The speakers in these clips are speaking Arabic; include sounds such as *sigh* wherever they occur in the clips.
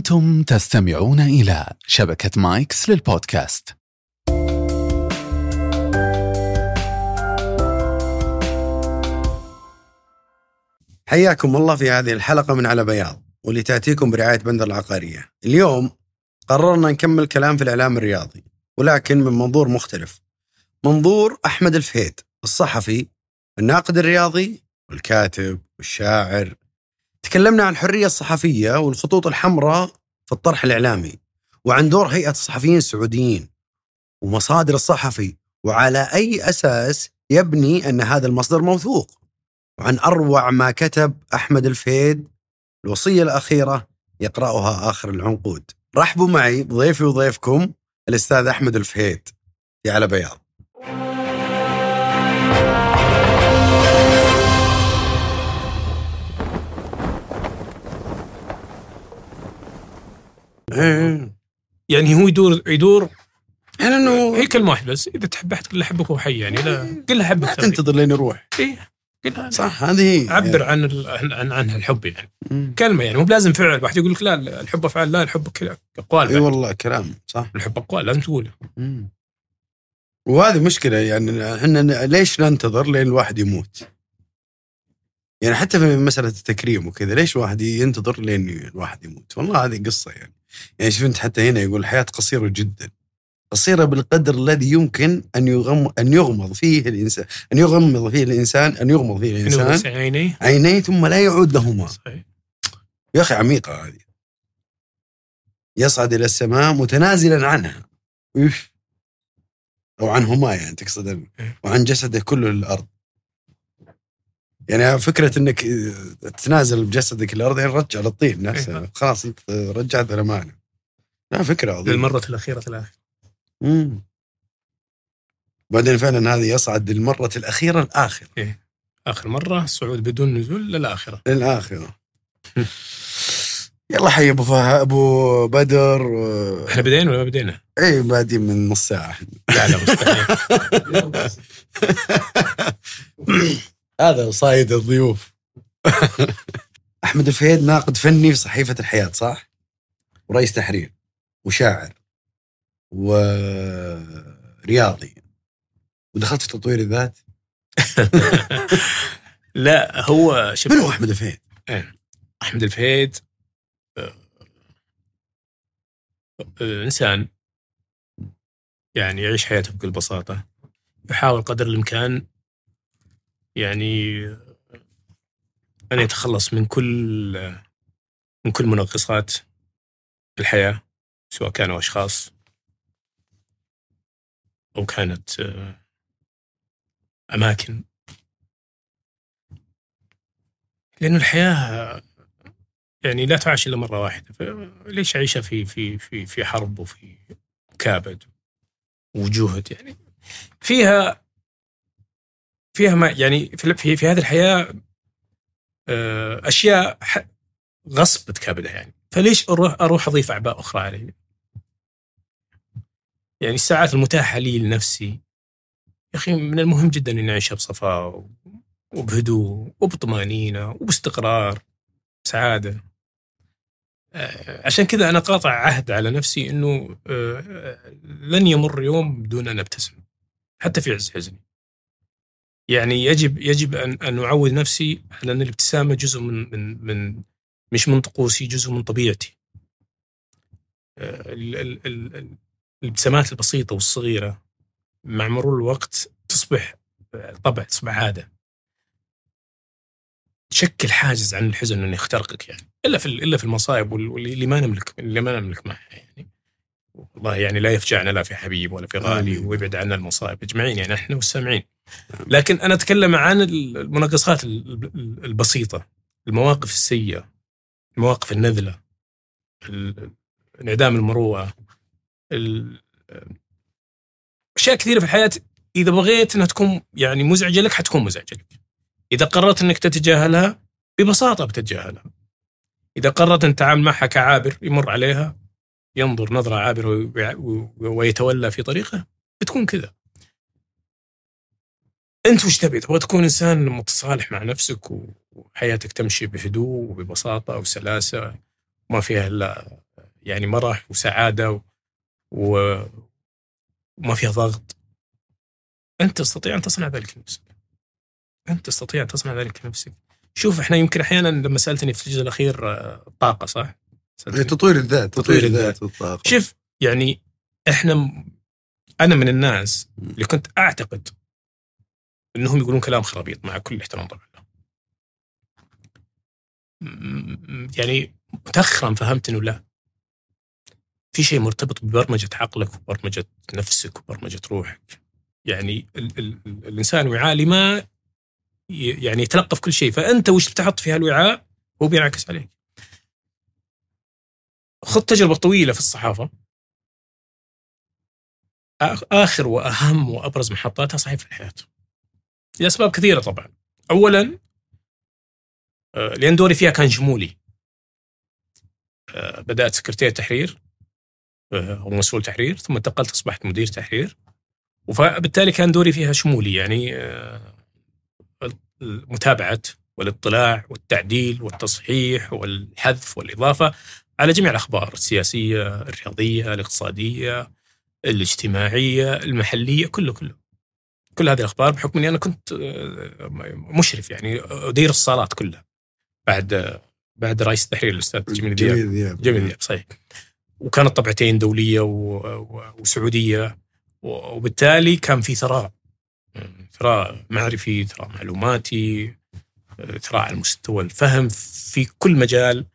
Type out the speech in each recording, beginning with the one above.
أنتم تستمعون إلى شبكة مايكس للبودكاست. حياكم الله في هذه الحلقة من على بياض واللي تأتيكم برعاية بندر العقارية. اليوم قررنا نكمل كلام في الإعلام الرياضي ولكن من منظور مختلف. منظور أحمد الفهيد الصحفي الناقد الرياضي والكاتب والشاعر تكلمنا عن الحرية الصحفية والخطوط الحمراء في الطرح الإعلامي وعن دور هيئة الصحفيين السعوديين ومصادر الصحفي وعلى أي أساس يبني أن هذا المصدر موثوق. وعن أروع ما كتب أحمد الفيد الوصية الأخيرة يقرأها آخر العنقود. رحبوا معي بضيفي وضيفكم الأستاذ أحمد الفهيد في على بياض. يعني هو يدور يدور يعني إنه هي كلمة واحدة بس إذا تحب احد قل له احبك وهو حي يعني لا قل له احبك ما ثاني. تنتظر لين يروح إيه. له صح هذه هي عبر عن عن عن, عن الحب يعني مم. كلمة يعني مو بلازم فعل واحد يقول لك لا الحب أفعال لا الحب أقوال إي. والله كلام صح الحب أقوال لازم تقوله مم. وهذه مشكلة يعني إحنا ليش ننتظر لين الواحد يموت؟ يعني حتى في مسألة التكريم وكذا ليش الواحد ينتظر لين الواحد يموت؟ والله هذه قصة يعني يعني شوف أنت حتى هنا يقول الحياة قصيرة جدا. قصيرة بالقدر الذي يمكن أن يغم أن يغمض فيه الإنسان أن يغمض فيه الإنسان أن يغمض فيه بس عينيه؟ عينيه ثم لا يعود لهما. صحيح. يا أخي عميقة هذه. يصعد إلى السماء متنازلا عنها؟ أو عنهما يعني تقصد ال- وعن جسده كله للارض يعني فكرة إنك تنازل بجسدك للارض يعني رجع للطين نفسه. إيه. خلاص أنت رجعت الامانة لا فكرة عظيمة. للمرة الأخيرة ثلاث مم. بعدين فعلا هذه يصعد للمرة الأخيرة الآخرة. آخر مرة صعود بدون نزول للآخرة. للآخرة. *laughs* يلا حي أبو فه... أبو بدر. و... إحنا بدينا ولا ما بدينا؟ اي بادين من نص ساعة. لا لا مستحيل. *laughs* *laughs* هذا صايد الضيوف *laughs* أحمد الفهيد ناقد فني في صحيفة الحياة صح؟ ورئيس تحرير وشاعر ورياضي ودخلت في تطوير الذات *laughs* لا هو شوف من هو أحمد الفهيد؟ أحمد الفهيد آه، آه، إنسان يعني يعيش حياته بكل بساطة يحاول قدر الإمكان يعني ان يتخلص من كل من كل منغصات الحياة سواء كانوا أشخاص أو كانت أماكن. لأنه الحياة يعني لا تعاش إلا مرة واحدة. فليش اعيشها في في في في حرب وفي كابد وجهد يعني؟ فيها فيها ما يعني في في, في هذه الحياة آه، أشياء غصب تكابدها يعني. فليش أروح أروح أضيف أعباء أخرى علي؟ يعني الساعات المتاحة لي لنفسي. يا أخي من المهم جدا إني اعيشها بصفاء وبهدوء وبطمأنينة وباستقرار سعاده آه، عشان كذا أنا قاطع عهد على نفسي إنه آه، لن يمر يوم بدون أن أبتسم حتى في عز حزني. يعني يجب يجب ان أن أعود نفسي على ان الابتسامة جزء من من من مش من طقوسي جزء من طبيعتي. آه، ال- ال- ال- ال- الابتسامات البسيطة والصغيرة مع مرور الوقت تصبح آه، طبع تصبح عادة. تشكل حاجز عن الحزن إنه يخترقك يعني. إلا في إلا في المصائب وال- واللي ما نملك اللي ما نملك معها يعني. والله يعني لا يفجعنا لا في حبيب ولا في غالي. ويبعد عنا المصائب اجمعين يعني إحنا والسامعين. لكن أنا أتكلم عن المنغصات ال- ال- البسيطة المواقف السيئة المواقف النذلة ال- انعدام المروءة ال- أشياء كثيرة في الحياة. إذا بغيت إنها تكون يعني مزعجة لك حتكون مزعجة لك. إذا قررت إنك تتجاهلها ببساطة بتتجاهلها. إذا قررت إن تتعامل معها كعابر يمر عليها ينظر نظرة عابرة وي- وي- ويتولى في طريقه بتكون كذا. أنت وش تبي؟ تبغى تكون إنسان متصالح مع نفسك وحياتك تمشي بهدوء وببساطة وسلاسة وما فيها إلا يعني مرح وسعادة و... و... وما فيها ضغط أنت تستطيع أن تصنع ذلك لنفسك أنت تستطيع أن تصنع ذلك لنفسك شوف إحنا يمكن أحيانا لما سألتني في الجزء الأخير آه، طاقة صح؟ سألتني. تطوير الذات تطوير الذات. والطاقة. شوف يعني إحنا أنا من الناس اللي كنت أعتقد إنهم يقولون كلام خرابيط مع كل الاحترام طبعا. يعني متاخرا فهمت إنه لا. في شيء مرتبط ببرمجة عقلك وبرمجة نفسك وبرمجة روحك. يعني ال ال ال الإنسان وعاء لما يعني يتلقف كل شيء. فأنت وش بتحط في هالوعاء؟ هو بينعكس عليك. خذ تجربة طويلة في الصحافة. آخر وأهم وأبرز محطاتها صحيفه الحياة. لأسباب كثيرة طبعا. اولا آه، لأن دوري فيها كان شمولي آه، بدأت سكرتير تحرير آه، أو مسؤول تحرير ثم انتقلت أصبحت مدير تحرير. وبالتالي كان دوري فيها شمولي يعني متابعه والاطلاع والتعديل والتصحيح والحذف والإضافة على جميع الأخبار السياسية، الرياضية، الاقتصادية، الاجتماعية، المحلية، كله كله. كل هذه الأخبار بحكم إني أنا كنت آه، مشرف يعني أدير الصالات كلها بعد بعد رئيس التحرير الأستاذ جميل دياب. جميل دياب جميل دياب صحيح. وكانت طبعتين دولية و... و... وسعودية وبالتالي كان في ثراء. ثراء معرفي ثراء معلوماتي ثراء على مستوى الفهم في كل مجال.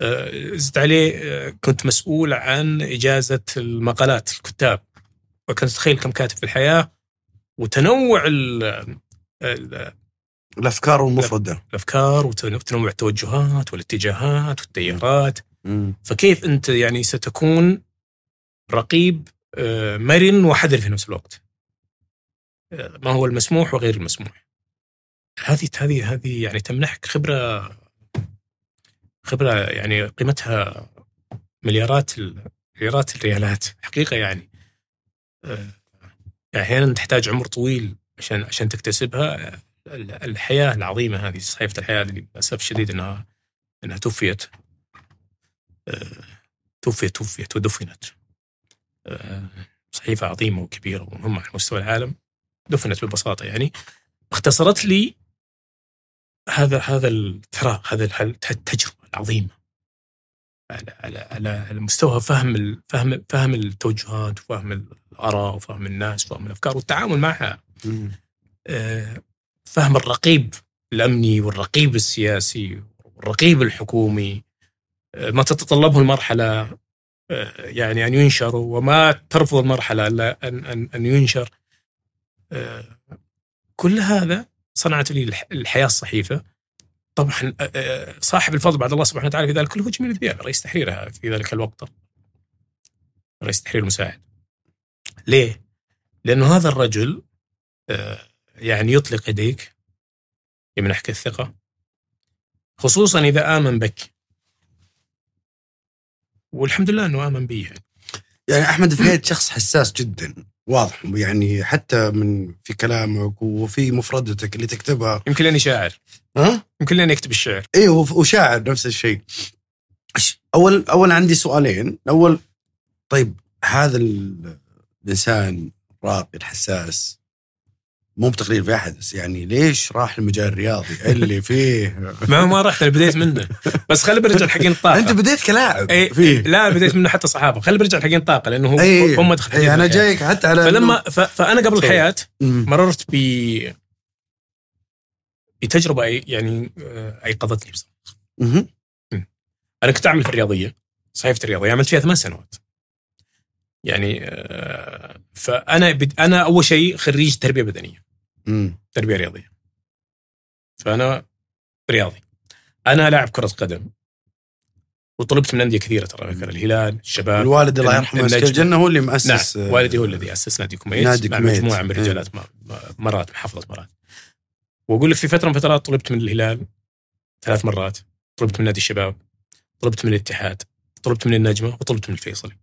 آه، زدت عليه آه، كنت مسؤول عن إجازة المقالات الكتاب. وكنت تتخيل كم كاتب في الحياة. وتنوع ال ال الأفكار المفردة. الأفكار وتنوع التوجهات والاتجاهات والتيارات. فكيف أنت يعني ستكون رقيب آه، مرن وحذر في نفس الوقت؟ آه، ما هو المسموح وغير المسموح. هذه هذه هذه يعني تمنحك خبرة خبرة يعني قيمتها مليارات ال- مليارات الريالات. حقيقة يعني. أحيانا تحتاج عمر طويل عشان عشان تكتسبها. ال- الحياة العظيمة هذه صحيفة الحياة اللي للأسف الشديد انها إنها توفيت. آه، توفيت توفيت ودفنت. آه، صحيفة عظيمة وكبيرة ومهمة على مستوى العالم. دفنت ببساطة يعني. اختصرت لي هذا هذا الثراء هذا ال- التجربة العظيمة. على على على مستوى فهم فهم فهم التوجهات وفهم الآراء وفهم الناس وفهم الأفكار والتعامل معها. آه، فهم الرقيب الأمني والرقيب السياسي والرقيب الحكومي آه، ما تتطلبه المرحلة آه، يعني أن ينشر وما ترفض المرحلة إلا ان ان أن ينشر. كل هذا صنعت لي الح- الحياة الصحيفة. طبعا آه، آه، صاحب الفضل بعد الله سبحانه وتعالى في ذلك كله جميل الدياب رئيس تحريرها في ذلك الوقت رئيس التحرير المساعد ليه؟ لأنه هذا الرجل آه، يعني يطلق يديك يمنحك الثقة خصوصا إذا آمن بك والحمد لله أنه آمن بي يعني. يعني أحمد فهيد شخص حساس جدا واضح. يعني حتى من في كلامك وفي مفردتك اللي تكتبها. يمكن لأني شاعر. ها؟ يمكن لأني أكتب الشعر. أيوه وشاعر نفس الشيء. أول أول عندي سؤالين. أول طيب هذا ال- الإنسان الراقي الحساس مو بتقليل في احد بس يعني ليش راح المجال الرياضي؟ اللي فيه؟ ما ما رحت أنا بديت منه. بس خلي برجع *laughs* حقين الطاقة. أنت بديت كلاعب إيه فيه. لا بديت منه حتى صحافة خلي برجع حقين الطاقة لأنه هو هم دخل اي أنا جايك حتى على فلما ف- فأنا قبل. الحياة مم. مررت ب بتجربة أي- يعني آه، أيقظتني بصراحة. مهم. أنا كنت أعمل في الرياضية صحيفه الرياضية. عملت فيها ثمان سنوات. يعني آه، فأنا بد... أنا أول شيء خريج تربية بدنية. تربية رياضية. فأنا رياضي. أنا لاعب كرة قدم. وطلبت من أندية كثيرة ترى ذكر الهلال الشباب الوالد الله يرحمه يسكن النجم. الجنه هو اللي نعم مؤسس آه، والدي هو الذي أسس نادي كوميت نادي مع كوميت. مجموعة من. رجالات مرات محافظه مرات. وأقول لك في فترة من فترات طلبت من الهلال ثلاث مرات. طلبت من نادي الشباب طلبت من الاتحاد طلبت من النجمة وطلبت من الفيصلي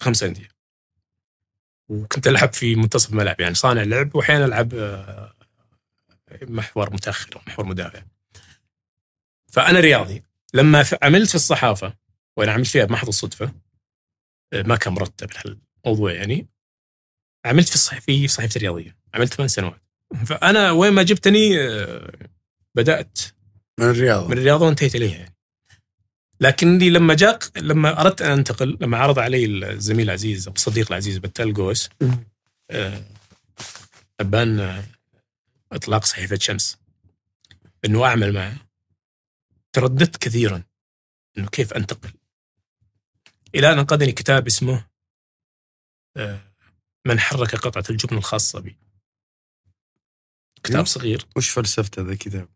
خمس أندية. وكنت ألعب في منتصف الملعب يعني صانع لعب واحيانا ألعب آه، محور متأخر محور مدافع. فأنا رياضي. لما عملت في الصحافة وأنا عملت فيها بمحض الصدفة آه، ما كان مرتب الموضوع يعني عملت في الصحفي في صحيفة الرياضيه عملت ثمان سنوات. فأنا وين ما جبتني آه، بدأت من الرياض من الرياضة وانتهيت إليها يعني. لكني لما جاء لما أردت أن أنتقل لما عرض علي الزميل العزيز أو الصديق العزيز بتال جوس آه، أبان آه، إطلاق صحيفة شمس إنه أعمل معه ترددت كثيرا إنه كيف أنتقل إلى أن أنقذني كتاب اسمه آه، من حرك قطعة الجبن الخاصة بي كتاب أيوه. صغير وش فلسفته ذا الكتاب؟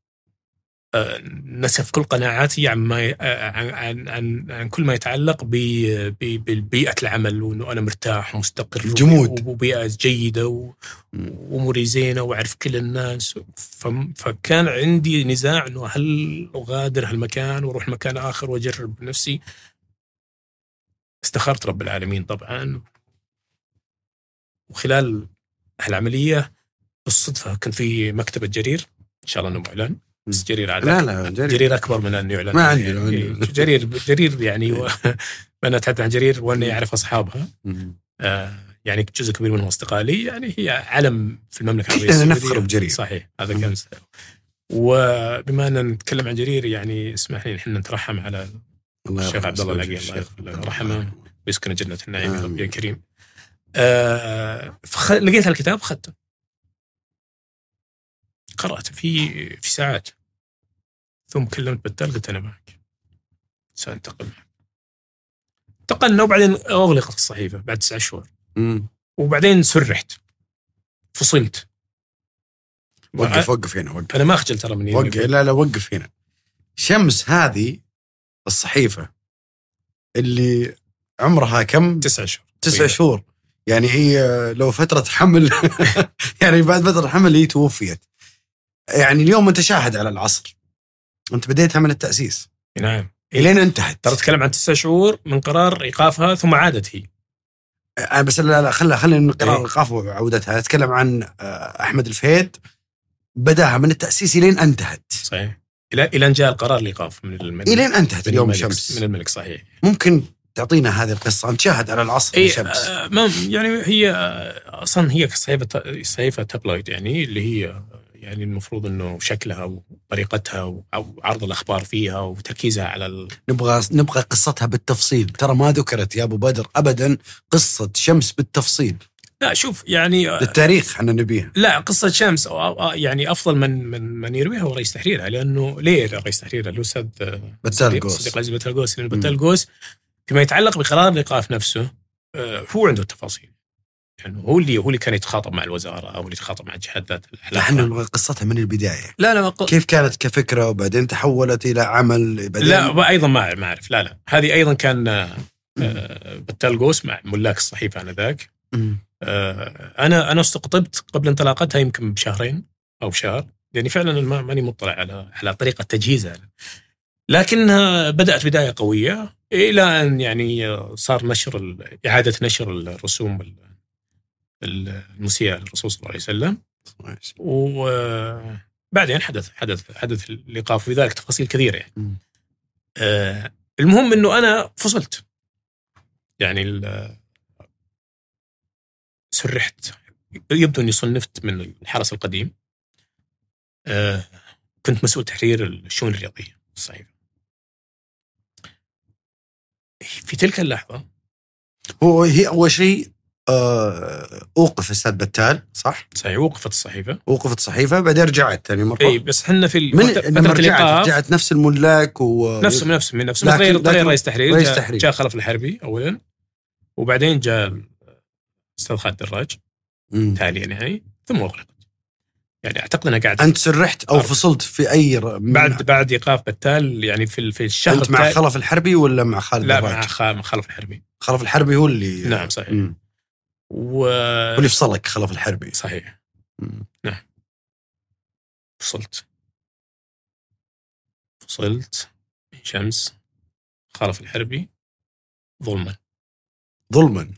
نسف كل قناعاتي عن ما ي- عن عن, عن, عن كل ما يتعلق ببيئه العمل وإنه أنا مرتاح ومستقر الجمود. وبيئة جيدة وأموري زينة وأعرف كل الناس. فكان عندي نزاع إنه هل أغادر هالمكان وأروح مكان آخر وأجرب نفسي؟ استخرت رب العالمين طبعا. وخلال هالعملية بالصدفة كان في مكتبة جرير إن شاء الله إنه معلن. بس جرير عاد لا لا جرير جرير أكبر من انه يعلن ما عندي، يعني. *laughs* جرير جرير يعني. أنا *laughs* أتحدث عن جرير وأنا يعرف أصحابها. آه يعني جزء كبير منهم أصدقائي لي يعني هي علم في المملكة العربية كلنا السعودية. نفخر بجرير. صحيح هذا. كان وبما أن نتكلم عن جرير يعني اسمح لي إحنا نترحم على الله الشيخ. عبد الله العقيل، الله. يغفر له. ويسكن جنه النعيم يا رب. يا كريم آه فخ... لقيت الكتاب أخذته قرأت في في ساعات. ثم كلمت بتال قلت أنا معك. سأنتقل معك. انتقلنا وبعدين أغلقت الصحيفة بعد تسعة شهور. وبعدين سرحت. فصلت. وقف وقف هنا وقف. أنا ما اخجل ترى من وقف لا لا وقف هنا. شمس هذه الصحيفة اللي عمرها كم؟ تسعة شهور. تسع طويلة. شهور. يعني هي لو فترة حمل *laughs* يعني بعد فترة حمل هي توفيت. يعني اليوم انت شاهد على العصر. انت بديتها من التأسيس. نعم. إلين انتهت. ترى تتكلم عن تسعة شهور من قرار إيقافها ثم عادت هي. آه، بس لا لا خلى خلينا من قرار إيه. ايقاف وعودتها أتكلم عن آه، أحمد الفهيد. بدأها من التأسيس إلين انتهت. صحيح. إلى إلى أن جاء القرار الإيقاف من من إلين انتهت من اليوم الملك شمس من الملك صحيح. ممكن تعطينا هذه القصة؟ أنت شاهد على العصر اي يا شمس آه، يعني هي أصلا هي صحيفة صحيفة تابلويد يعني اللي هي يعني المفروض إنه شكلها وطريقتها و- أو عرض الأخبار فيها وتركيزها على ال... نبغى نبغى قصتها بالتفصيل. ترى ما ذكرت يا أبو بدر ابدا قصة شمس بالتفصيل. لا شوف يعني آه، للتاريخ إحنا نبيها. لا قصة شمس أو- أو- يعني أفضل من من من يرويها هو رئيس تحريرها لأنه ليه رئيس تحريرها؟ الأستاذ آه، بتال صديق عزيز بتال قوس لأن مم. بتال قوس فيما يتعلق بقرار الايقاف نفسه آه، هو عنده التفاصيل. يعني هو اللي هو اللي كان يتخاطب مع الوزارة أو اللي يتخاطب مع الجهات ذات إحنا نبغى قصتها من البداية. لا لا ق- كيف كانت كفكرة وبعدين تحولت إلى عمل؟ بعدين لا أيضا ما ما أعرف. لا لا. هذه أيضا كان آه، آه، بتال قوس مع ملاك الصحيفة آنذاك. آه، أنا أنا استقطبت قبل انطلاقتها يمكن بشهرين أو شهر. لاني فعلا ما- ماني مطلع على على طريقة تجهيزها. لكنها بدأت بداية قوية إلى أن يعني صار نشر إعادة نشر الرسوم ال- ال- المسيئه للرسول صلى الله عليه وسلم. وبعدين حدث حدث حدث الايقاف في ذلك تفاصيل كثيرة يعني. آه المهم إنه أنا فصلت. يعني ال- سرحت. يبدو إني صنفت من الحرس القديم. آه كنت مسؤول تحرير الشؤون الرياضية. في الصحيفه في تلك اللحظة هو هي أول شيء آه، أوقف أستاذ بتال صح؟ صحيح وقفت الصحيفة وقفت صحيفة بعدين رجعت ثاني مرة اي بس إحنا في من لما رجعت رجعت نفس الملاك و من نفسه لكن- تغير تغير رئيس تحرير رئيس جاء, تحرير. جاء خلف الحربي اولا وبعدين جاء الأستاذ خالد دراج مم. تاليا يعني ثم اغلقت يعني أعتقد انها قاعدة أنت سرحت أربعة. فصلت في أي ر... بعد بعد إيقاف بتال يعني في في الشهر أنت مع خلف الحربي ولا مع خالد لا دراج؟ مع خلف الحربي خلف الحربي هو اللي نعم صحيح مم. و هو اللي فصلك خلف الحربي. صحيح. مم. فصلت. فصلت من شمس خلف الحربي ظلما. ظلما.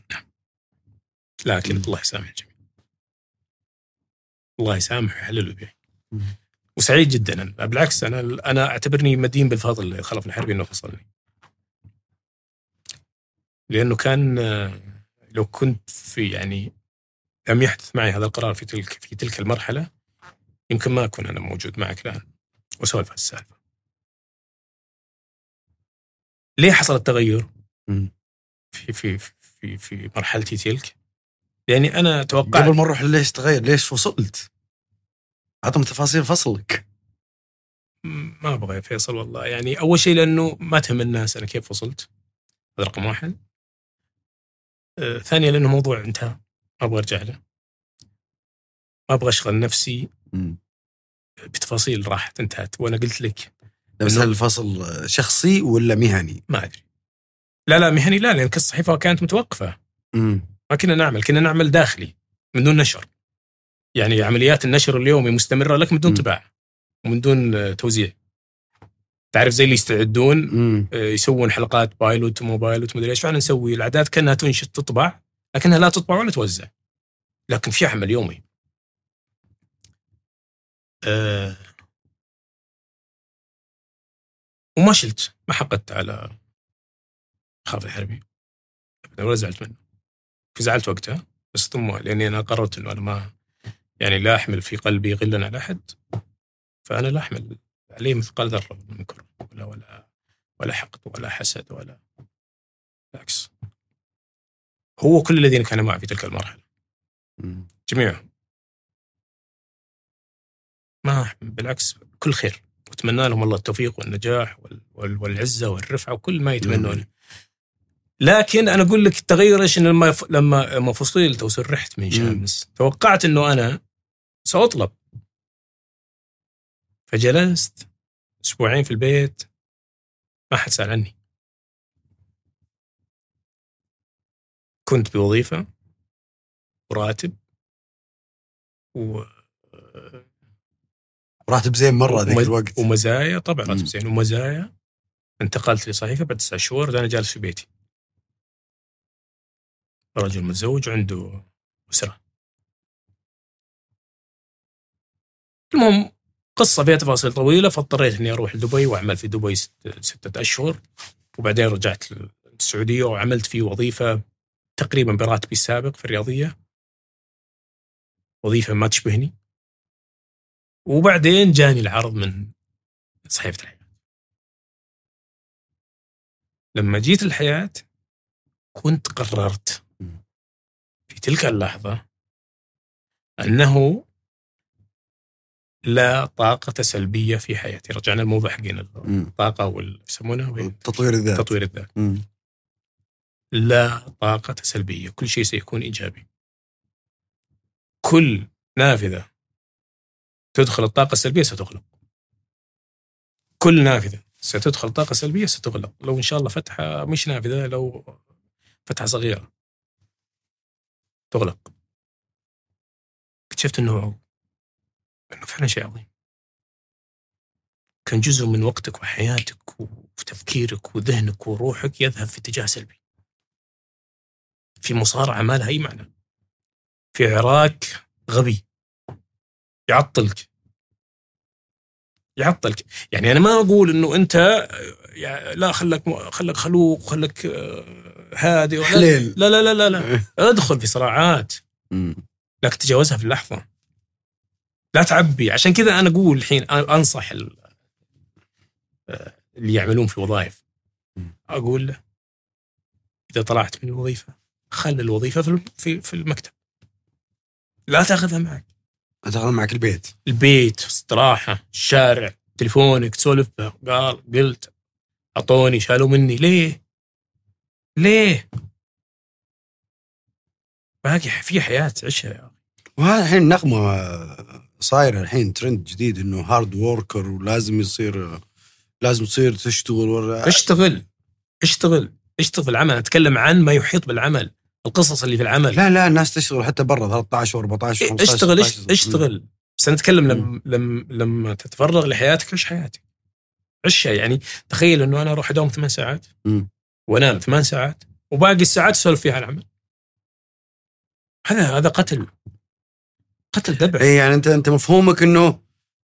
لكن مم. الله يسامح الجميع. الله يسامح ويحلل ويبيع. وسعيد جدا. أنا. بالعكس أنا أنا أعتبرني مدين بالفضل خلف الحربي إنه فصلني. لأنه كان لو كنت في يعني لم يحدث معي هذا القرار في تلك في تلك المرحلة يمكن ما أكون أنا موجود معك الآن واسولف السالفه. ليه حصل التغير. في في في في مرحلتي تلك؟ لأني أنا توقعت قبل ما نروح ليش تغير ليش فصلت؟ عطهم تفاصيل فصلك ما أبغى يا فيصل والله يعني أول شيء لأنه ما تهم الناس أنا كيف وصلت هذا رقم واحد ثانيا لأنه موضوع انتهى ما أبغى أرجع له ما أبغى أشغل نفسي. بتفاصيل راحت انتهت وأنا قلت لك بس إنه- هل الفصل شخصي ولا مهني؟ ما أدري لا لا مهني لا لأن الصحيفه كانت متوقفة. ما كنا نعمل كنا نعمل داخلي من دون نشر يعني عمليات النشر اليومي مستمرة لك من دون. طباعة ومن دون آه، توزيع تعرف زي اللي يستعدون مم. آه، يسوون حلقات بايلوت وموبايلوت ومدري إيش. فاحنا نسوي الأعداد كأنها تنشط تطبع لكنها لا تطبع ولا توزع. لكن في عمل يومي. أه وما شلت. ما حقدت على خالد الحربي. أبداً ولا زعلت منه. زعلت وقتها بس ثم لأني أنا قررت إنه أنا ما يعني لا أحمل في قلبي غلا على أحد فأنا لا أحمل عليه مثقال ذرة من كره ولا ولا ولا حقد ولا حسد ولا بالعكس. هو كل الذين كانوا معي في تلك المرحلة. مم. جميعهم. ما بالعكس كل خير. وأتمنى لهم الله التوفيق والنجاح وال- وال- والعزة والرفعة وكل ما يتمنونه لكن أنا أقول لك التغير إيش؟ لما لما فصلت وسرحت من شامس توقعت إنه أنا سأطلب. فجلست أسبوعين في البيت ما حد سأل عني. كنت بوظيفة وراتب و راتب زين مرة ذيك الوقت. ومزايا طبعا راتب. زين ومزايا. انتقلت لصحيفة بعد تسع شهور أنا جالس في بيتي. رجل متزوج وعنده أسرة. المهم قصة فيها تفاصيل طويلة فاضطريت إني أروح لدبي وأعمل في دبي ست- ستة أشهر وبعدين رجعت للسعودية وعملت في وظيفة تقريبا براتبي السابق في الرياضية. وظيفة ما تشبهني. وبعدين جاني العرض من صحيفة الحياة. لما جيت الحياة كنت قررت في تلك اللحظة أنه لا طاقة سلبية في حياتي، رجعنا الموضوع مم. الطاقة وال يسمونها وين؟ تطوير الذات تطوير الذات. لا طاقة سلبية، كل شيء سيكون إيجابي. كل نافذة تدخل الطاقة السلبية ستغلق. كل نافذة ستدخل طاقة سلبية ستغلق، لو إن شاء الله فتحة مش نافذة لو فتحة صغيرة تغلق. اكتشفت إنه إنه فعلا شيء عظيم. كان جزء من وقتك وحياتك وتفكيرك وذهنك وروحك يذهب في اتجاه سلبي. في مصارعة ما لها أي معنى. في عراك غبي يعطلك يعطلك يعني أنا ما أقول إنه أنت يا- لا خلك خلك خلوق خلك آه، هادي حليل. لا لا لا لا لا ادخل في صراعات. لكن تجاوزها في اللحظة لا تعبي. عشان كذا أنا أقول الحين آه، اللي يعملون في وظائف. مم. أقول له إذا طلعت من الوظيفة خل الوظيفة في في في المكتب. لا تأخذها معك. تاخذ معك البيت. البيت استراحة الشارع تليفونك تسولف قال قلت أعطوني شالوا مني. ليه؟ ليه؟ باقي في حياة عيشها يا. وهذا الحين نغمة صايره الحين ترند جديد إنه hard worker ولازم يصير لازم تصير تشتغل ولا اشتغل اشتغل اشتغل في العمل. أتكلم عن ما يحيط بالعمل القصص اللي في العمل. لا لا الناس تشتغل حتى برا 13 و14 و15 اشتغل 16. اشتغل. بس أنا أتكلم لما لما لما تتفرغ لحياتك عيش حياتك. عيشها يعني تخيل إنه أنا أروح أداوم ثمان ساعات. وأنام ثمان ساعات وباقي الساعات أسولف فيها العمل. هذا هذا قتل. قتل ذبح اي يعني انت أنت مفهومك إنه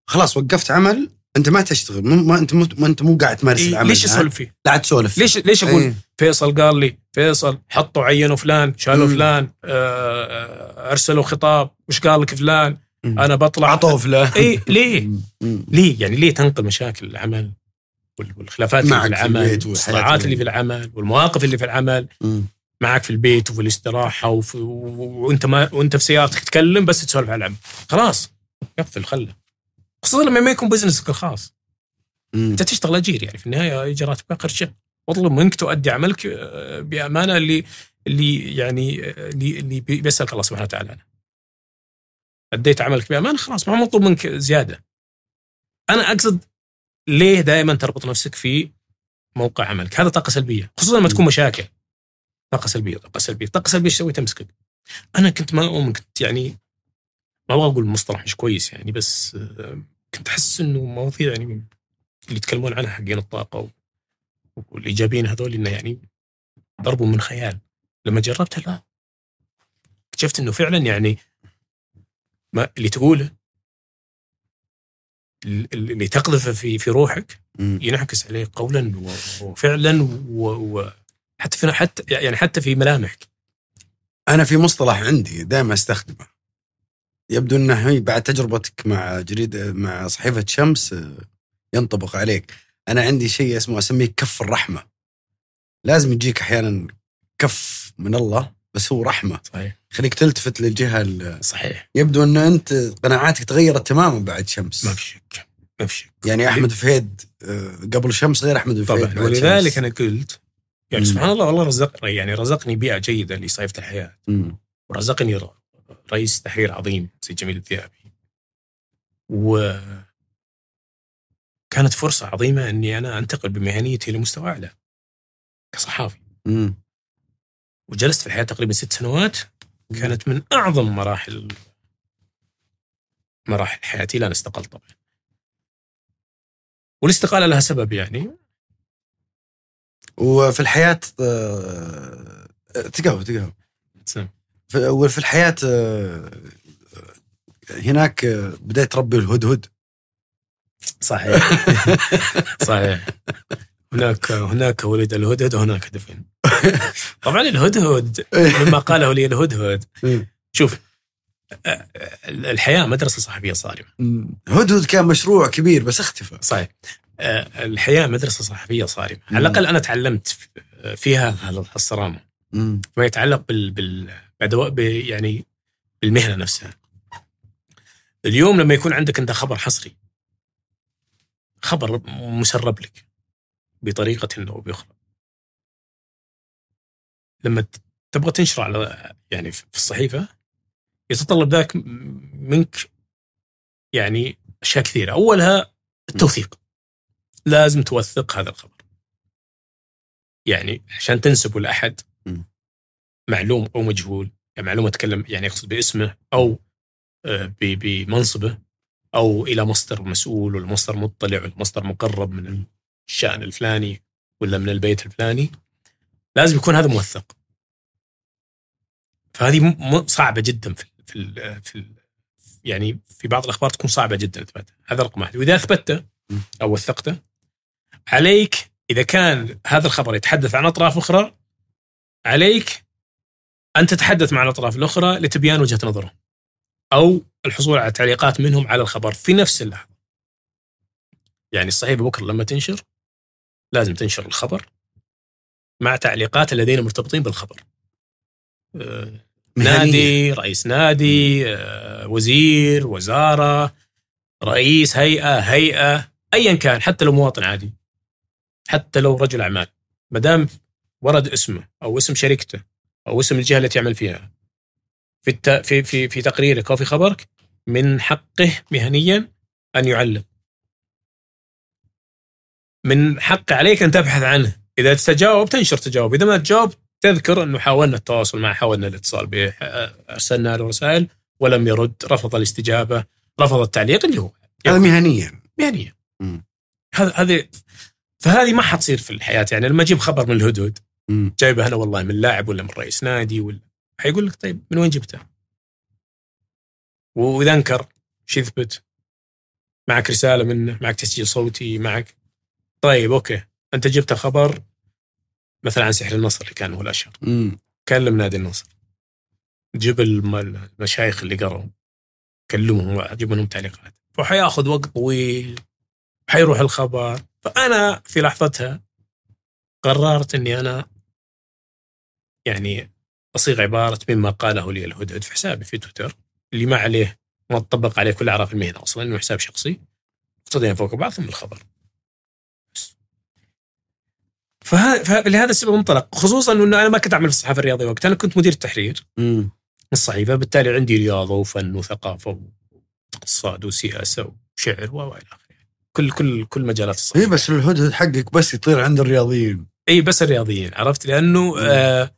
خلاص وقفت عمل أنت ما تشتغل مو ما أنت مو ما أنت مو قاعد تمارس إيه العمل ليش؟ أسولف فيه؟ لا تسولف ليش ليش أقول إيه. فيصل قال لي فيصل حطوا عينوا فلان شالوا مم. فلان آه، آه، أرسلوا خطاب وش قال لك فلان مم. أنا بطلع عطوا فلان اي ليه؟ مم. ليه يعني ليه تنقل مشاكل العمل وال- والخلافات اللي في العمل والصراعات اللي اللي- في العمل والمواقف اللي في العمل مم. معك في البيت وفي الاستراحة وفي وانت ما وانت في سيارتك تتكلم بس تسولف على العمل خلاص قفل خله خصوصا لما ما يكون بزنسك الخاص مم. انت تشتغل أجير يعني في النهاية راتبك اخر الشهر واطلب منك تؤدي عملك آه، بأمانة اللي اللي يعني آه، اللي اللي بي- بيسألك الله سبحانه وتعالى عنه. أديت عملك بأمانة خلاص ما مطلوب منك زيادة. أنا أقصد ليه دائما تربط نفسك في موقع عملك؟ هذا طاقة سلبية خصوصا لما تكون مشاكل. طاقة سلبية طاقة سلبية، طاقة سلبية إيش تسوي تمسكك. أنا كنت ما أؤمن كنت يعني ما أبغى أقول مصطلح مش كويس يعني بس آه، كنت أحس إنه مواضيع يعني اللي يتكلمون عنها حقين الطاقة و- والإيجابيين هذول إنه يعني ضربوا من خيال لما جربتها لا اكتشفت إنه فعلا يعني ما اللي تقوله ال- ال- اللي تقذفه في في روحك. ينعكس عليه قولا و- وفعلا و- وحتى في حتى يعني حتى في ملامحك. أنا في مصطلح عندي دائما أستخدمه. يبدو إنه هي بعد تجربتك مع جريده مع صحيفة شمس آه، ينطبق عليك. أنا عندي شيء اسمه أسميه كف الرحمة. لازم يجيك أحيانا كف من الله بس هو رحمة. صحيح. خليك تلتفت للجهة صحيح. يبدو انه أنت قناعاتك تغيرت تماما بعد شمس. ما في شك. ما في شك. يعني أحمد فهيد آه، قبل شمس غير أحمد فهيد طبعا ولذلك. أنا قلت يعني مم. سبحان الله والله رزق يعني رزقني بيئة جيدة لصيفة الحياة مم. ورزقني رئيس تحرير عظيم زي جميل الذئابي و كانت فرصة عظيمة إني أنا أنتقل بمهنيتي لمستوى أعلى كصحافي مم. وجلست في الحياة تقريبا ست سنوات كانت من أعظم مراحل مراحل حياتي لأن استقلت طبعا والاستقالة لها سبب يعني وفي الحياة آه، تقهوى تقهوى. في- وفي الحياة آه، هناك آه، بدأت تربي الهدهد. صحيح. *laughs* صحيح. هناك هناك ولد الهدهد وهناك دفن. طبعا الهدهد مما قاله لي الهدهد. شوف الحياة مدرسة صحفية صارمة. هدهد كان مشروع كبير بس اختفى. صحيح. الحياة مدرسة صحفية صارمة. على الأقل أنا تعلمت فيها هذا الصرامة. ما يتعلق بال بال يعني بالمهنة نفسها. اليوم لما يكون عندك أنت خبر حصري خبر مسرب لك بطريقة أو بأخرى. لما تبغى تنشره على يعني في الصحيفة يتطلب ذاك منك يعني أشياء كثيرة. أولها التوثيق. لازم توثق هذا الخبر. يعني عشان تنسبه لأحد. معلوم أو مجهول يعني معلومه أتكلم يعني اقصد باسمه أو آه، بمنصبه أو إلى مصدر مسؤول ولا مصدر مطلع ولا مصدر مقرب من الشأن الفلاني ولا من البيت الفلاني لازم يكون هذا موثق. فهذه صعبة جدا في في في يعني في بعض الأخبار تكون صعبة جدا أثباتها. هذا رقم واحد. وإذا اثبته أو وثقته عليك إذا كان هذا الخبر يتحدث عن أطراف أخرى عليك أن تتحدث مع الأطراف الأخرى لتبيان وجهة نظرهم أو الحصول على تعليقات منهم على الخبر في نفس اللحظة. يعني الصحيفه بكره لما تنشر لازم تنشر الخبر مع تعليقات الذين مرتبطين بالخبر. مهنية. نادي، رئيس نادي، وزير، وزارة، رئيس هيئة، هيئة، ايا كان حتى لو مواطن عادي. حتى لو رجل أعمال، ما دام ورد اسمه أو اسم شركته أو اسم الجهة التي يعمل فيها في الت... في في في تقريرك أو في خبرك من حقه مهنيا أن يعلق. من حق عليك أن تبحث عنه، إذا تجاوب تنشر تجاوب، إذا ما تجاوب تذكر أنه حاولنا التواصل معه، حاولنا الاتصال به، أرسلنا له رسائل ولم يرد، رفض الاستجابة، رفض التعليق اللي هو هذا مهنيا مهنيه. مم. هذا هذه فهذه ما حتصير في الحياة يعني لما أجيب خبر من الهدهد. جايبه أنا والله من لاعب ولا من رئيس نادي ولا حيقول لك طيب من وين جبته؟ وإذا أنكر إيش يثبت؟ معك رسالة منه معك تسجيل صوتي معك. طيب أوكي. أنت جبت خبر مثلا عن سحر النصر اللي كان هو الأشهر. كلم نادي النصر. جيب الم- المشايخ اللي قروا. كلمهم جيب منهم تعليقات. وحياخذ وقت طويل حيروح الخبر. فأنا في لحظتها قررت إني أنا يعني أصيغ عبارة مما قاله لي الهدهد في حسابي في تويتر اللي ما عليه ما تطبق عليه كل اعراف المهنة أصلا إنه حساب شخصي اقتضينا فوق بعض ثم الخبر. فلهذا السبب انطلق. خصوصا إنه أنا ما كنت أعمل في الصحافة الرياضية وقتها أنا كنت مدير التحرير. امم الصحيفة بالتالي عندي رياضة وفن وثقافة واقتصاد وسياسة وشعر و إلى آخره. كل كل كل مجالات اي الصحيفه بس الهدهد حقك بس يطير عند الرياضيين. إي بس الرياضيين عرفت؟ لأنه آه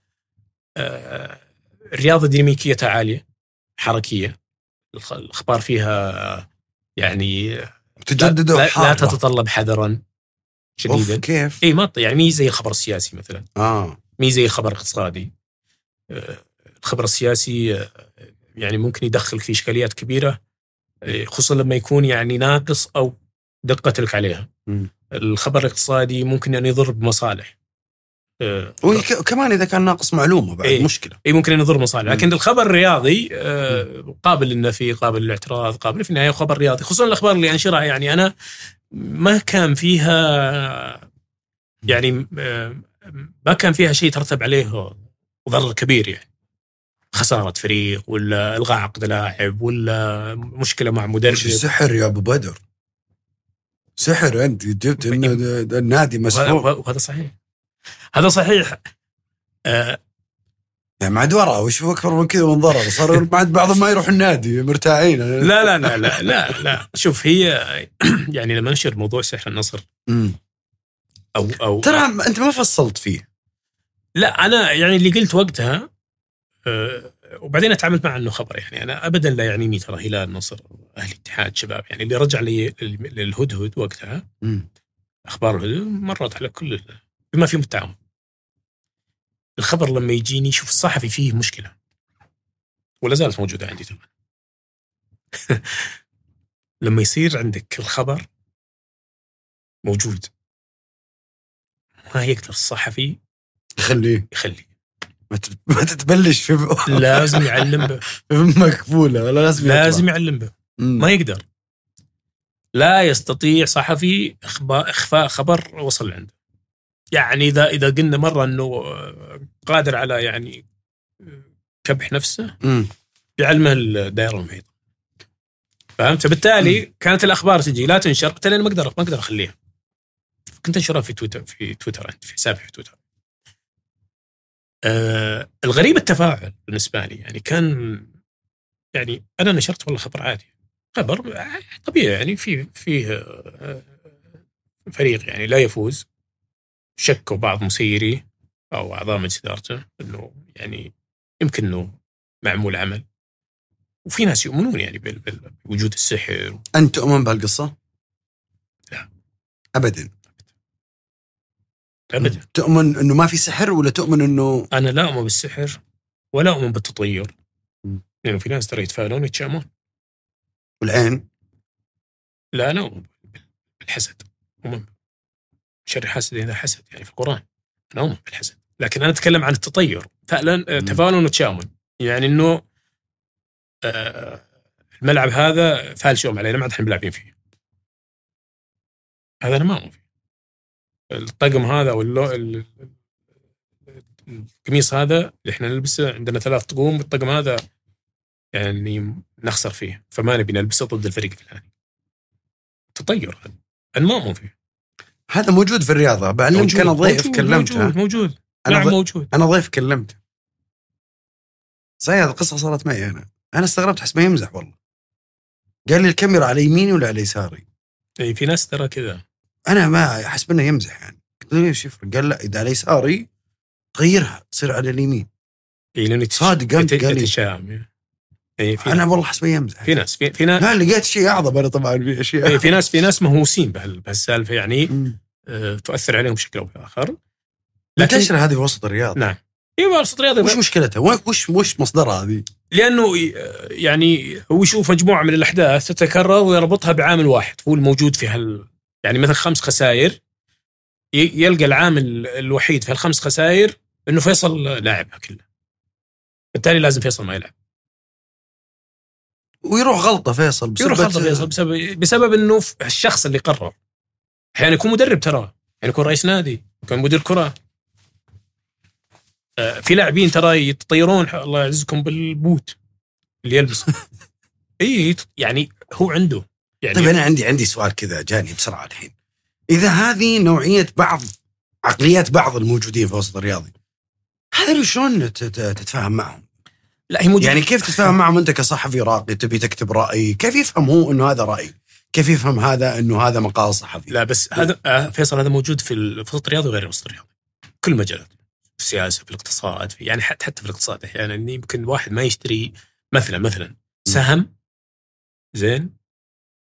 آه الرياضة ديناميكيتها عالية حركية. الأخبار فيها يعني تجدد لا, لا. تتطلب حذرا شديدا. كيف؟ إي ما يعني مي زي الخبر السياسي مثلا. آه. مي زي الخبر الاقتصادي آه، الخبر السياسي آه، يعني ممكن يدخل في إشكاليات كبيرة آه، خصوصا لما يكون يعني ناقص أو دقت لك عليها. مم. الخبر الاقتصادي ممكن أن يضر بمصالح. آه، وكمان إذا كان ناقص معلومة بعد إيه. مشكلة. اي ممكن أن يضر مصالح. لكن الخبر الرياضي آه، قابل للنفي قابل للاعتراض قابل في النهاية خبر رياضي. خصوصا الأخبار اللي أنشرها يعني أنا ما كان فيها يعني آه، ما كان فيها شيء ترتب عليه ضرر كبير يعني. خسارة فريق ولا إلغاء عقد لاعب ولا مشكلة مع مدرب. وش سحر يا أبو بدر؟ سحر أنت جبت إنه النادي مسحور وهذا صحيح. هذا صحيح. آه، يعني ما عاد ورا وش أكبر من كذا من ضرر؟ صار *laughs* ما عاد بعضهم ما يروح النادي مرتاحين. لا لا لا لا لا لا. شوف هي *clears throat* يعني لما نشر موضوع سحر النصر. أو أو ترى أنت ما فصلت فيه. لا أنا يعني اللي قلت وقتها آه، وبعدين اتعاملت معه إنه خبر يعني. أنا ابدا لا يعنيني ترى هلال نصر أهلي اتحاد شباب يعني. اللي رجع لي للهدهد وقتها. أخبار الهدهد مرت على كل بما فيهم التعاون. الخبر لما يجيني شوف الصحفي فيه مشكلة. ولا زالت موجودة عندي طبعا. *laughs* لما يصير عندك الخبر موجود ما يقدر الصحفي خليه يخلي ما تت- *laughs* ما تتبلش في *laughs* لازم يعلم به في مقفولة ولا لازم يطلع. لازم يعلم به. ما يقدر. لا يستطيع صحفي إخفاء خبر وصل عنده. يعني اذا إذا قلنا مرة إنه آه، قادر على يعني آه، كبح نفسه مم. يعلمه الدائره المحيطه فهمت؟ بالتالي كانت الأخبار تجي لا تنشر قلت أنا ما أقدر ما أقدر أخليها. كنت أنشرها في تويتر في تويتر عندي في حسابي في تويتر. آه الغريب التفاعل بالنسبة لي يعني كان يعني أنا نشرت والله خبر عادي. خبر طبيعي يعني في فيه آه، فريق يعني لا يفوز. شكوا بعض مسيريه أو أعضاء مجلس إدارته إنه يعني يمكن إنه معمول عمل. وفي ناس يؤمنون يعني بوجود السحر. أنت تؤمن بهالقصة؟ لا. ابدا. ابدا. تؤمن إنه ما في سحر ولا تؤمن إنه أنا لا أؤمن بالسحر ولا أؤمن بالتطير. لأنه في ناس ترى يتفائلون ويتشائمون العين لا أنا أؤمن بالحسد. أؤمن شر حسد إذا حسد يعني في القرآن. أنا أؤمن بالحسد. لكن أنا أتكلم عن التطير. فعلا تفاؤل وتشاؤم يعني إنه آه، الملعب هذا فالش يوم علينا ما عاد إحنا ملاعبين فيه. هذا أنا ما أؤمن فيه. الطقم هذا واللو ال- القميص هذا اللي إحنا نلبسه عندنا ثلاث طقوم الطقم هذا يعني نخسر فيه فما نبي نلبسه ضد الفريق الفلاني تطير هذا أنا ما اؤمن فيه. هذا موجود في الرياضة بعلمك أنا ضيف كلمته. موجود موجود. أنا نعم موجود. أنا ضيف كلمته. صحيح القصة صارت معي أنا. أنا استغربت حسبه يمزح والله. قال لي الكاميرا على يميني ولا على يساري؟ اي في ناس ترى كذا. أنا ما احسب انه يمزح يعني قلت له ليش يفرق؟ قال لا إذا على يساري غيرها تصير على اليمين إي يتش- صادق يت- قال لي. إي في أنا والله حسبه يمزح في ناس في, في ناس لا لقيت شيء أعظم أنا طبعا في أشياء إيه، في ناس في ناس مهووسين بهال- بهالسالفة يعني مم. آه، تؤثر عليهم بشكل أو بآخر منتشره هذه في وسط الرياض نعم أيوه وسط رياضي وش مشكلتها؟ وش وش مصدرها هذه؟ لأنه يعني هو يشوف مجموعة من الأحداث تتكرر ويربطها بعامل واحد هو الموجود في هال يعني مثلا خمس خسائر يلقى العامل الوحيد في الخمس خسائر إنه فيصل لاعبها كلها بالتالي لازم فيصل ما يلعب. ويروح غلطة فيصل يروح بسبة- غلطه فيصل بسبب بسبب إنه الشخص اللي قرر. أحيانا يكون مدرب ترى أحيانا يكون رئيس نادي يكون مدير كرة. آه، في لاعبين ترى يتطيرون الله يعزكم بالبوت اللي يلبسه. *laughs* اي يعني هو عنده يعني طيب أنا عندي عندي سؤال كذا جاني بسرعة الحين إذا هذه نوعية بعض عقليات بعض الموجودين في الوسط الرياضي هذا شلون تت- تتفاهم معهم؟ لا هي موجودة يعني كيف تتفاهم معهم أنت كصحفي راقي تبي تكتب رأي؟ كيف يفهم هو إنه هذا رأي؟ كيف يفهم هذا إنه هذا مقال صحفي؟ لا بس هذا آه، فيصل هذا موجود في الوسط الرياضي وغير الوسط الرياضي كل المجالات في السياسة في الاقتصاد في يعني حتى في الاقتصاد أحيانا يعني يمكن واحد ما يشتري مثلا مثلا سهم زين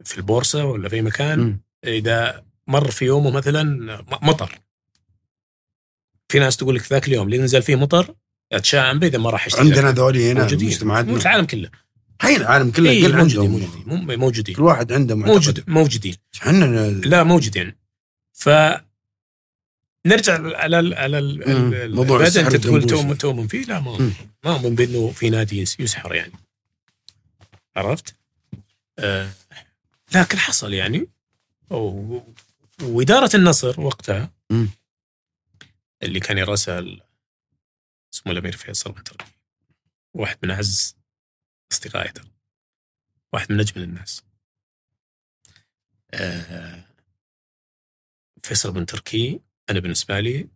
في البورصة ولا في مكان مم. إذا مر في يومه مثلا م- مطر في ناس تقول لك ذاك اليوم اللي نزل فيه مطر أتشائم به اذا ما راح يشتري عندنا ذولي هنا موجودين مجتمعاتنا في العالم كله هي العالم كله إيه موجودين موجودين مو- موجودين كل واحد عنده معتقد. موجود موجودين إحنا لا موجودين ف نرجع على ال على ال مم. ال- موضوع بعد السحر انت تقول. تؤمن تؤمن فيه لا ما مم. ما أؤمن بأنه في نادي يس- يسحر يعني عرفت؟ آه لكن حصل يعني. و- وإدارة النصر وقتها مم. اللي كان يرأسها ال- اسمه الأمير فيصل بن تركي واحد من أعز اصدقائي ترى. واحد من أجمل الناس. آه فيصل بن تركي أنا بالنسبة لي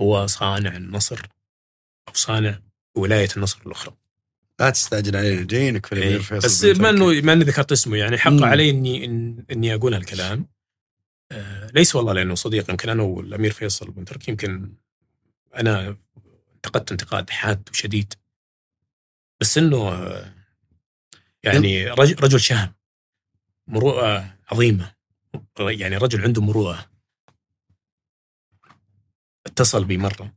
هو صانع النصر أو صانع ولاية النصر الأخرى. لا تستعجل علينا جايينك في الامير إيه. فيصل بس ما. انه ما اني ذكرت اسمه يعني حق. علي اني إني أقول هالكلام آه ليس والله لأنه صديق يمكن أنا والأمير فيصل بن تركي يمكن أنا انتقدت انتقاد حاد وشديد بس إنه آه، يعني رجل, رجل شهم مروءة عظيمة يعني رجل عنده مروءة اتصل بي مرة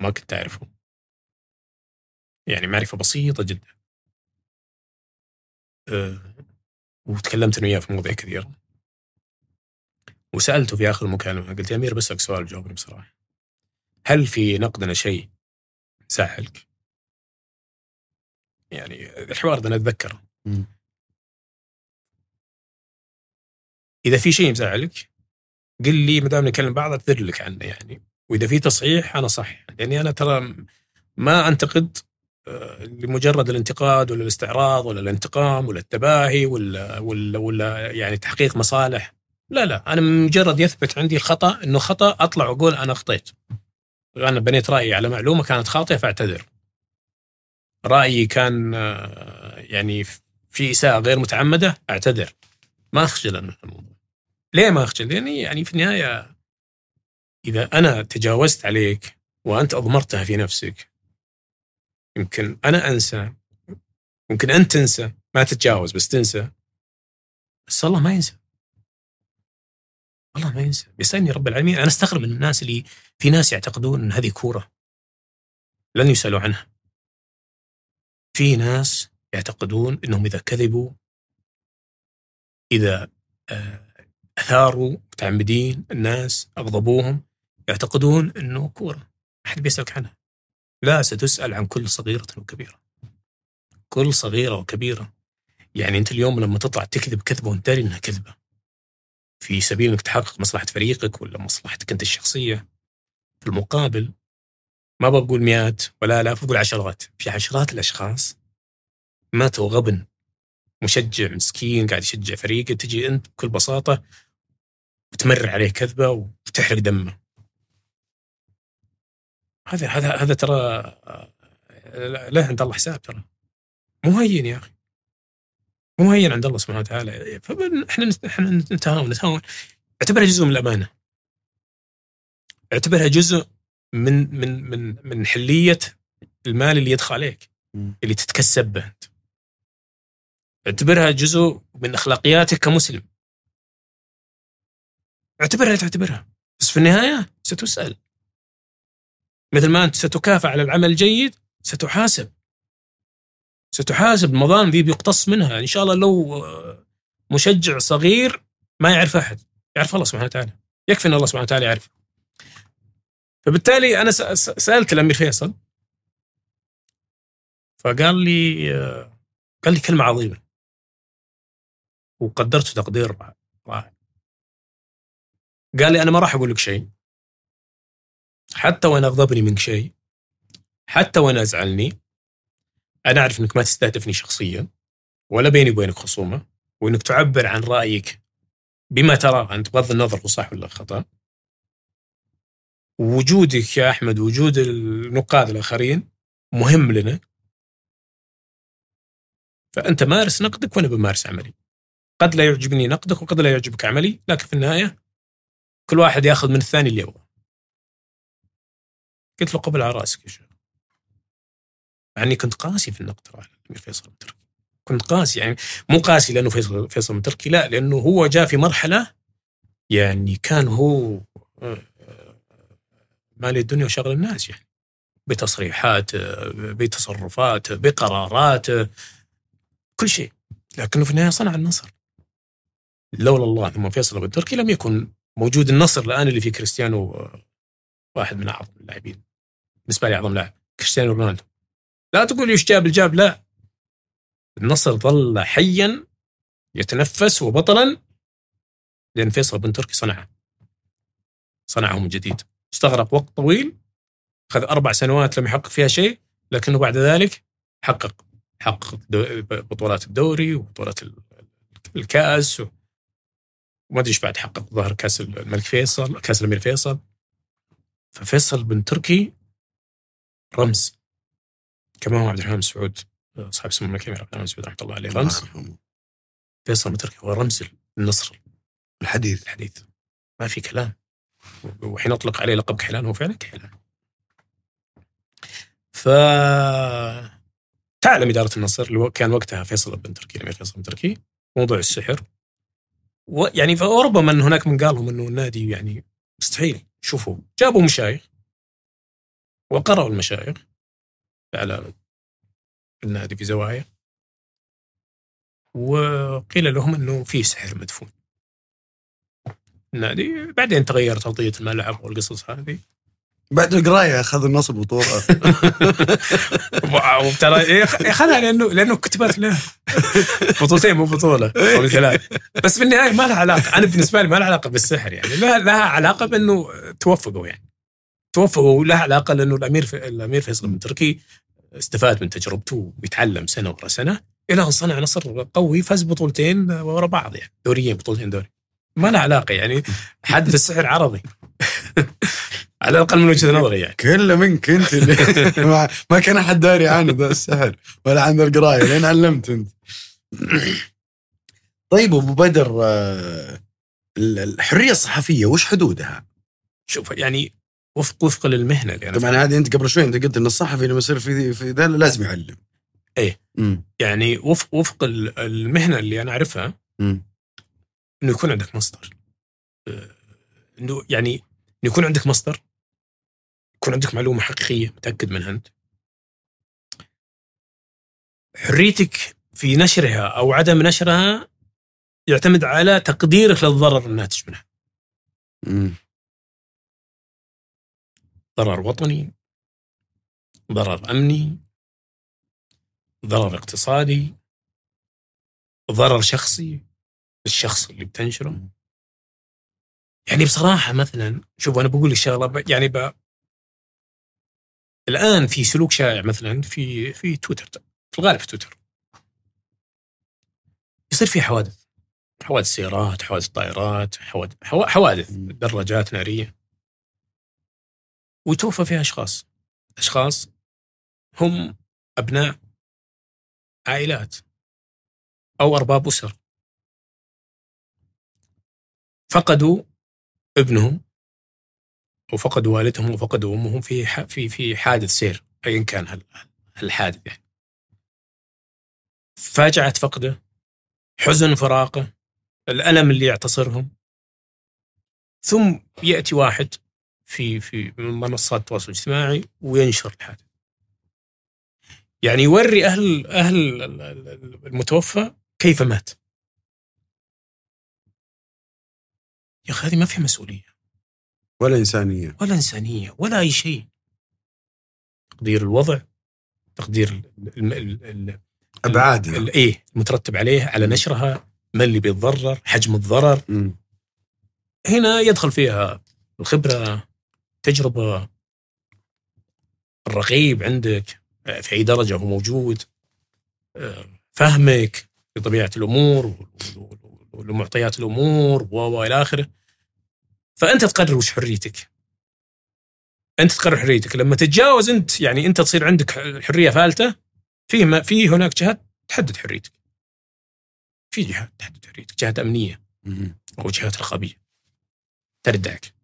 ما كنت أعرفه يعني معرفة بسيطة جدا. أه وتكلمت أنا وياه في مواضيع كثيرة. وسألته في آخر المكالمه قلت يا أمير بسألك سؤال جاوبني بصراحة. هل في نقدنا شيء زعلك؟ يعني الحوار ده أنا أتذكره. إذا في شيء مزعلك قل لي ما دام نكلم بعض أعتذر لك عنه يعني. وإذا في تصحيح أنا صح لأني أنا ترى ما أنتقد لمجرد الانتقاد ولا الاستعراض ولا الانتقام ولا التباهي ولا ولا ولا يعني تحقيق مصالح. لا لا أنا مجرد يثبت عندي الخطا إنه خطأ أطلع وأقول أنا اخطيت أنا بنيت رأيي على معلومة كانت خاطئة فأعتذر. رأيي كان آه، يعني في إساءة غير متعمدة أعتذر. ما أخجل من الموضوع. ليه ما أخجل؟ لأني يعني في النهاية إذا أنا تجاوزت عليك وأنت أضمرتها في نفسك يمكن أنا أنسى. يمكن أنت تنسى. ما تتجاوز بس تنسى. بس الله ما ينسى. الله ما ينسى. بيسألني رب العالمين. أنا أستغرب من الناس اللي في ناس يعتقدون إن هذه كورة لن يسألوا عنها. في ناس يعتقدون إنهم إذا كذبوا إذا آه، أثاروا متعمدين الناس أغضبوهم يعتقدون إنه كورة. ما حد بيسألك عنها. لا ستسأل عن كل صغيرة وكبيرة. كل صغيرة وكبيرة. يعني أنت اليوم لما تطلع تكذب كذبة وأنت داري إنها كذبة. في سبيل إنك تحقق مصلحة فريقك ولا مصلحتك أنت الشخصية. في المقابل ما بقول مئات ولا الاف بقول عشرات. في عشرات الأشخاص ماتوا غبن. مشجع مسكين قاعد يشجع فريقه تجي أنت بكل بساطة وتمرر عليه كذبة وتحرق دمه. هذا هذا هذا ترى له عند الله حساب ترى. مو هين يا أخي. مو هين عند الله سبحانه وتعالى. فاحنا إحنا نتهاون نتهاون. اعتبرها جزء من الأمانة. اعتبرها جزء من من من من حلية المال اللي يدخل عليك. اللي تتكسب به أنت. اعتبرها جزء من أخلاقياتك كمسلم. اعتبرها تعتبرها. بس في النهاية ستسأل. مثل ما أنت ستكافئ على العمل الجيد ستحاسب. ستحاسب. المظالم ذي بيقتص منها. إن شاء الله لو آه، مشجع صغير ما يعرف أحد. يعرف الله سبحانه وتعالى. يكفي إن الله سبحانه وتعالى يعرف. فبالتالي أنا س- س- سألت الأمير فيصل فقال لي آه، قال لي كلمة عظيمة. وقدرته تقدير رائع. قال لي أنا ما راح أقول لك شيء. حتى وإن أغضبني منك شيء حتى وإن أزعلني أنا أعرف إنك ما تستهدفني شخصيا ولا بيني وبينك خصومة وإنك تعبر عن رأيك بما تراه أنت بغض النظر هو صح ولا خطأ. وجودك يا أحمد وجود النقاد الآخرين مهم لنا. فأنت مارس نقدك وأنا بمارس عملي. قد لا يعجبني نقدك وقد لا يعجبك عملي لكن في النهاية كل واحد ياخذ من الثاني اللي يبغى قلت له قبل على راسك يا شيخ. مع إني كنت قاسي في النقد على الامير فيصل بن تركي. كنت قاسي يعني مو قاسي لأنه فيصل فيصل بن تركي لا لأنه هو جاء في مرحلة يعني كان هو آه، آه، مالي الدنيا وشغل الناس يعني. بتصريحات بتصرفات بقرارات كل شيء. لكنه في النهاية صنع النصر. لولا الله ثم فيصل بن تركي لم يكن موجود النصر الآن اللي فيه كريستيانو آه، واحد من أعظم اللاعبين. بالنسبة لي أعظم لاعب كريستيانو رونالدو. لا تقول إيش جاب الجاب لا. النصر ظل حيا يتنفس وبطلا لأن فيصل بن تركي صنعه. صنعه من جديد. استغرق وقت طويل اخذ أربع سنوات لم يحقق فيها شيء لكنه بعد ذلك حقق حقق بطولات الدوري وبطولات ال- الكأس وما أدري إيش بعد حقق ظهر كأس الملك فيصل كأس الأمير فيصل. ففيصل بن تركي رمز. كما هو عبد الرحمن سعود صاحب اسمه الملك الأمير عبد الرحمن سعود رحمة الله عليه رمز. فيصل بن تركي هو رمز النصر. الحديث. الحديث. ما في كلام. وحين أطلق عليه لقب كحلان هو فعلا كحلان. ف تعلم إدارة النصر اللي كان وقتها فيصل بن تركي الأمير فيصل بن تركي موضوع السحر. ويعني فربما ان هناك من قال لهم إنه النادي يعني مستحيل. شوفوا جابوا مشايخ. وقرأوا المشايخ على النادي في زوايا. وقيل لهم إنه في سحر مدفون. النادي بعدين تغيرت ارضيه الملعب والقصص هذه. بعد القراية أخذ النصب بطوله. *laughs* وترى أخذها لأنه لأنه كتبت له. بطولتين مو بطولة أو ثلاث بس في النهاية ما لها علاقة. أنا بالنسبة لي ما لها علاقة بالسحر يعني. لها, لها علاقة بأنه توفقوا يعني. توفقوا ولها علاقه لأنه الأمير في الأمير فيصل بن تركي استفاد من تجربته ويتعلم سنة ورا سنة. إلى أن صنع نصر قوي فاز بطولتين ورا بعض يعني دوريين بطولتين دوري. ما لها علاقة يعني حدث السحر عرضي. *laughs* على الأقل من وجهة نظري يعني. كله منك أنت اللي ما, كان أحد داري ذا السحر ولا عن القراية لين علمت أنت. طيب أبو بدر آه، ال- الحرية الصحفية وش حدودها؟ شوف يعني وفق وفق للمهنة اللي أنا طبعا هذه أنت قبل شوي أنت قلت إن الصحفي لما يصير في في ذا لازم يعلم. إيه. امم يعني وفق وفق ال- المهنة اللي أنا أعرفها إنه يكون عندك مصدر آه، إنه يعني انه يكون عندك مصدر يكون عندك معلومة حقيقية متأكد منها أنت. حريتك في نشرها أو عدم نشرها يعتمد على تقديرك للضرر الناتج منها امم ضرر وطني ضرر أمني ضرر اقتصادي ضرر شخصي الشخص اللي بتنشره. يعني بصراحة مثلا شوف أنا بقول لك شغلة يعني ب... الآن في سلوك شائع مثلا في في تويتر في الغالب في تويتر. يصير في حوادث. حوادث سيارات حوادث طائرات حوادث حوا- حوادث دراجات نارية. ويتوفى فيها أشخاص. أشخاص هم أبناء عائلات أو أرباب أسر. فقدوا ابنهم وفقدوا والدهم وفقدوا أمهم في في في حادث سير ايا كان الحادث يعني. فاجعه فقده حزن فراقه الألم اللي يعتصرهم. ثم يأتي واحد في في منصات التواصل الاجتماعي وينشر الحادث. يعني يوري أهل أهل المتوفى كيف مات. يا أخي هذه ما فيها مسؤولية. ولا إنسانية. ولا إنسانية ولا أي شيء. تقدير الوضع تقدير ال- ال- ال- أبعادها. ال- إيه المترتب عليه على نشرها ما اللي بيتضرر حجم الضرر. مم. هنا يدخل فيها الخبرة تجربة الرقيب عندك في أي درجة هو موجود آه، فهمك لطبيعة الأمور ولمعطيات الأمور و و إلى آخره. فأنت تقرر وش حريتك. أنت تقرر حريتك. لما تتجاوز أنت يعني أنت تصير عندك حرية فالتة في ما في هناك جهات تحدد حريتك. في جهات تحدد حريتك. جهات أمنية. أو جهات رقابية تردعك.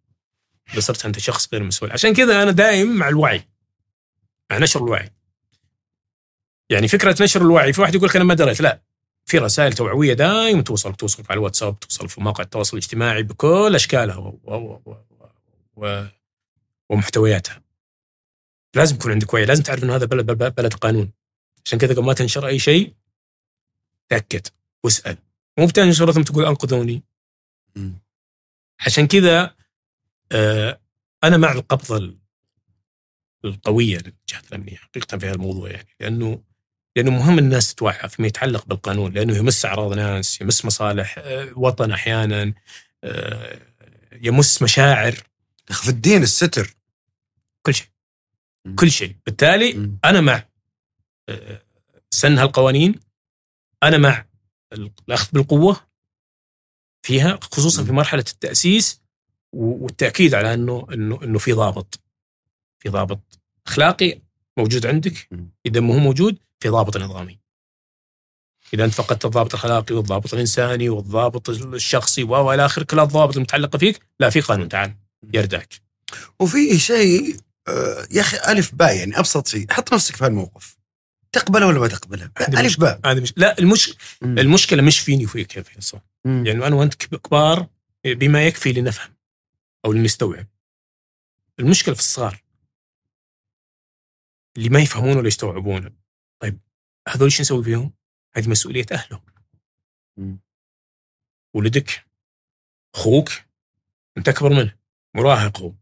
اذا صرت انت شخص غير مسؤول. عشان كذا أنا دائم مع الوعي مع نشر الوعي. يعني فكرة نشر الوعي في واحد يقول لك أنا ما دريت لا. في رسائل توعوية دائما توصل توصل على الواتساب توصل في مواقع التواصل الاجتماعي بكل أشكالها و... و... و... و... ومحتوياتها. لازم يكون عندك وعي لازم تعرف إنه هذا بلد بلد, بلد قانون. عشان كذا قبل ما تنشر أي شيء تأكد واسأل. مو بتنشر ثم تقول أنقذوني. عشان كذا أنا مع القبضة ال- القوية للجهات الأمنية حقيقة في هذا الموضوع يعني لأنه لأنه مهم الناس تتوعى فيما يتعلق بالقانون لأنه يمس أعراض ناس يمس مصالح آه، وطن أحيانا آه، يمس مشاعر. في الدين الستر. كل شيء. كل شيء. بالتالي. أنا مع آه، سن هالقوانين أنا مع الأخذ بالقوة فيها خصوصا في مرحلة التأسيس والتأكيد على إنه إنه إنه في ضابط. في ضابط أخلاقي موجود عندك. إذا مو هو موجود في ضابط نظامي. إذا أنت فقدت الضابط الأخلاقي والضابط الإنساني والضابط الشخصي و إلى اخره كل الضوابط المتعلقة فيك لا في قانون تعال يردعك. وفي شيء آه، يا أخي ألف باء يعني أبسط شيء حط نفسك في هالموقف. تقبله ولا ما تقبله؟ ألف باء هذا مش لا المش... مم. المشكلة مش فيني وفيك يا فيصل. مم. يعني أنا وأنت كب- كبار بما يكفي لنفهم. أو لنستوعب المشكلة في الصغار. اللي ما يفهمون ولا يستوعبون. طيب هذول إيش نسوي فيهم؟ هذه مسؤولية اهله. ولدك أخوك أنت أكبر منه مراهق هو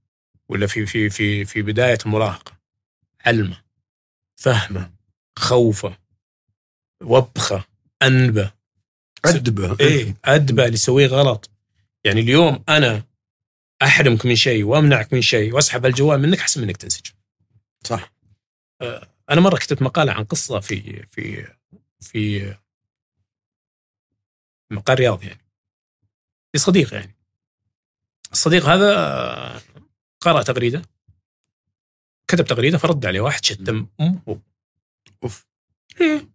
ولا في في في في بداية المراهقه علمه فهمه خوفه وبخه أنبه. أدبه إيه أدبه. اللي يسويه غلط. يعني اليوم أنا أحرمك من شيء وأمنعك من شيء وأسحب الجوال منك أحسن منك تنسجن صح. أنا مرة كتبت مقالة عن قصة في في في مقال رياض يعني. لصديق يعني. الصديق هذا قرأ تغريدة. كتب تغريدة فرد عليه واحد شتم أمه. أوف. إيه.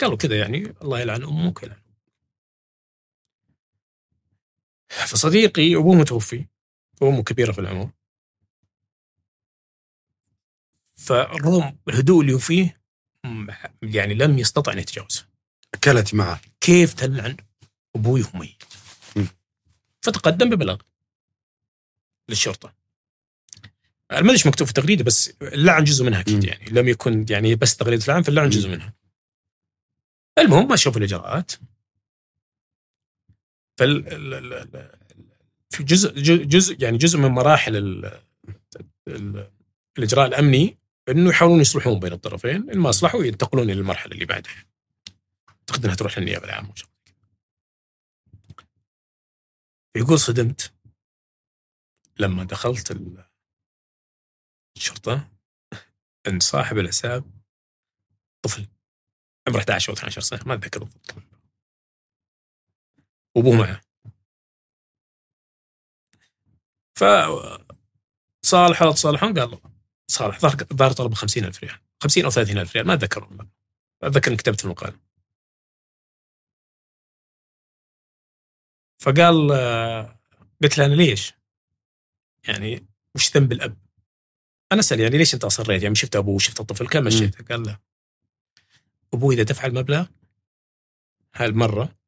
قالوا كذا يعني الله يلعن أمك يلعن فصديقي ابوه متوفي وامه كبيرة في العمر. فالرغم الهدوء اللي هو فيه يعني لم يستطع أن يتجاوزه. أكلت معه. كيف تلعن؟ ميت. م. فتقدم ببلاغ للشرطة. أنا ما أدري مكتوب في التغريده بس اللعن جزء منها أكيد. يعني. لم يكن يعني بس تغريده اللعن فاللعن جزء منها. المهم ما شوف الإجراءات. فال ال- ال- ال- في جزء جزء- يعني جزء من مراحل ال ال الإجراء الأمني إنه يحاولون يصلحون بين الطرفين إن ما صلحوا ينتقلون إلى المرحلة اللي بعدها أعتقد إنها تروح للنيابة العامة. يقول صدمت لما دخلت ال- الشرطة إن صاحب الحساب طفل عمره 11 أو 12 سنة ما أتذكر بالضبط وابوه معه ف صالحوا تصالحون قال صالح ظهر طلب 50000 ريال 50 أو 30000 ريال ما أتذكر والله. أتذكر إني كتبت في المقال فقال آه، قلت له أنا ليش؟ يعني وش ذنب الأب؟ أنا اسال يعني ليش أنت أصريت؟ يعني شفت أبوه وشفت الطفل كم مشيته؟ قال له أبوي إذا دفع المبلغ هالمرة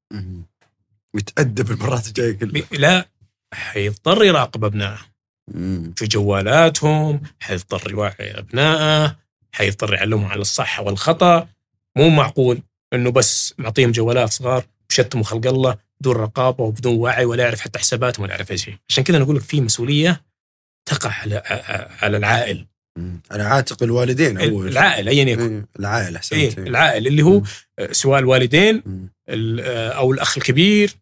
مم. متأدب المرات الجاية كلها. لا حيضطر يراقب أبنائه. مم. في جوالاتهم حيضطر يوعي أبنائه حيضطر يعلمهم على الصح والخطأ. مو معقول إنه بس معطيهم جوالات صغار وشتموا خلق الله بدون رقابة وبدون وعي ولا يعرف حتى حساباتهم ولا يعرف أي شيء. عشان كذا نقول لك في مسؤولية تقع على على العائل. على عاتق الوالدين اول العائل ايا يكن. العائل أحسنت. إيه. العائل اللي هو سواء الوالدين أو الأخ الكبير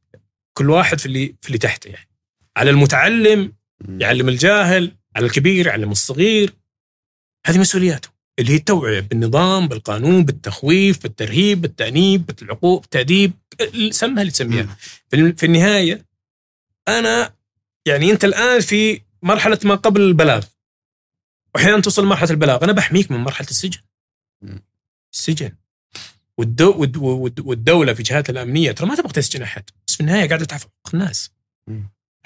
كل واحد في اللي في اللي تحته يعني. على المتعلم. يعلم الجاهل على الكبير يعلم الصغير. هذه مسؤولياته اللي هي التوعية بالنظام بالقانون بالتخويف بالترهيب بالتأنيب بالعقوق بالتأديب سمها اللي تسميها. في النهاية أنا يعني أنت الآن في مرحلة ما قبل البلاغ. واحيانا توصل لمرحلة البلاغ. أنا بحميك من مرحلة السجن. السجن. والدو والد- والد- والدولة في جهاتها الأمنية ترى ما تبغى تسجن أحد بس في النهاية قاعدة تعرف حقوق الناس.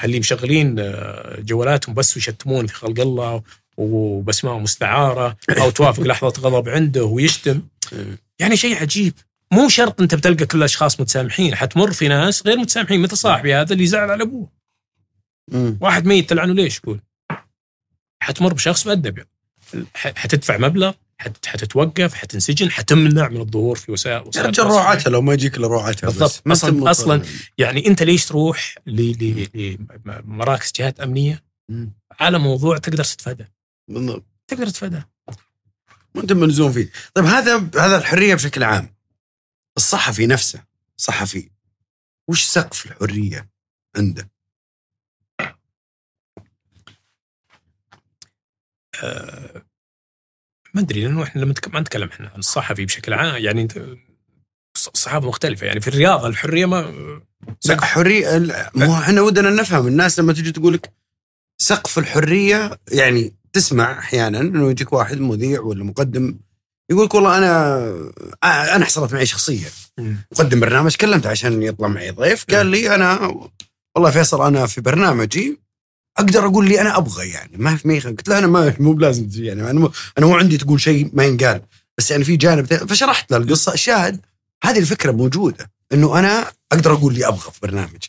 اللي مشغلين آه، جوالاتهم بس ويشتمون في خلق الله وبأسماء مستعارة أو توافق *laughs* لحظة غضب عنده ويشتم. يعني شيء عجيب مو شرط أنت بتلقى كل الأشخاص متسامحين حتمر في ناس غير متسامحين مثل صاحبي هذا اللي زعل على أبوه. واحد ميت تلعنه ليش يقول حتمر بشخص مؤدب يعني. حتدفع مبلغ حتتوقف حتنسجن حتمنع من الظهور في وسائل وسائل التواصل. روعتها لو ما يجيك إلا روعتها. بالضبط. مضطر. أصلاً يعني أنت ليش تروح لمراكز جهات أمنية مم. على موضوع تقدر تتفادى بالضبط تقدر تتفادى وانت ملزوم فيه طيب هذا هذا الحرية بشكل عام الصحفي نفسه صحفي وش سقف الحرية عنده آه، ما أدري لأنه إحنا لما ما نتكلم إحنا عن الصحفي بشكل عام يعني الصحافه مختلفة يعني في الرياضة الحرية ما لا سقف. حرية مو إحنا ودنا نفهم الناس لما تجي تقول لك سقف الحرية يعني تسمع أحيانا إنه يجيك واحد مذيع ولا مقدم يقول لك والله أنا أنا حصلت معي شخصيه. مقدم برنامج كلمته عشان يطلع معي ضيف قال لي أنا والله فيصل أنا في برنامجي أقدر أقول لي أنا أبغى يعني. ما في قلت له أنا ما مو بلازم تجي يعني. أنا مو أنا مو عندي تقول شيء ما ينقال. بس يعني في جانب. فشرحت له القصة. الشاهد هذه الفكرة موجودة. إنه أنا أقدر أقول لي أبغى في برنامج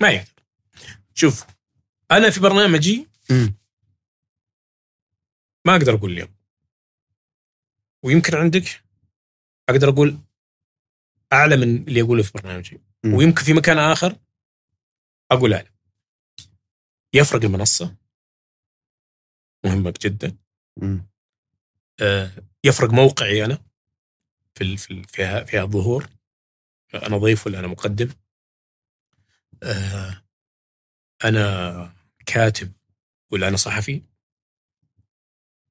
ما يقدر. شوف أنا في برنامجي مم. ما أقدر أقول اليوم ويمكن عندك أقدر أقول أعلى من اللي اقوله في برنامجي. مم. ويمكن في مكان آخر أقول أعلى. يفرق المنصة. مهمه جدا. آه، يفرق موقعي أنا في في فيها فيها ظهور أنا ضيف ولا أنا مقدم. آه، أنا كاتب ولا أنا صحفي.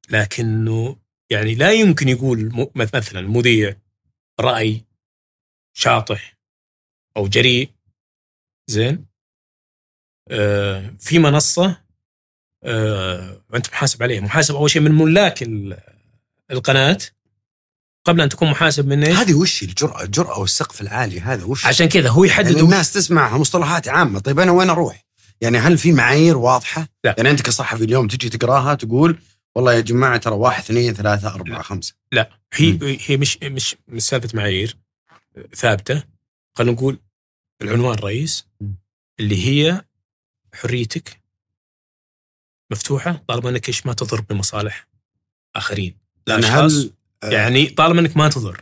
لكنه يعني لا يمكن يقول مثلا مذيع رأي شاطح أو جريء. زين؟ في منصة آه، أنت محاسب عليها. محاسب أول شيء من ملاك ال- القناة. قبل أن تكون محاسب من إيش؟ هذه وش الجرأة الجرأة والسقف العالي هذا وش؟ عشان كذا هو يحدد يعني الناس تسمعها مصطلحات عامة. طيب أنا وين أروح؟ يعني هل في معايير واضحة؟ لا. يعني أنت كصحفي اليوم تجي تقراها تقول والله يا جماعة ترى واحد اثنين ثلاثة أربعة خمسة. هي مم. هي مش مش مش سالفة معايير ثابتة. خلينا نقول العنوان رئيس مم. اللي هي حريتك مفتوحة طالما إنك إيش ما تضر بمصالح آخرين لأن. هل آه، يعني طالما إنك ما تضر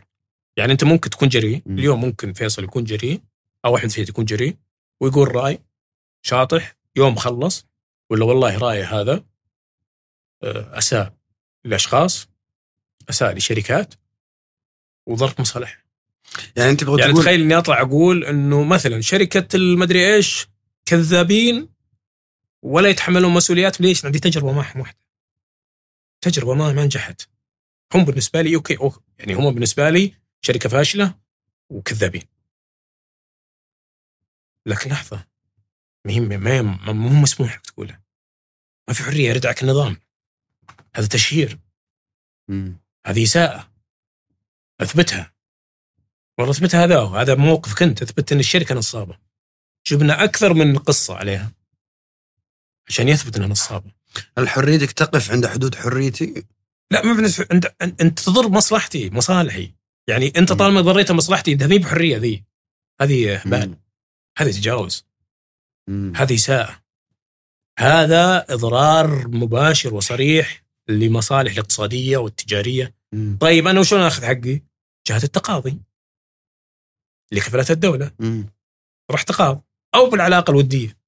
يعني أنت ممكن تكون جريء. اليوم ممكن فيصل يكون جريء أو احمد فهد يكون جريء ويقول رأي شاطح يوم خلص ولا والله رايه هذا آه، أساء لأشخاص أساء لشركات وضرب مصالح يعني تبغى يعني تقول تخيل إني أطلع أقول إنه مثلا شركة المدري إيش كذابين ولا يتحملون مسؤوليات. ليش؟ عندي تجربة معهم واحدة تجربة ما ما نجحت. هم بالنسبة لي okay okay. يعني هم بالنسبة لي شركة فاشلة وكذابين. لكن لحظة ما مو مسموح لك تقولها ما في حرية يردعك النظام. هذا تشهير. مم. هذه إساءة. أثبتها. والله أثبتها هذا هو. هذا موقفك أنت. أثبت أن الشركة نصابة. جبنا أكثر من قصة عليها. عشان يثبت أنها نصابة هل حريتك تقف عند حدود حريتي؟ لا ما بالنسبة أنت أنت- أنت تضر مصلحتي مصالحي. يعني أنت طالما ضريت مصلحتي هذه بحرية ذي هذه إهمال مم. هذه تجاوز. هذه إساءة هذا إضرار مباشر وصريح لمصالح الاقتصادية والتجارية. مم. طيب أنا وشلون آخذ حقي؟ جهة التقاضي. اللي كفلتها الدولة. مم. رحت تقاض أو بالعلاقة الودية.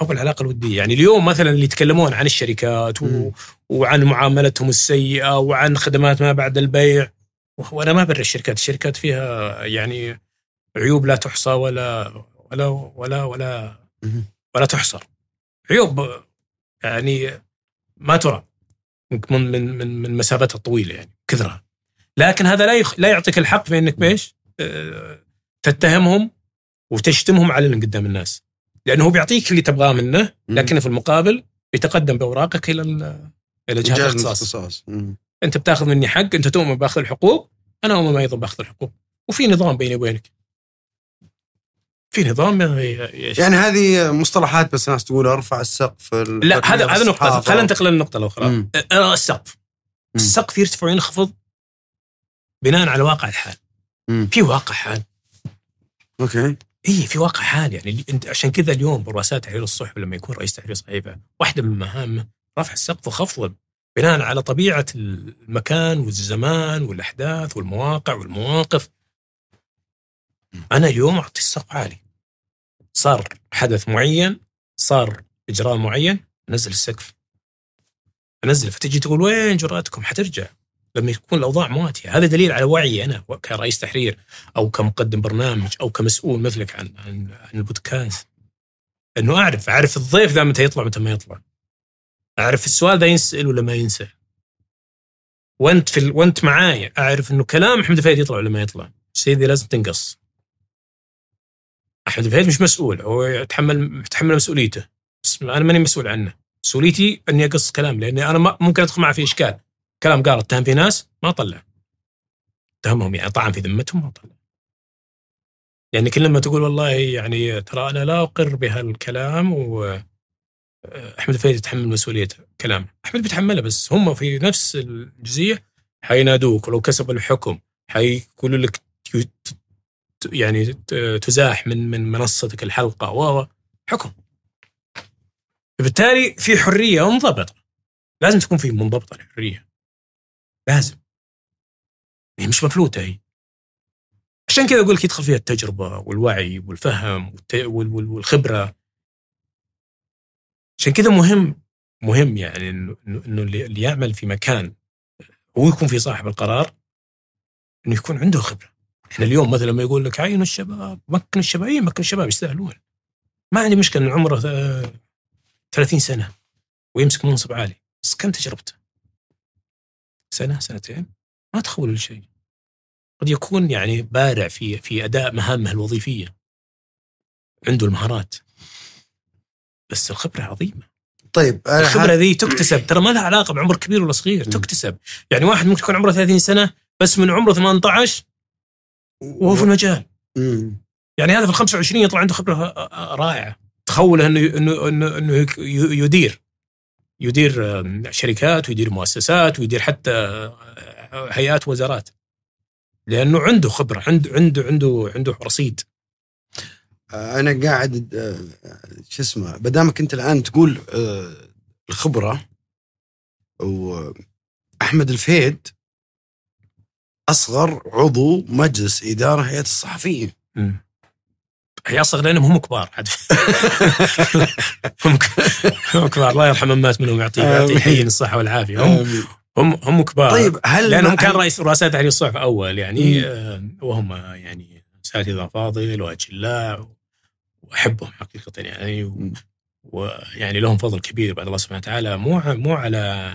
أو بالعلاقه الودية. يعني اليوم مثلا اللي يتكلمون عن الشركات و... وعن معاملتهم السيئة وعن خدمات ما بعد البيع. وأنا ما برر الشركات. الشركات فيها يعني عيوب لا تحصى ولا ولا ولا ولا. ولا تحصر. عيوب يعني ما ترى. من من من, من مسافتها الطويلة يعني كثرها. لكن هذا لا يخ... لا يعطيك الحق في إنك بإيش؟ آه، تتهمهم وتشتمهم علنا قدام الناس. لأنه هو بيعطيك اللي تبغاه منه لكن في المقابل يتقدم بأوراقك إلى ال- إلى جهاز الاختصاص. أنت بتاخذ مني حق أنت تؤمن بأخذ الحقوق أنا أؤمن أيضا بأخذ الحقوق. وفي نظام بيني وبينك. في نظام يعني هذه مصطلحات بس ناس تقول أرفع السقف لا هذا هذا نقطة. خلينا ننتقل للنقطة الأخرى. أه، السقف. السقف يرتفع وينخفض بناء على واقع الحال. مم. في واقع حال. أوكي. اي في واقع حال يعني. أنت عشان كذا اليوم برؤساء تحرير الصحف لما يكون رئيس تحرير صحيفة واحدة من مهامه رفع السقف وخفضه بناء على طبيعة المكان والزمان والأحداث والمواقع والمواقف. أنا اليوم أعطي السقف عالي. صار حدث معين صار إجراء معين أنزل السقف. انزل فتجي تقول وين جرأتكم؟ حترجع. لما يكون الأوضاع مواتيه هذا دليل على وعي أنا كرئيس تحرير أو كمقدم برنامج أو كمسؤول مثلك عن عن, عن البودكاست. انه أعرف أعرف الضيف ذا متى يطلع متى ما يطلع. أعرف السؤال ذا ينسأل ولا ما ينسأل. وأنت في ال... وأنت معايا أعرف إنه كلام أحمد الفهد يطلع ولا ما يطلع. سيدي لازم تنقص. أحمد الفهد مش مسؤول هو يتحمل يتحمل مسؤوليته. بس أنا ماني مسؤول عنه. مسؤوليتي إني أقص كلام لأني أنا ممكن أدخل معه في إشكال. كلام قال اتهم في ناس ما طلع. اتهمهم يعني طعن في ذمتهم ما طلع. يعني كل لما تقول والله يعني ترى أنا لا أقر بهالكلام و أحمد الفهد يتحمل مسؤولية كلامه، أحمد بيتحملها بس هم في نفس الجزئية حينادوك ولو كسبوا الحكم حيقولوا لك يعني تزاح من من منصتك الحلقة. و حكم. بالتالي في حرية منضبطة. لازم تكون في منضبطة الحرية. لازم. هي مش مفلوتة هي. عشان كذا أقول لك يدخل فيها التجربة والوعي والفهم والخبرة. عشان كذا مهم مهم يعني إنه إنه اللي يعمل في مكان هو يكون في صاحب القرار إنه يكون عنده خبرة. إحنا اليوم مثلا لما يقول لك عينوا الشباب مكن الشباب أي مكن الشباب يستاهلون. ما عندي مشكلة إن عمره آه، 30 سنة ويمسك منصب عالي. بس كم تجربته؟ سنة سنتين ما تخول الشيء قد يكون يعني بارع في في أداء مهامه الوظيفية. عنده المهارات. بس الخبرة عظيمة. طيب أنا الخبرة ذي تكتسب. ترى ما لها علاقة بعمر كبير ولا صغير. تكتسب. يعني واحد ممكن يكون عمره 30 سنة بس من عمره 18 وهو في المجال. يعني هذا في ال 25 يطلع عنده خبرة رائعة. تخوله إنه إنه إنه, إنه يدير. يدير شركات ويدير مؤسسات ويدير حتى آه، هيئات وزارات. لأنه عنده خبرة عنده عنده عنده عنده رصيد. أنا قاعد آه، شو اسمه بدامك أنت الآن تقول آه، الخبرة وأحمد الفهد أصغر عضو مجلس إدارة هيئة الصحفيين. أصغر لأنهم هم كبار عاد هم كبار الله يرحم من مات منهم يعطيه حين الصحة والعافية هم. هم هم كبار طيب هل لأنهم كان رئيس رؤساء تحرير الصحف أول يعني. آه، وهم يعني اساتذه فاضل واجلاء وأحبهم حقيقة يعني. ويعني لهم فضل كبير بعد الله سبحانه وتعالى مو مو على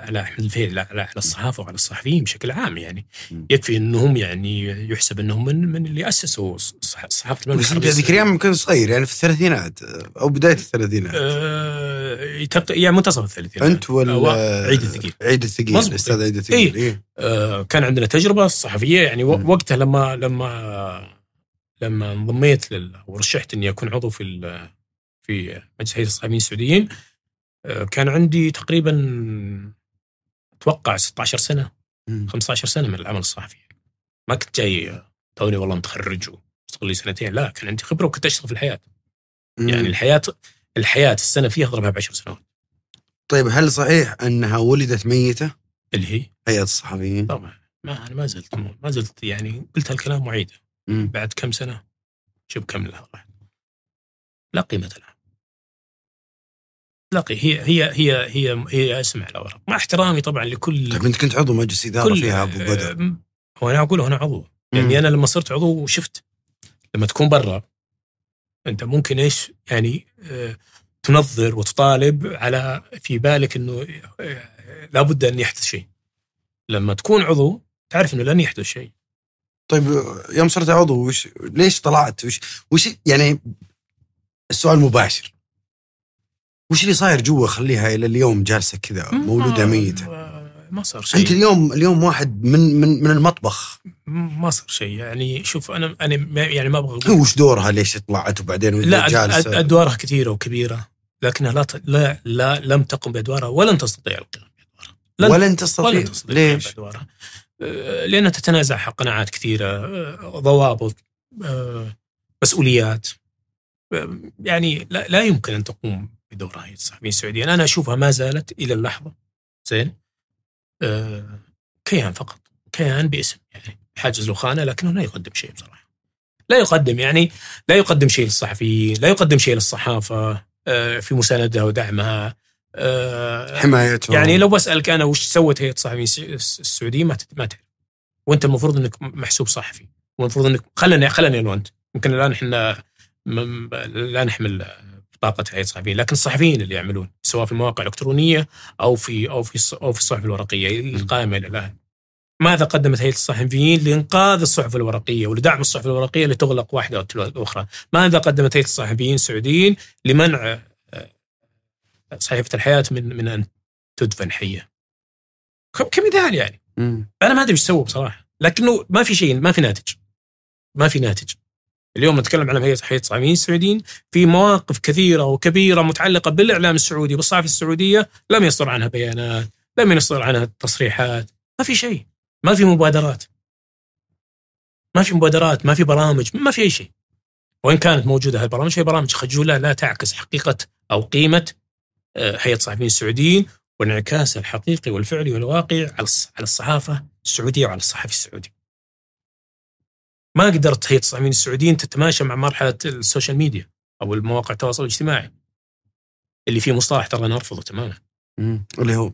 على احمد الفيل لا على على الصحافة وعلى الصحفيين بشكل عام يعني. يكفي انهم يعني يحسب انهم من من اللي أسسوا صح- صحافة المملكة بس ذيك الأيام يمكن صغير يعني في الثلاثينات آه، أو بداية الثلاثينات آه، يعني منتصف الثلاثينات أنت ولا أو عيد الثقيل عيد الثقيل. الاستاذ عيد الثقيل إيه. آه، كان عندنا تجربة صحفية يعني مم. وقتها لما لما لما انضميت لل ورشحت إني أكون عضو في ال- في مجلس هيئة الصحفيين السعوديين آه، كان عندي تقريبا أتوقع 16 سنة مم. 15 سنة من العمل الصحفي. ما كنت جاي توني والله متخرج واشتغل لي سنتين. لا كان عندي خبرة وكنت أشتغل في الحياة. يعني الحياة الحياة السنة فيها اضربها بعشر سنوات. طيب هل صحيح أنها ولدت ميتة؟ اللي هي؟ هيئة الصحفيين؟ طبعا. ما أنا ما زلت ما زلت يعني قلت هالكلام وعيده. مم. بعد كم سنة؟ شوف كم لها راح. لا قيمة لها لا قي- هي هي هي هي هي اسم على ورق مع احترامي طبعا لكل طيب أنت كنت عضو مجلس إدارة فيها أبو بدر. آه، هو أنا أقول أنا عضو. مم. يعني أنا لما صرت عضو شفت لما تكون برا أنت ممكن إيش؟ يعني آه، تنظر وتطالب على في بالك إنه آه، لابد أن يحدث شيء. لما تكون عضو تعرف إنه لن يحدث شيء. طيب يوم صرت عضو وش ليش طلعت؟ وش وش يعني السؤال مباشر. وش اللي صاير جوا؟ خليها إلى اليوم جالسة كذا مولودة ما- ميتة. ما- صار شيء. أنت اليوم اليوم واحد من من من المطبخ. ما صار شيء. يعني شوف أنا أنا يعني ما أبغى أقول. وش دورها؟ ليش طلعت؟ وبعدين لا جالسة؟ أدوارها كثيرة وكبيرة لكنها لا لا لا لم تقم بأدوارها ولن تستطيع القيام بأدوارها. لن ولن تستطيع. ولن تستطيع ليش؟ بأدوارها. آه، لأنها تتنازع حق قناعات كثيرة آه، ضوابط آه، مسؤوليات. آه، يعني لا, لا يمكن أن تقوم بدورها هي الصحفيين السعوديين أنا أشوفها ما زالت إلى اللحظة. زين؟ آه، كيان فقط. كيان باسم. يعني حاجز له خانه لكنه لا يقدم شيء بصراحة. لا يقدم يعني لا يقدم شيء للصحفيين لا يقدم شيء للصحافة آه، في مساندها ودعمها آه، حمايتهم. يعني لو بسألك أنا وش سوت هيئة الصحفيين الس- السعوديين ما ما تعرف. وأنت المفروض إنك محسوب صحفي. والمفروض إنك خلني خلني وأنت. يمكن الآن إحنا لا نحمل بطاقه هيئه الصحفيين لكن الصحفيين اللي يعملون سواء في المواقع الالكترونيه أو في أو في أو في الصحف الورقية القائمة إلى الآن ماذا قدمت هيئه الصحفيين لإنقاذ الصحف الورقية ولدعم الصحف الورقية لتغلق واحدة تلو الاخرى؟ ماذا قدمت هيئه الصحفيين السعوديين لمنع آه، صحيفة الحياة من من أن تدفن حية؟ كمثال يعني. أنا ما أدري إيش سووا بصراحة لكنه ما في شيء ما في ناتج ما في ناتج اليوم نتكلم عن هيئه هيئه الصحفيين السعوديين في مواقف كثيرة وكبيرة متعلقة بالإعلام السعودي بالصحافه السعودية لم يصدر عنها بيانات لم يصدر عنها تصريحات ما في شيء ما في مبادرات ما في مبادرات ما في برامج ما في أي شيء وإن كانت موجودة هالبرامج في برامج خجوله لا تعكس حقيقة أو قيمة آه، هيئه الصحفيين السعوديين وانعكاس الحقيقي والفعلي والواقعي على الصحافة السعودية وعلى الصحفي السعودي. ما قدرت هيئه الصحفيين السعوديين تتماشى مع مرحلة ال social media أو المواقع التواصل الاجتماعي اللي فيه مصطلح ترى أنا أرفضه تماما. اللي هو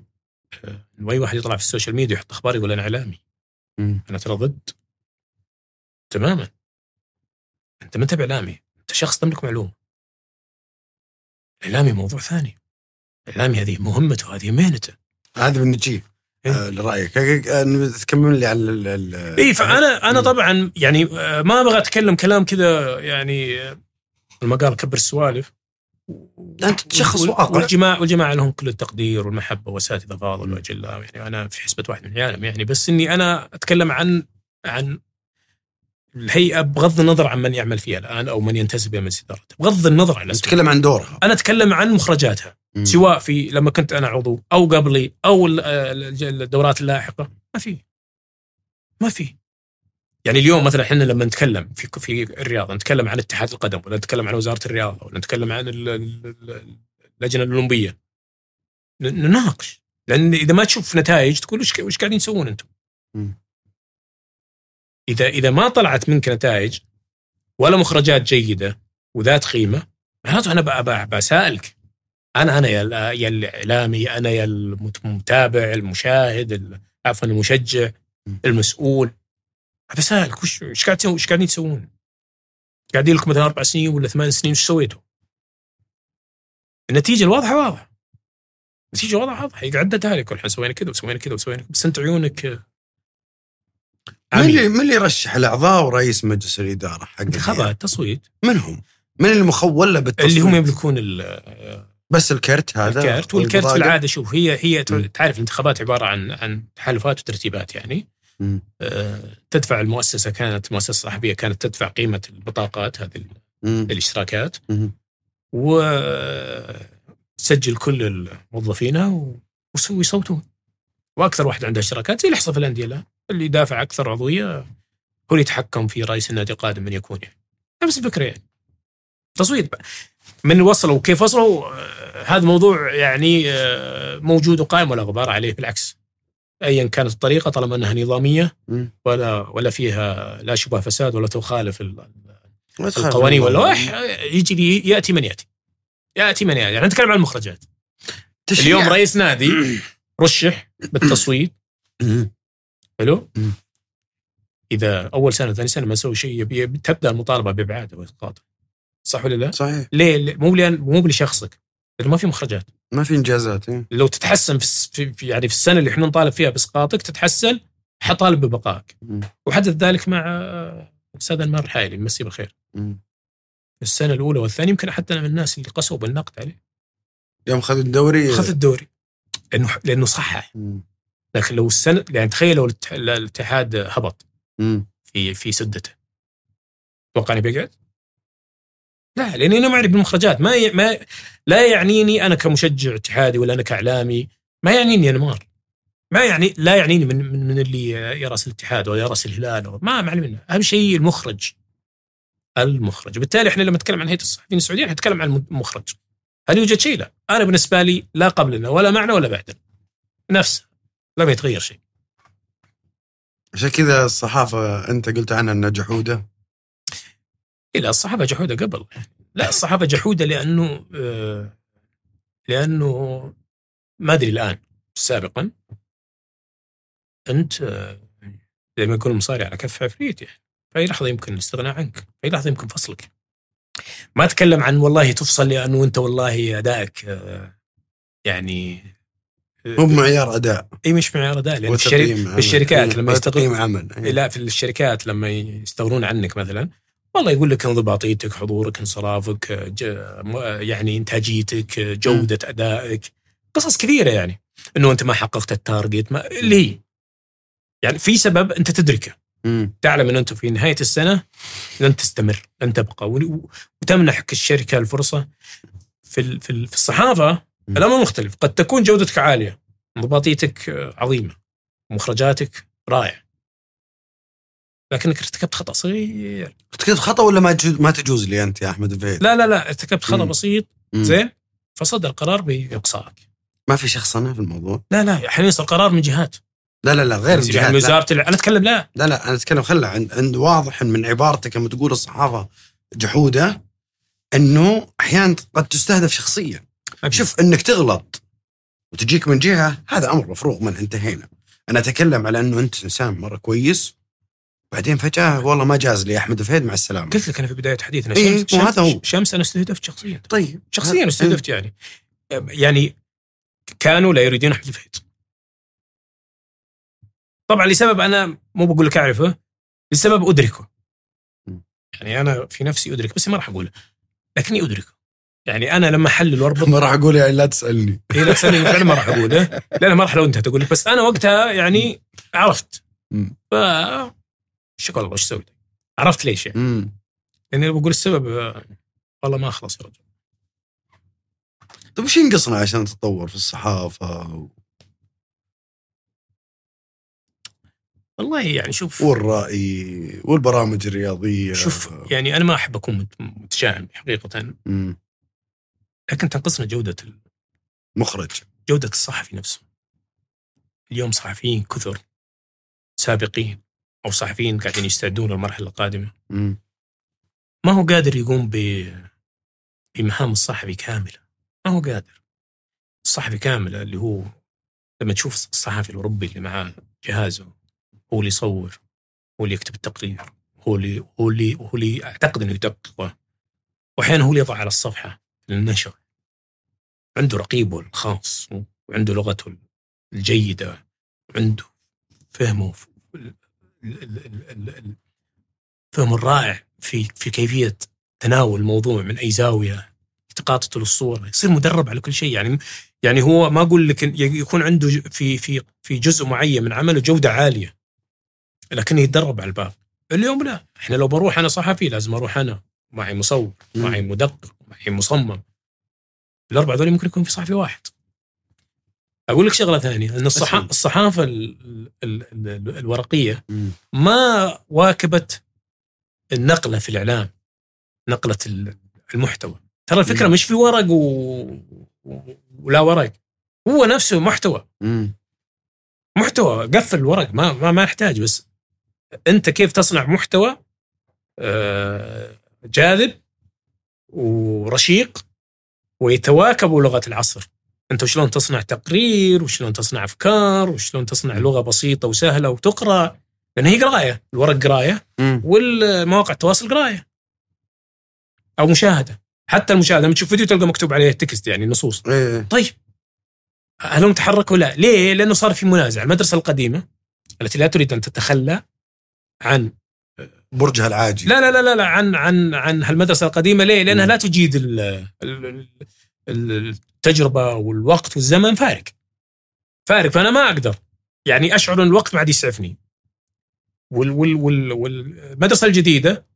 آه، اي واحد يطلع في ال social media يحط أخبار يقول أنا إعلامي. أنا ترى ضد تماما. أنت ما أنت بإعلامي، أنت شخص تملك معلومة. الاعلامي موضوع ثاني. الاعلامي هذه مهمته هذه مهنته. هذا بنجي إيه. آه لرأيك آه، تكمل لي على ال- ال- اي فانا أنا. طبعا يعني آه، ما أبغى أتكلم كلام كذا يعني المقال كبر السوالف لا، أنت تشخص واقع. والجماعه والجماعه لهم كل التقدير والمحبة واساتذه فاضل واجلاء يعني أنا في حسبة واحد من العالم يعني بس إني أنا أتكلم عن عن الهيئة بغض النظر عن من يعمل فيها الآن أو من ينتسب إلى مجلس ادارتها بغض النظر عن نتكلم عن دورها أنا أتكلم عن مخرجاتها. سواء في لما كنت أنا عضو أو قبلي أو ال- ال- الدورات اللاحقة. ما في. ما في. يعني اليوم مثلا إحنا لما نتكلم في في الرياضة نتكلم عن اتحاد القدم ولا نتكلم عن وزارة الرياضة ولا نتكلم عن ال- ال- ال- اللجنة الأولمبية نناقش. لأن إذا ما تشوف نتائج تقول وش وش قاعدين تسوون أنتم؟ إذا إذا ما طلعت منك نتائج ولا مخرجات جيدة وذات قيمة معناته أنا بسألك. أنا أنا يا يا الإعلامي أنا يا المتابع المشاهد ال- عفوا المشجع. المسؤول بسالك وش وش قاعد تسوون وش قاعدين تسوون؟ قاعدين لكم مثلا أربع سنين ولا ثمان سنين وش سويتوا؟ النتيجة الواضحة واضحة النتيجة واضحة واضحه يقعدتها لك إحنا سوينا كذا وسوينا كذا وسوينا كذا بس انت عيونك آه، من اللي. من اللي يرشح الأعضاء ورئيس مجلس الإدارة حق؟ انتخابات تصويت من هم؟ من اللي مخول بالتصويت؟ اللي هم يملكون ال- بس الكرت هذا الكارت والكارت في؟ العاده شوف هي هي. تعرف الانتخابات عبارة عن عن تحالفات وترتيبات يعني. آه، تدفع المؤسسة كانت مؤسسة صحفيه كانت تدفع قيمة البطاقات هذه مم. الاشتراكات مم. وتسجل كل موظفينها و- وس- ويصوتون وأكثر واحد عنده اشتراكات زي اللي يحصل في الانديه الآن اللي يدافع أكثر عضوية هو اللي يتحكم في رئيس النادي القادم من يكون يعني نفس الفكرة يعني تصويت من وصلوا وكيف وصلوا آه، هذا موضوع يعني آه، موجود وقائم ولا غبار عليه بالعكس. ايا كانت الطريقة طالما أنها نظامية. ولا ولا فيها لا شبه فساد ولا تخالف القوانين. واللوائح يجي لي يأتي من يأتي. يأتي من يأتي. يعني نتكلم عن المخرجات. اليوم رئيس نادي *clears throat* رشح بالتصويت. حلو. إذا أول سنة ثاني سنة ما سوي شيء تبدأ المطالبة بابعاده واسقاطه صح ولا لا؟ صحيح ليه؟ مو لأن مو لشخصك لأنه ما في مخرجات ما في إنجازات إيه. لو تتحسن في, يعني في السنة اللي إحنا نطالب فيها بإسقاطك تتحسن حطالب ببقائك. وحدث ذلك مع الاستاذ أنمار الحايلي مسيه بالخير مم. السنة الأولى والثانية يمكن حتى أنا من الناس اللي قسوا بالنقد عليه يوم خذ الدوري اخذ الدوري لأنه لأنه صحح. لكن لو السنة يعني تخيل لو الاتح- الاتحاد هبط مم. في في سدته توقع انه بيقعد؟ لا لأني أنا ما أعرف بالمخرجات. ما ي... ما لا يعنيني أنا كمشجع اتحادي ولا أنا كإعلامي. ما يعنيني انمار ما يعني لا يعنيني من من, من اللي يرأس الاتحاد ولا يرأس الهلال. أو ما معلم منه. أهم شيء المخرج. المخرج. بالتالي إحنا لما نتكلم عن هيئة الصحفيين السعوديين نتكلم عن المخرج هل يوجد شيء؟ لا. أنا بالنسبة لي لا قبلنا ولا معنا ولا بعدنا نفسه لم يتغير شيء. عشان كذا الصحافة أنت قلت عنها إنها جحودة. لا الصحافة جحودة قبل لا الصحافة جحودة لأنه آه، لأنه ما أدري الآن سابقا أنت آه، زي ما يقول المصاري على كف عفريت يعني في أي لحظة يمكن الاستغناء عنك في أي لحظة يمكن فصلك ما أتكلم عن والله تفصل لأنه أنت والله أدائك آه، يعني مو بمعيار أداء إي مش معيار أداء لأن عمل. الشركات لما وتقييم يستغل عمل. لا في الشركات لما يستغنون عنك مثلا والله يقول لك انضباطيتك حضورك انصرافك ج... م- يعني إنتاجيتك جودة أدائك. قصص كثيرة يعني. إنه أنت ما حققت التارجت ما اللي هي يعني في سبب أنت تدركه. مم. تعلم ان أنت في نهاية السنة لن تستمر لن تبقى. وتمنحك الشركة الفرصة في في ال- في الصحافة مم. الأمر مختلف. قد تكون جودتك عالية انضباطيتك عظيمة. مخرجاتك رائع لكنك ارتكبت خطأ صغير. ارتكبت خطأ ولا ما ما تجوز لي أنت يا أحمد الفهيد لا لا لا ارتكبت خطأ مم. بسيط. زين؟ فصدر قرار بإقصائك. ما في شخصنه في الموضوع؟ لا لا أحيانا يصير قرار من جهات. لا لا لا غير من لا. وزارة أنا أتكلم لا. لا لا أنا أتكلم خله عند, عند واضح من عبارتك لما تقول الصحافة جحودة إنه أحيانا قد تستهدف شخصيا. شوف إنك تغلط وتجيك من جهة هذا أمر مفروغ منه انتهينا. أنا أتكلم على إنه أنت إنسان مرة كويس بعدين فجأة والله ما جاز لي أحمد الفهيد مع السلامة. قلت لك أنا في بداية حديثنا إيه، شمس, وهذا هو. شمس, شمس أنا استهدفت شخصيا. طيب. شخصيا استهدفت يعني. يعني كانوا لا يريدون أحمد الفهيد طبعا لسبب أنا مو بقول لك أعرفه لسبب أدركه. يعني أنا في نفسي أدرك بس ما راح أقوله. لكني أدركه. يعني أنا لما احلل واربط *laughs* ما راح أقول يعني لا تسألني. هي لا تسألني فعلا ما راح أقوله. *laughs* لأن ما راح لو أنت تقول بس أنا وقتها يعني عرفت. ف شكرا الله إيش سويت؟ عرفت ليش يعني؟ مم. لأني بقول السبب آه، والله ما أخلص يا رجل. طيب وش ينقصنا عشان نتطور في الصحافة؟ والله يعني شوف والرأي والبرامج الرياضية. شوف يعني أنا ما أحب أكون مت- متشائم حقيقة. مم. لكن تنقصنا جودة ال- مخرج. جودة الصحفي نفسه. اليوم صحفيين كثر سابقين. أو صحفيين قاعدين يستعدون للمرحلة القادمة. ما هو قادر يقوم ب بمهام الصحفي كاملة. ما هو قادر. الصحفي كاملة اللي هو لما تشوف الصحفي الأوروبي اللي معاه جهازه هو اللي يصور هو اللي يكتب التقرير هو اللي هو اللي هو اللي اعتقد إنه يدققه. واحيانا هو اللي يضع على الصفحة للنشر. عنده رقيبه الخاص وعنده لغته الجيدة وعنده فهمه فهمه الرائع في في كيفية تناول الموضوع من أي زاوية التقاطته للصوره يصير مدرب على كل شيء. يعني يعني هو ما أقول لك يكون عنده في في في جزء معين من عمله جودة عالية لكنه يتدرب على الباب اليوم لا. إحنا لو بروح أنا صحفي لازم أروح أنا. معي مصور. معي مدقق معي مصمم. الاربعه ذول ممكن يكون في صحفي واحد. أقول لك شغلة ثانية إن. الصحافة ال... ال... ال... الورقية. ما واكبت النقلة في الإعلام نقلة ال- المحتوى ترى الفكرة. مش في ورق و... ولا ورق هو نفسه محتوى. محتوى قفل الورق ما ما, ما يحتاج بس أنت كيف تصنع محتوى آه، جاذب ورشيق ويتواكب لغة العصر أنت شلون تصنع تقرير وشلون تصنع أفكار وشلون تصنع لغة بسيطة وسهلة وتقرأ لأن هي قراية الورق قراية. والمواقع التواصل قراية أو مشاهدة حتى المشاهدة لما تشوف فيديو تلقى مكتوب عليه تكست يعني نصوص إيه طيب هل هم تحركوا؟ لا، ليه؟ لأنه صار في منازع، المدرسة القديمة التي لا تريد أن تتخلى عن برجها العاجي لا لا لا لا, لا عن عن عن هالمدرسة القديمة ليه؟ لأنها. لا تجيد ال- ال- ال- التجربة والوقت والزمن فارق. فارق فأنا ما أقدر يعني أشعر إن الوقت ما عاد يسعفني. وال وال وال والمدرسة الجديدة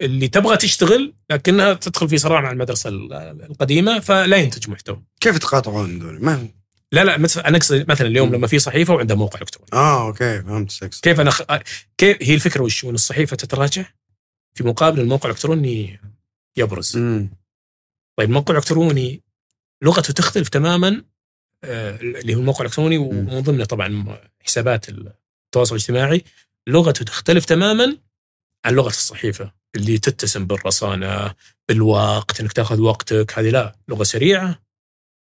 اللي تبغى تشتغل لكنها تدخل في صراع مع المدرسة ال- القديمة فلا ينتج محتوى. كيف يتقاطعون دول؟ ما لا لا أنا أقصد مثلا اليوم. لما في صحيفة وعندها موقع إلكتروني آه okay فهمت قصدك كيف أنا خ... كيف هي الفكرة وش ان الصحيفة تتراجع في مقابل الموقع الإلكتروني يبرز مم. طيب الموقع الإلكتروني لغته تختلف تماما آه، اللي هو الموقع الإلكتروني ومن ضمنه طبعا حسابات التواصل الاجتماعي. لغته تختلف تماما عن لغه الصحيفة اللي تتسم بالرصانة بالوقت إنك تأخذ وقتك. هذه لا لغة سريعة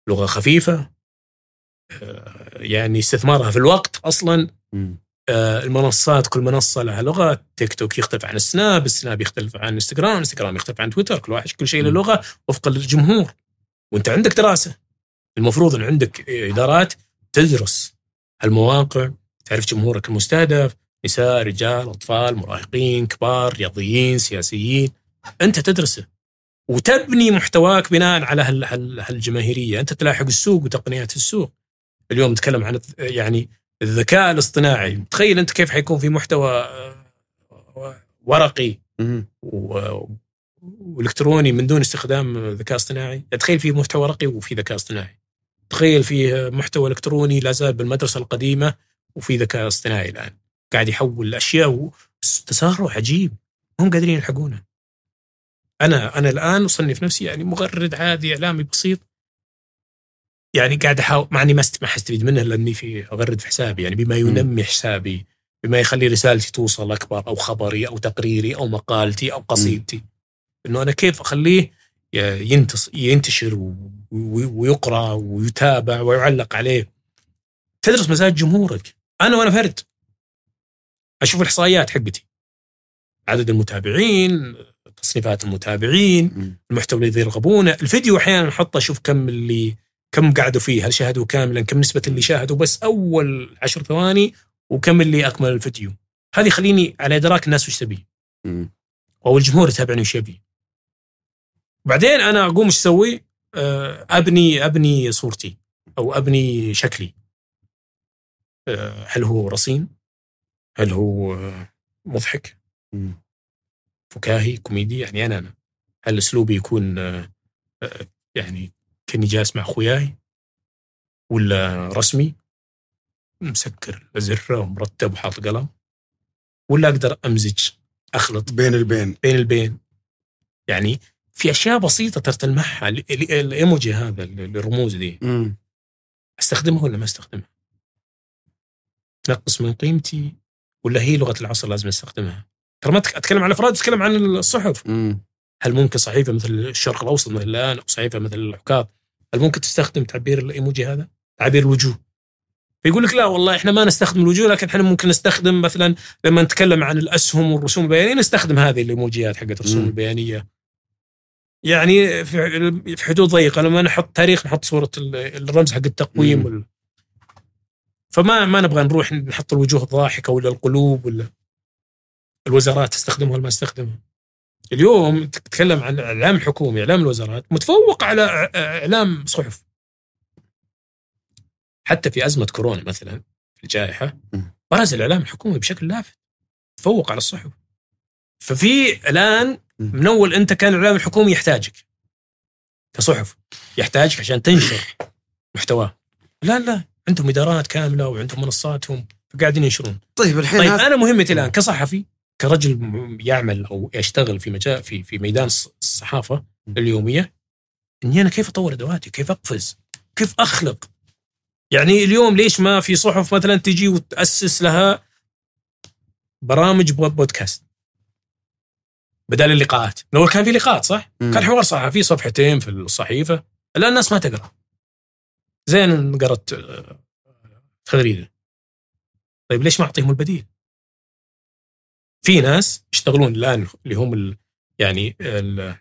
لغة خفيفة آه، يعني استثمارها في الوقت أصلا. آه، المنصات كل منصة لها لغة. تيك توك يختلف عن السناب السناب يختلف عن إنستغرام إنستغرام يختلف عن تويتر كل واحد كل شيء له. لغة وفقا للجمهور. وانت عندك دراسة. المفروض إن عندك إدارات تدرس المواقع تعرف جمهورك المستهدف نساء رجال أطفال مراهقين كبار رياضيين سياسيين. أنت تدرسه. وتبني محتواك بناء على هال- هال- هالجماهيرية. أنت تلاحق السوق وتقنيات السوق. اليوم نتكلم عن يعني الذكاء الاصطناعي. تخيل أنت كيف حيكون في محتوى آه، ورقي. وإلكتروني من دون استخدام ذكاء اصطناعي. تخيل في محتوى ورقي وفي ذكاء اصطناعي. تخيل فيه محتوى إلكتروني لا زال بالمدرسة القديمة وفي ذكاء اصطناعي الآن. قاعد يحول الأشياء تسارع عجيب. هم قادرين يلحقونه. أنا أنا الآن أصنف نفسي يعني مغرد عادي إعلامي بسيط. يعني قاعد احاول مع إني ما است- ما حستفيد منه لاني في أغرد في حسابي. يعني بما ينمي حسابي بما يخلي رسالتي توصل أكبر أو خبري أو تقريري أو مقالتي أو قصيدتي. إنه أنا كيف أخليه ينتشر ويقرأ ويتابع ويعلق عليه. تدرس مزاج جمهورك. أنا وأنا فرد. أشوف الإحصائيات حقتي. عدد المتابعين تصنيفات المتابعين. المحتوى الذي يرغبونه. الفيديو أحيانا أحطه أشوف كم اللي كم قعدوا فيه هل شاهدوا كاملا كم نسبة اللي شاهدوا بس أول عشر ثواني وكم اللي أكمل الفيديو. هذه يخليني على إدراك الناس وش تبي. أو الجمهور يتابعني وش يبي. بعدين أنا أقوم إيش أسوي؟ آه، أبني أبني صورتي أو أبني شكلي. آه، هل هو رصين؟ هل هو مضحك؟ فكاهي؟ كوميدي؟ يعني أنا أنا. هل أسلوبي يكون آه، يعني كأني جالس مع أخوياي؟ ولا رسمي؟ مسكر أزرة ومرتب وحاط قلم. ولا أقدر أمزج أخلط بين البين. بين البين. يعني في أشياء بسيطة ترى تلمحها ال- ال- الإيموجي هذا ال- الرموز دي مم. استخدمها ولا ما استخدمها؟ تنقص من قيمتي ولا هي لغة العصر لازم أستخدمها؟ ترى ما أتكلم عن افراد أتكلم عن الصحف مم. هل ممكن صحيفة مثل الشرق الأوسط مثل الآن أو صحيفة مثل العكاظ هل ممكن تستخدم تعبير الإيموجي هذا؟ تعبير الوجوه فيقول لك لا والله إحنا ما نستخدم الوجوه لكن إحنا ممكن نستخدم مثلا لما نتكلم عن الأسهم والرسوم البيانية نستخدم هذه الإيموجيات حقت الرسوم. البيانية يعني في في حدود ضيقه لما نحط تاريخ نحط صورة ال- الرمز حق التقويم. وال... فما ما نبغى نروح نحط الوجوه الضاحكة ولا القلوب ولا الوزارات تستخدمها ولا ما تستخدمها اليوم تتكلم عن الاعلام الحكومي إعلام الوزارات متفوق على إعلام صحف حتى في أزمة كورونا مثلا في الجائحة. برز الاعلام الحكومي بشكل لافت تفوق على الصحف ففي الآن. من أول أنت كان الاعلام الحكومي يحتاجك كصحف يحتاجك عشان تنشر محتواه لا لا عندهم إدارات كاملة وعندهم منصاتهم فقاعدين ينشرون طيب الحين طيب أنا مهمتي الآن كصحفي كرجل يعمل أو يشتغل في مجال في في ميدان الص- الصحافة اليومية إني أنا كيف أطور أدواتي؟ كيف أقفز؟ كيف أخلق؟ يعني اليوم ليش ما في صحف مثلا تجي وتأسس لها برامج بود- بودكاست بدل اللقاءات لو كان في لقاءات صح؟ مم. كان حوار صحفي صفحتين في الصحيفة الآن الناس ما تقرأ زين قرت آه، تغريده طيب ليش ما أعطيهم البديل؟ في ناس يشتغلون الآن اللي هم ال يعني ال-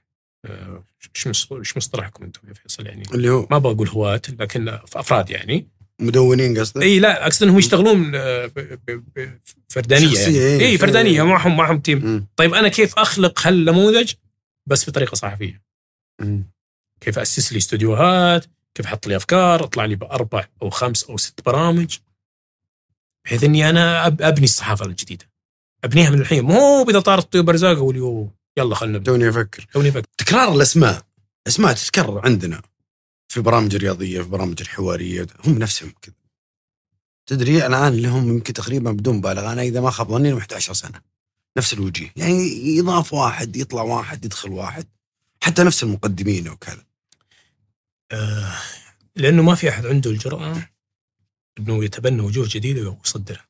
آه، إيش إيش مصطلحكم أنتم يا فيصل يعني اللي هو ما بقول هواة لكن أفراد يعني مدونين قصدك؟ إي لا أقصد إنهم يشتغلون آه، فردانية يعني. إيه. إي فردانية معهم معهم team. طيب أنا كيف أخلق هالنموذج؟ بس بطريقة صحفية. كيف أسس لي استوديوهات؟ كيف أحط لي أفكار؟ أطلع لي بأربع أو خمس أو ست برامج بحيث إني أنا أبني الصحافة الجديدة. أبنيها من الحين. مو اذا طارت الطيور برزاق أقول يلا نبدا توني أفكر. توني فكر تكرار الأسماء. اسماء تتكرر عندنا. في برامج الرياضيه في برامج الحوارية هم نفسهم كذا. تدري الآن لهم يمكن تقريبا بدون مبالغه أنا إذا ما خاب ظني لهم 11 سنة. نفس الوجيه. يعني يضاف واحد يطلع واحد يدخل واحد. حتى نفس المقدمين وكذا. آه لأنه ما في أحد عنده الجرأة إنه يتبنى وجوه جديدة ويصدرها.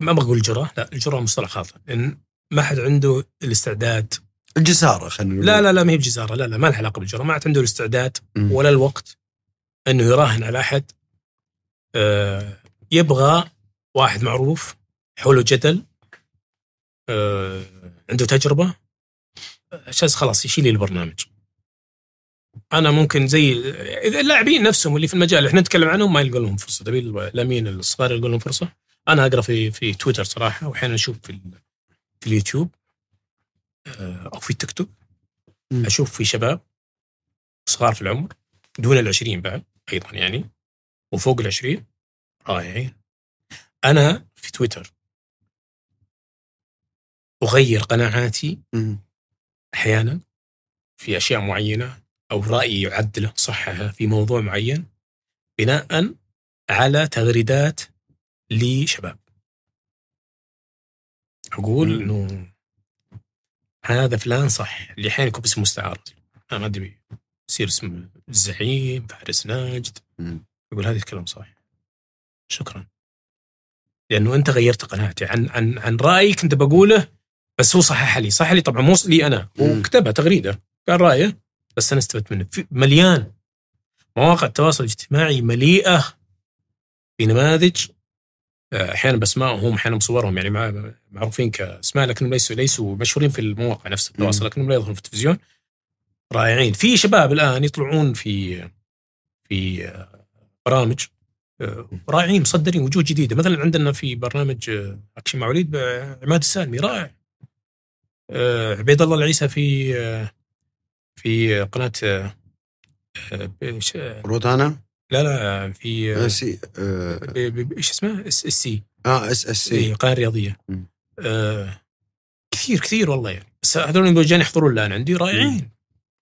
ما بقول جرأة لا الجرأة مصطلح خاطئ. لأن ما حد عنده الاستعداد الجساره خلينا نقول. لا لا لا ما هي بجزارة لا لا ما لها علاقة بالجراه ما حد عنده الاستعداد. ولا الوقت إنه يراهن على أحد. آه يبغى واحد معروف حوله جدل آه عنده تجربة. عشان خلاص يشيل البرنامج. أنا ممكن زي اللاعبين نفسهم اللي في المجال اللي إحنا نتكلم عنهم ما يلقى لهم فرصة. تبي اللاعبين الصغار يلقى لهم فرصة؟ أنا أقرأ في في تويتر صراحة وأحيانا أشوف في في اليوتيوب. أو في التيك توك. أشوف في شباب صغار في العمر دون العشرين بعد أيضا يعني وفوق العشرين رائعين أنا في تويتر أغير قناعاتي. أحيانا في أشياء معينة أو رايي يعدله صحها في موضوع معين بناء على تغريدات لشباب أقول. إنه هذا فلان صح. اللي يكون باسم مستعار. أنا ما أدري. يصير اسم الزعيم فارس ناجد. يقول هذا الكلام صح. شكرا. لأنه أنت غيرت قناعتي. عن عن عن رايي كنت بقوله بس هو صحح لي. صحح لي طبعا. مو لي أنا. وكتبها تغريدة. قال رأيه بس أنا استفدت منه. في- مليان مواقع التواصل الاجتماعي مليئة بنماذج أحيانا بأسمائهم أحيانا بصورهم يعني مع- معروفين كأسماء لكنهم ليسوا ليسوا مشهورين في المواقع نفس التواصل. لكنهم لا يظهرون في التلفزيون. رائعين. في شباب الآن يطلعون في في آه، برامج آه، رائعين مصدرين وجوه جديدة. مثلا عندنا في برنامج آه، اكشن مع وليد آه، عماد السالمي رائع. آه، عبيد الله العيسى في آه، في قناة آه، آه، آه، روتانا لا لا في آه، آه، C آه ب- إيش اسمه؟ اس اس سي. آه، اس اس سي. اي قناة رياضية. آه كثير كثير والله. يعني بس هذول اللي جايين يحضرون الآن عندي. رائعين.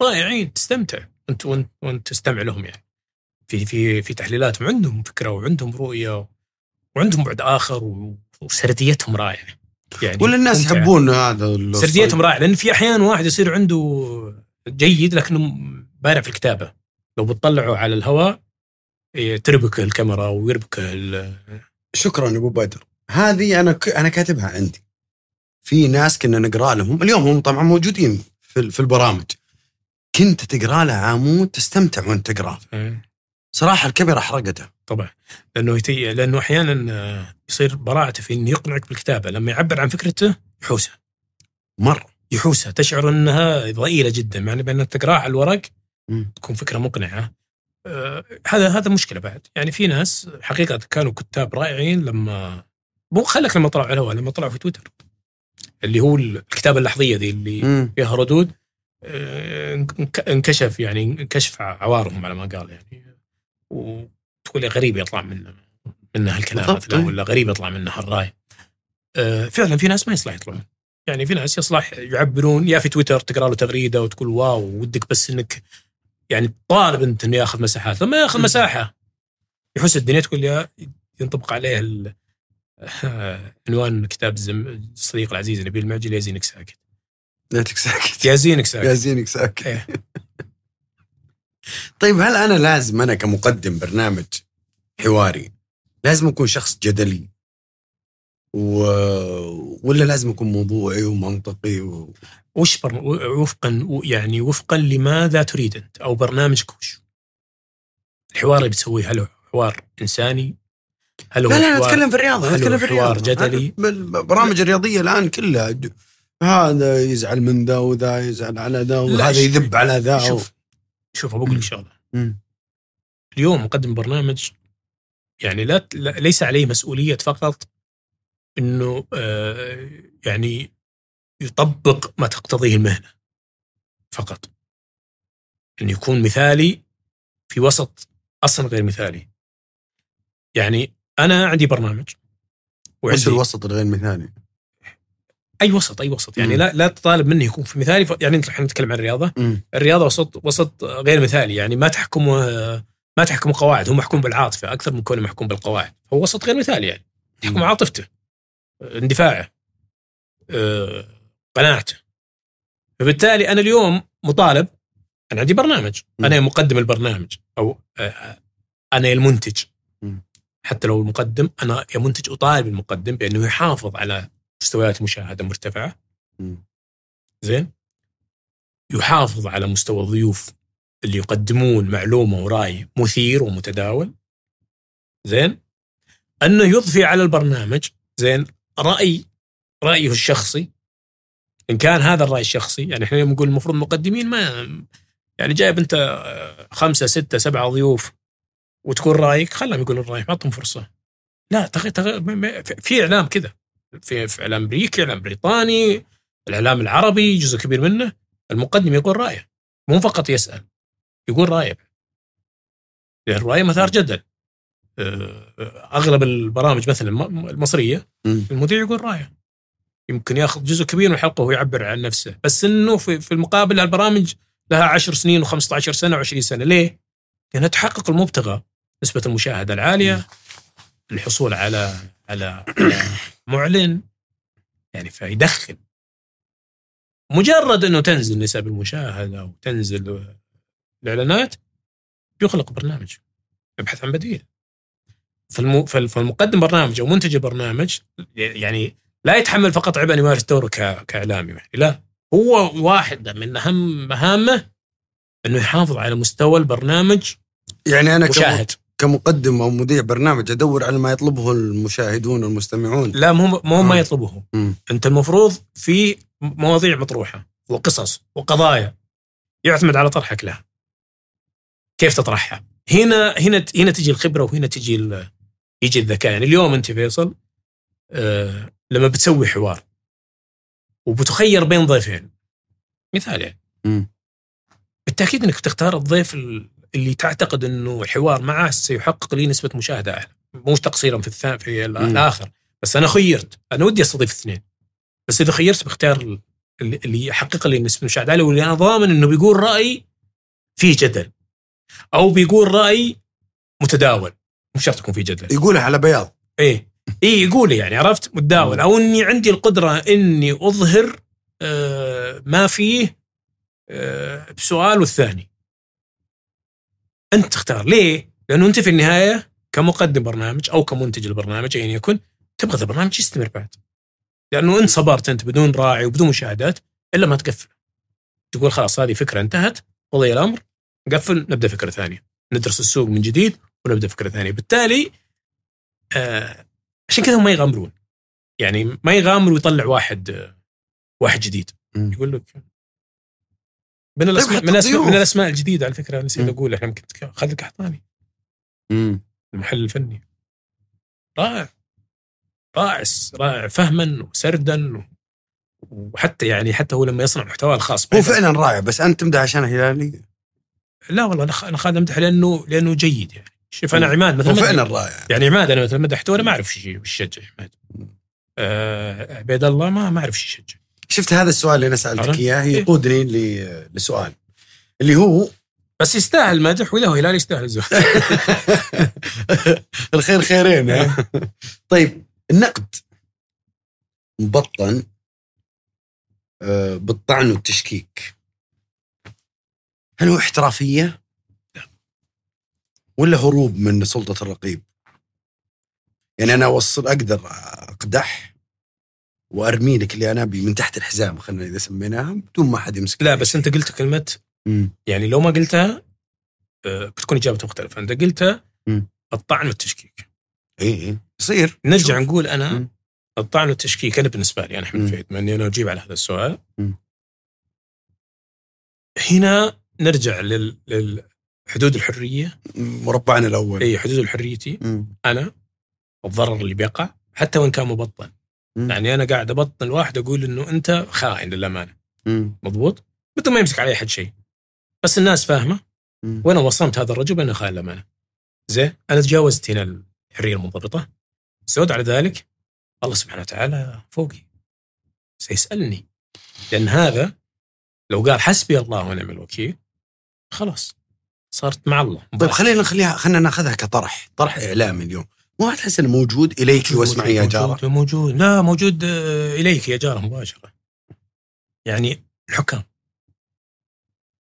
رائعين. تستمتع. انت وانت وانت تستمع لهم يعني. في في في تحليلاتهم عندهم فكرة وعندهم رؤية وعندهم بعد آخر وسرديتهم رائعة. يعني ولا الناس. يحبون هذا. سرديتهم رائعه لأن في أحيان واحد يصير عنده جيد لكنه بارع في الكتابة. لو بتطلعه على الهواء إيه، تربك الكاميرا ويربك شكرا أبو بدر هذه أنا ك... أنا كاتبها عندي. في ناس كنا نقرأ لهم اليوم هم طبعا موجودين في في البرامج. كنت تقرأ له عمود تستمتع وانت تقراه صراحة الكاميرا حرقته طبعا. لأنه يتي... لأنه أحيانا آه، يصير براعته في إنه يقنعك بالكتابة. لما يعبر عن فكرته يحوسها. مرة. يحوسها. تشعر إنها ضئيلة جدا. مع بانك تقرأها على الورق. تكون فكرة مقنعة. هذا هذا مشكلة بعد. يعني في ناس حقيقة كانوا كتاب رائعين لما مو خلك لما طلعوا على الهواء لما طلعوا في تويتر. اللي هو الكتابة اللحظية ذي اللي مم. فيها ردود آه، انك- انكشف يعني انكشف عوارهم على ما قال يعني. وتقول غريب يطلع من منها الكلام بالضبط، مثلا إيه. ولا غريب يطلع منها الراي آه، فعلا في ناس ما يصلح يطلعون. يعني في ناس يصلح يعبرون يا في تويتر تقرأ له تغريدة وتقول واو ودك بس إنك يعني طالب انت إنه ياخذ مساحات. لما ياخذ مساحة يحس الدنيا تقول يا ينطبق عليه *laughs* عنوان كتاب الصديق العزيز نبيل المعجل يا زينك ساكت. ليتك ساكت. يا زينك ساكت. يا زينك ساكت. إيه. *laughs* طيب هل أنا لازم أنا كمقدم برنامج حواري لازم أكون شخص جدلي؟ و... ولا لازم اكون موضوعي ومنطقي و... وش بر... وفقا يعني وفقا لماذا تريد أنت أو برنامجك وش؟ الحوار اللي بتسويه هل هو حوار إنساني؟ هل هو لا لا حوار أتكلم في الرياضة هل أتكلم في حوار الرياضه جدلي؟ أنا البرامج الرياضية الآن كلها هذا يزعل من ذا وذا يزعل على ذا وهذا يذب على ذا شوف شوف بقول لك شغلة. اليوم مقدم برنامج يعني لا لا- ليس عليه مسؤولية فقط إنه آه، يعني يطبق ما تقتضيه المهنة فقط. انه يكون مثالي في وسط أصلا غير مثالي. يعني أنا عندي برنامج وش وعندي الوسط الغير مثالي؟ أي وسط أي وسط. يعني مم. لا لا تطالب مني يكون في مثالي ف- يعني إحنا نتكلم عن الرياضة. مم. الرياضة وسط وسط غير مثالي. يعني ما تحكمه ما تحكم قواعد. هو محكوم بالعاطفة أكثر من كونه محكوم بالقواعد. هو وسط غير مثالي يعني. تحكم مم. عاطفته. اندفاعه آه، قناعته فبالتالي أنا اليوم مطالب أنا عندي برنامج. أنا مقدم البرنامج أو آه، أنا المنتج. حتى لو المقدم أنا يا منتج أطالب المقدم بأنه يحافظ على مستويات مشاهدة مرتفعة. زين يحافظ على مستوى الضيوف اللي يقدمون معلومة ورأي مثير ومتداول زين أنه يضفي على البرنامج زين رأي رأيه الشخصي. إن كان هذا الرأي الشخصي يعني إحنا يوم نقول المفروض المقدمين ما يعني جايب أنت آه، خمسة ستة سبعة ضيوف وتكون رأيك خلهم يقولون رايك اعطهم فرصة. لا تغ... تغ... م- م- في إعلام كذا. في, في إعلام أمريكي إعلام بريطاني الإعلام العربي جزء كبير منه. المقدم يقول رأيه مو فقط يسأل يقول رأيه. لأن الراي مثار جدل. أغلب البرامج مثلا الم- المصرية. المذيع يقول رايه. يمكن ياخذ جزء كبير من الحلقة وهو يعبر عن نفسه. بس إنه في, في المقابل البرامج لها 10 سنين و15 سنة و20 سنة. ليه؟ لأنها تحقق المبتغى نسبة المشاهدة العالية الحصول على على, على معلن. يعني فيدخل. مجرد إنه تنزل نسب المشاهدة وتنزل الاعلانات يخلق برنامج يبحث عن بديل. فالمقدم برنامج أو منتج البرنامج يعني لا يتحمل فقط عبء أن يمارس دوره. كإعلامي يعني لا هو واحدة من أهم مهامه أنه يحافظ على مستوى البرنامج يعني أنا. مشاهد كمقدم أو مذيع برنامج أدور على ما يطلبه المشاهدون والمستمعون لا مو مو ما آه. يطلبه مم. أنت المفروض في مواضيع مطروحة وقصص وقضايا يعتمد على طرحك لها كيف تطرحها هنا هنا هنا تجي الخبرة وهنا تجي يجي الذكاء. يعني اليوم أنت فيصل آه لما بتسوي حوار وبتخير بين ضيفين مثال يعني. مم. بالتأكيد إنك تختار الضيف ال- اللي تعتقد إنه الحوار معه سيحقق لي نسبة مشاهدة أعلى. مو تقصيرا في الثاني في. الآخر. بس أنا خيرت. أنا ودي أستضيف اثنين. بس إذا خيرت بختار ال- اللي يحقق لي نسبة مشاهدة عاليه واللي أنا ضامن إنه بيقول رأي فيه جدل. أو بيقول رأي متداول. مو شرط يكون فيه جدل يقولها على بياض. إيه. إيه يقول يعني عرفت؟ متداول. أو إني عندي القدرة إني أظهر آه ما فيه آه بسؤال والثاني. أنت تختار. ليه؟ لأنه أنت في النهاية كمقدم برنامج أو كمنتج البرنامج ايا يكن تبغى البرنامج يستمر بعد. لأنه انت صبرت أنت بدون راعي وبدون مشاهدات إلا ما تقفل. تقول خلاص هذه فكرة انتهت قضي الأمر نقفل نبدأ فكرة ثانية. ندرس السوق من جديد ونبدأ فكرة ثانية. بالتالي آه عشان كذا هم ما يغامرون. يعني ما يغامر ويطلع واحد آه، واحد جديد. يقول لك من الاسماء حتى من الاسماء. من الأسماء الجديدة على فكرة نسيت. أقول إحنا يمكن خالد القحطاني. مم. المحلل الفني. رائع. رائع رائع. فهما وسردا وحتى يعني حتى هو لما يصنع محتواه الخاص. هو فعلا رائع بس أنت تمدح عشان هلالي لا والله أنا خ- أنا خالد امدح لأنه لأنه جيد يعني. شوف أنا مم. عماد مثلا فعلا رائع يعني عماد أنا مثلا مدحته وأنا ما أعرف وش يشجع عماد آه عبيد الله ما ما أعرف شيء يشجع شفت هذا السؤال اللي أنا سألتك؟ إياه إيه. يقودني لسؤال اللي هو بس يستاهل المدح وإذا هو هلال يستاهل الزهد *laughs* الخير خيرين؟ طيب النقد مبطن آه، بالطعن والتشكيك هل هو احترافية ولا هروب من سلطة الرقيب؟ يعني أنا أوصل أقدر أقدح وأرمي لك اللي أنا أبي من تحت الحزام خلينا إذا سميناها بدون ما حد يمسك لا بس أنت قلت كلمة مم. يعني لو ما قلتها آه، بتكون اجابته مختلفة أنت قلتها. الطعن والتشكيك اي اي يصير نرجع شوف. نقول أنا مم. الطعن والتشكيك أنا بالنسبة لي أنا أحمد. فهد بما إني أنا أجيب على هذا السؤال مم. هنا نرجع لل... للحدود الحرية. مربعنا الأول. اي حدود حريتي. أنا الضرر اللي بيقع حتى وإن كان مبطن. مم. يعني أنا قاعد أبطن الواحد أقول إنه أنت خائن للأمانة. مضبوط؟ بدون ما يمسك علي أحد شيء. بس الناس فاهمة. وأنا وصمت هذا الرجل بأنه خائن للأمانة. زين أنا تجاوزت هنا الحرية المنضبطة. زود على ذلك الله سبحانه وتعالى فوقي. سيسألني. لأن هذا لو قال حسبي الله ونعم الوكيل خلاص. صارت مع الله. طيب خلينا نخليها خلينا ناخذها كطرح. طرح اعلامي اليوم. ما تحس إنه موجود إليك واسمعي يا جارة. موجود, موجود لا موجود آه، إليك يا جارة مباشرة. يعني الحكام.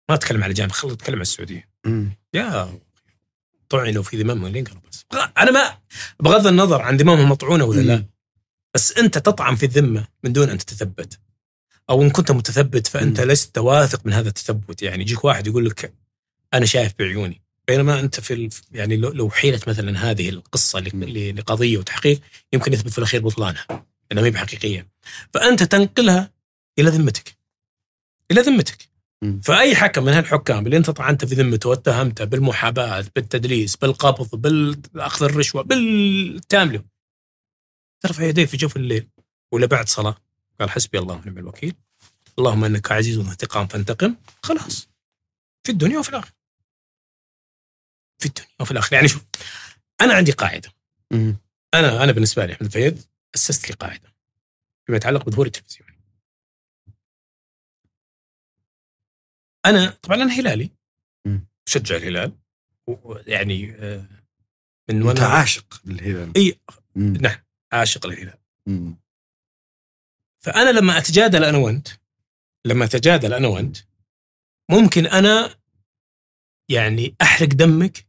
ما أتكلم على جانب خلينا نتكلم على السعودية. مم. يا طعنوا في ذممهم لين قالوا بس. أنا ما بغض النظر عن ذممهم مطعونة ولا لا. بس أنت تطعن في الذمة من دون أن تتثبت. أو إن كنت متثبت فأنت مم. لست واثق من هذا التثبت. يعني يجيك واحد يقول لك أنا شايف بعيوني. بينما أنت في ال... يعني لو حيلت مثلا هذه القصة لقضية وتحقيق يمكن يثبت في الأخير بطلانها. لأنها ما هي بحقيقية. فأنت تنقلها إلى ذمتك. إلى ذمتك. فأي حكم من هالحكام اللي انت طعنت في ذمته واتهمته بالمحاباة بالتدليس بالقبض بالأخذ الرشوة بالتامله ترفع يديه في جوف الليل. ولا بعد صلاة. قال حسبي الله ونعم الوكيل. اللهم إنك عزيز انتقام فانتقم. خلاص. في الدنيا وفي الآخرة. في الدنيا وفي الآخرة يعني شوف أنا عندي قاعدة. أنا أنا بالنسبة لي أحمد فيد أسست لي قاعدة فيما يتعلق بظهور التلفزيون أنا طبعا أنا هلالي مم. أشجع الهلال ويعني آه، من أنت وأنا عاشق للهلال إي. نعم عاشق للهلال مم. فأنا لما أتجادل أنا وأنت لما أتجادل أنا وأنت ممكن أنا يعني أحرق دمك.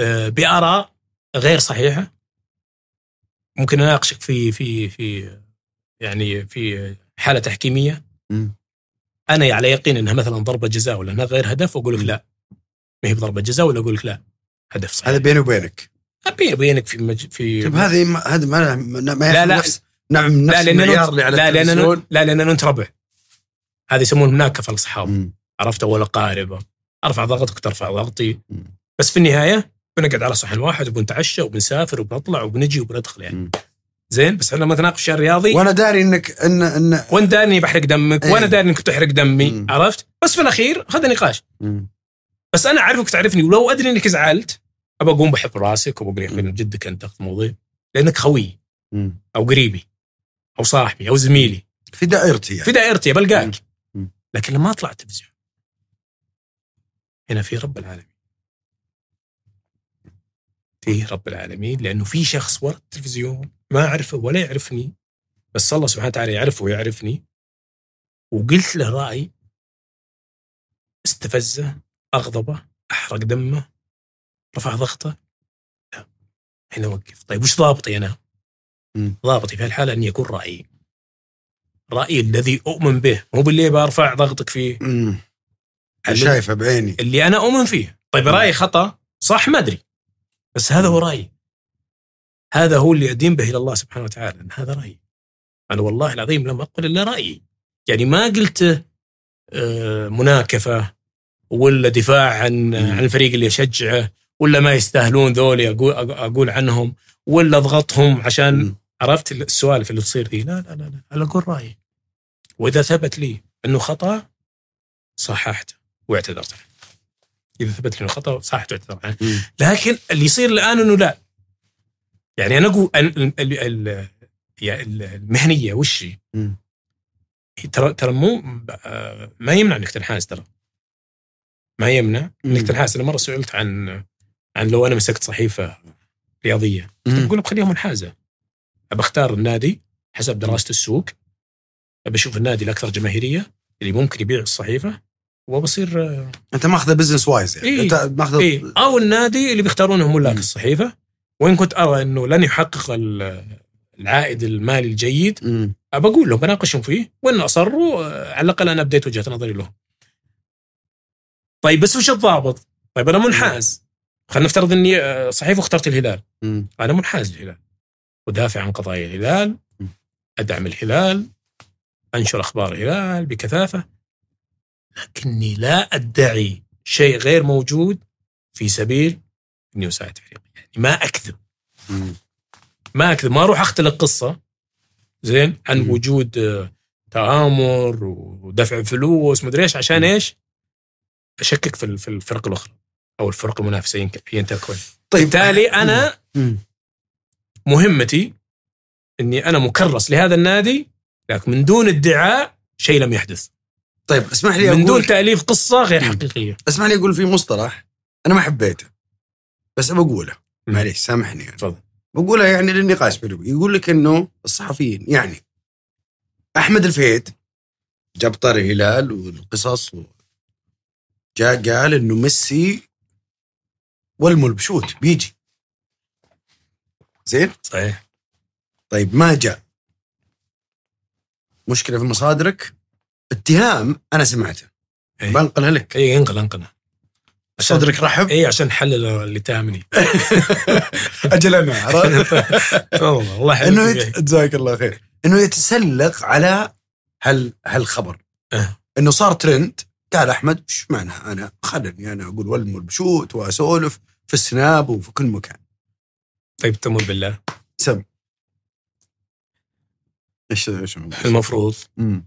آه، بآراء غير صحيحة. ممكن أناقشك في في في يعني في حالة تحكيمية. مم. أنا على يقين إنها مثلا ضربة جزاء ولا إنها غير هدف واقول لك لا. ما هي بضربة جزاء ولا أقول لك لا هدف صحيح. هذا بيني وبينك. بيني وبينك في مج... في طيب هذه ما هذا ما ما لا لا. نفس نعم نفس لا المعيار أنت- اللي على لا لأن التلفزيون. لا لأن انت ربع هذا يسمونه مناكفة الأصحاب. عرفت؟ ولا قاربة. أرفع ضغطك ترفع ضغطي. بس في النهاية بنقعد على صحن واحد وبنتعشى وبنسافر وبنطلع وبندخل وبندخل يعني. زين بس إحنا لما نتناقش الرياضي وأنا داري إنك ان ان وانت داري إني بحرق دمك إيه. وأنا داري إنك تحرق دمي مم. عرفت بس في الأخير هذا نقاش. بس أنا أعرفك تعرفني ولو أدري إنك زعلت ابى أقوم بحب راسك وبقول يا أخوي جدك أنت تاخذ موضوع لأنك خوي مم. أو قريبي أو صاحبي أو زميلي في دائرتي يعني في دائرتي بلقاك. لكن لما أطلع التلفزيون هنا في رب العالمين في رب العالمين لأنه في شخص ورا التلفزيون ما أعرفه ولا يعرفني بس الله سبحانه وتعالى يعرفه ويعرفني وقلت له رأي استفزه أغضبه أحرق دمه رفع ضغطه لا هنا وقف طيب وش ضابطي أنا؟ مم. ضابطي في هالحالة اني اكون رأيي رأيي الذي أؤمن به مو باللي برفع ضغطك فيه. اللي- شايفه بعيني. اللي أنا أؤمن فيه. طيب رايي خطأ؟ صح ما أدري. بس هذا هو رأيي. هذا هو اللي ادين به إلى الله سبحانه وتعالى إن هذا رأيي. أنا والله العظيم لم أقل إلا رأيي. يعني ما قلت آه، مناكفة ولا دفاع عن عن الفريق اللي اشجعه ولا ما يستاهلون ذولي أقول أقول عنهم ولا أضغطهم عشان. عرفت السوالف اللي تصير ذي لا لا لا لا أنا أقول رأيي. وإذا ثبت لي أنه خطأ صححته. واعتذرت عنه إذا ثبت لي انه خطا صححته واعتذرت عنه. لكن اللي يصير الآن إنه لا. يعني أنا أقول المهنية وش ترى ترى مو آه، ما يمنع إنك تنحاز ترى. ما يمنع إنك. تنحاز. أنا مرة سئلت عن عن لو أنا مسكت صحيفة رياضية. مم. بقول بخليها منحازة. أبى أختار النادي حسب دراسة السوق. أبى أشوف النادي الاكثر جماهيرية اللي ممكن يبيع الصحيفة. وبصير آه، أنت ماخذه business wise يعني إيه. أنت ماخذه إيه أو النادي اللي بيختارونه ملاك مم. الصحيفة وإن كنت أرى إنه لن يحقق ال- العائد المالي الجيد مم. بقول لهم بناقشهم فيه وإن أصروا آه، على الأقل أنا أبديت وجهة نظري لهم. طيب بس وش الضابط؟ طيب أنا منحاز خلينا نفترض إني آه، صحيفة واخترت الهلال، مم. أنا منحاز للهلال ودافع عن قضايا الهلال. أدعم الهلال أنشر أخبار الهلال بكثافة لكني لا أدعي شيء غير موجود في سبيل إني أساعد فريقي. يعني ما أكذب. ما أكذب. ما أروح اختلق قصه زين؟ عن. وجود آه، تآمر ودفع فلوس مدري إيش عشان إيش؟ أشكك في ال- في الفرق الأخرى أو الفرق المنافسه ين- ين تكون طيب. بالتالي أنا. مهمتي إني أنا مكرس لهذا النادي لكن من دون ادعاء شيء لم يحدث. طيب اسمح لي من دون تأليف قصة غير. حقيقية. اسمح لي أقول في مصطلح أنا ما حبيته بس بقوله. مم. معليش سامحني يعني. تفضل. بقولها يعني للنقاش بيني يقول لك إنه الصحفيين يعني أحمد الفهيد جاب طاري الهلال والقصص و... جاء قال إنه ميسي والملبشوت بيجي. زين؟ صحيح. طيب ما جاء. مشكلة في مصادرك؟ اتهام أنا سمعته. إيه. بنقلها لك. اي انقل انقل عشان صدرك رحب؟ اي عشان حلل اللي تامني *laughs* أجل أنا *laughs* والله الله إنه. جزاك الله خير. إنه يتسلق على هال هالخبر. أه. إنه صار ترند قال أحمد إيش معنى أنا؟ خلني أنا أقول ولم والبشوت وأسولف في السناب وفي كل مكان. طيب تمر بالله. سم. إيش إيش المفروض. مم.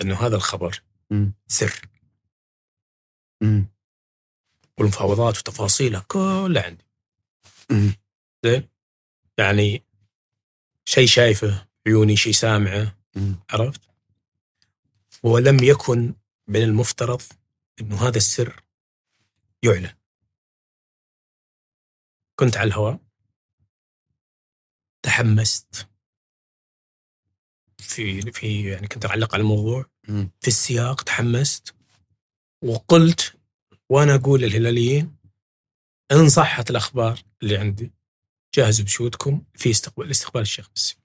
إنه هذا الخبر مم. سر مم. والمفاوضات وتفاصيلها كلها عندي. زين يعني شيء شايفه عيوني شيء سامعه مم. عرفت ولم يكن من المفترض إنه هذا السر يعلن كنت على الهواء تحمست في في يعني كنت اعلق على الموضوع. في السياق تحمست وقلت وأنا أقول للهلاليين إن صحت الأخبار اللي عندي. جهزوا بشوتكم في استقبال استقبال الشيخ بس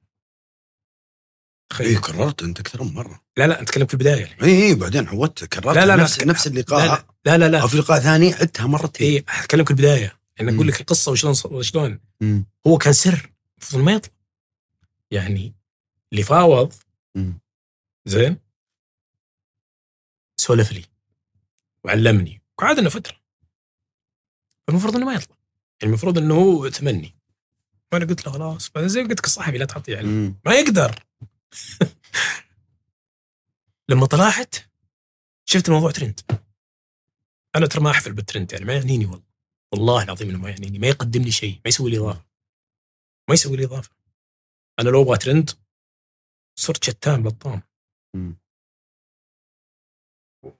اي كررت أنت أكثر من مرة. لا لا أتكلم في البداية اي اي بعدين عودت كررت لا لا لا نفس, أتك- نفس اللقاء. لا لا لا أو في لقاء ثاني عدتها مرتين. اي أتكلم في البداية. يعني أقول. لك القصة وشلون وشلون. مم. هو كان سر المفروض ما يطلع. يعني اللي فاوض. زين؟ سولف لي. وعلمني. وقعدنا فترة. المفروض إنه ما يطلع. يعني المفروض إنه هو تمني وأنا قلت له خلاص. بعدين زي قلت لك الصحفي لا يعني مم. ما يقدر. *laughs* لما طلعت شفت الموضوع ترند. أنا ترى ما أحفل بالترند يعني ما يعنيني والله. والله العظيم إنه ما يعنيني. ما يقدم لي شيء. ما يسوي لي إضافة. ما يسوي لي إضافة. أنا لو أبغى ترند صرت مم. و-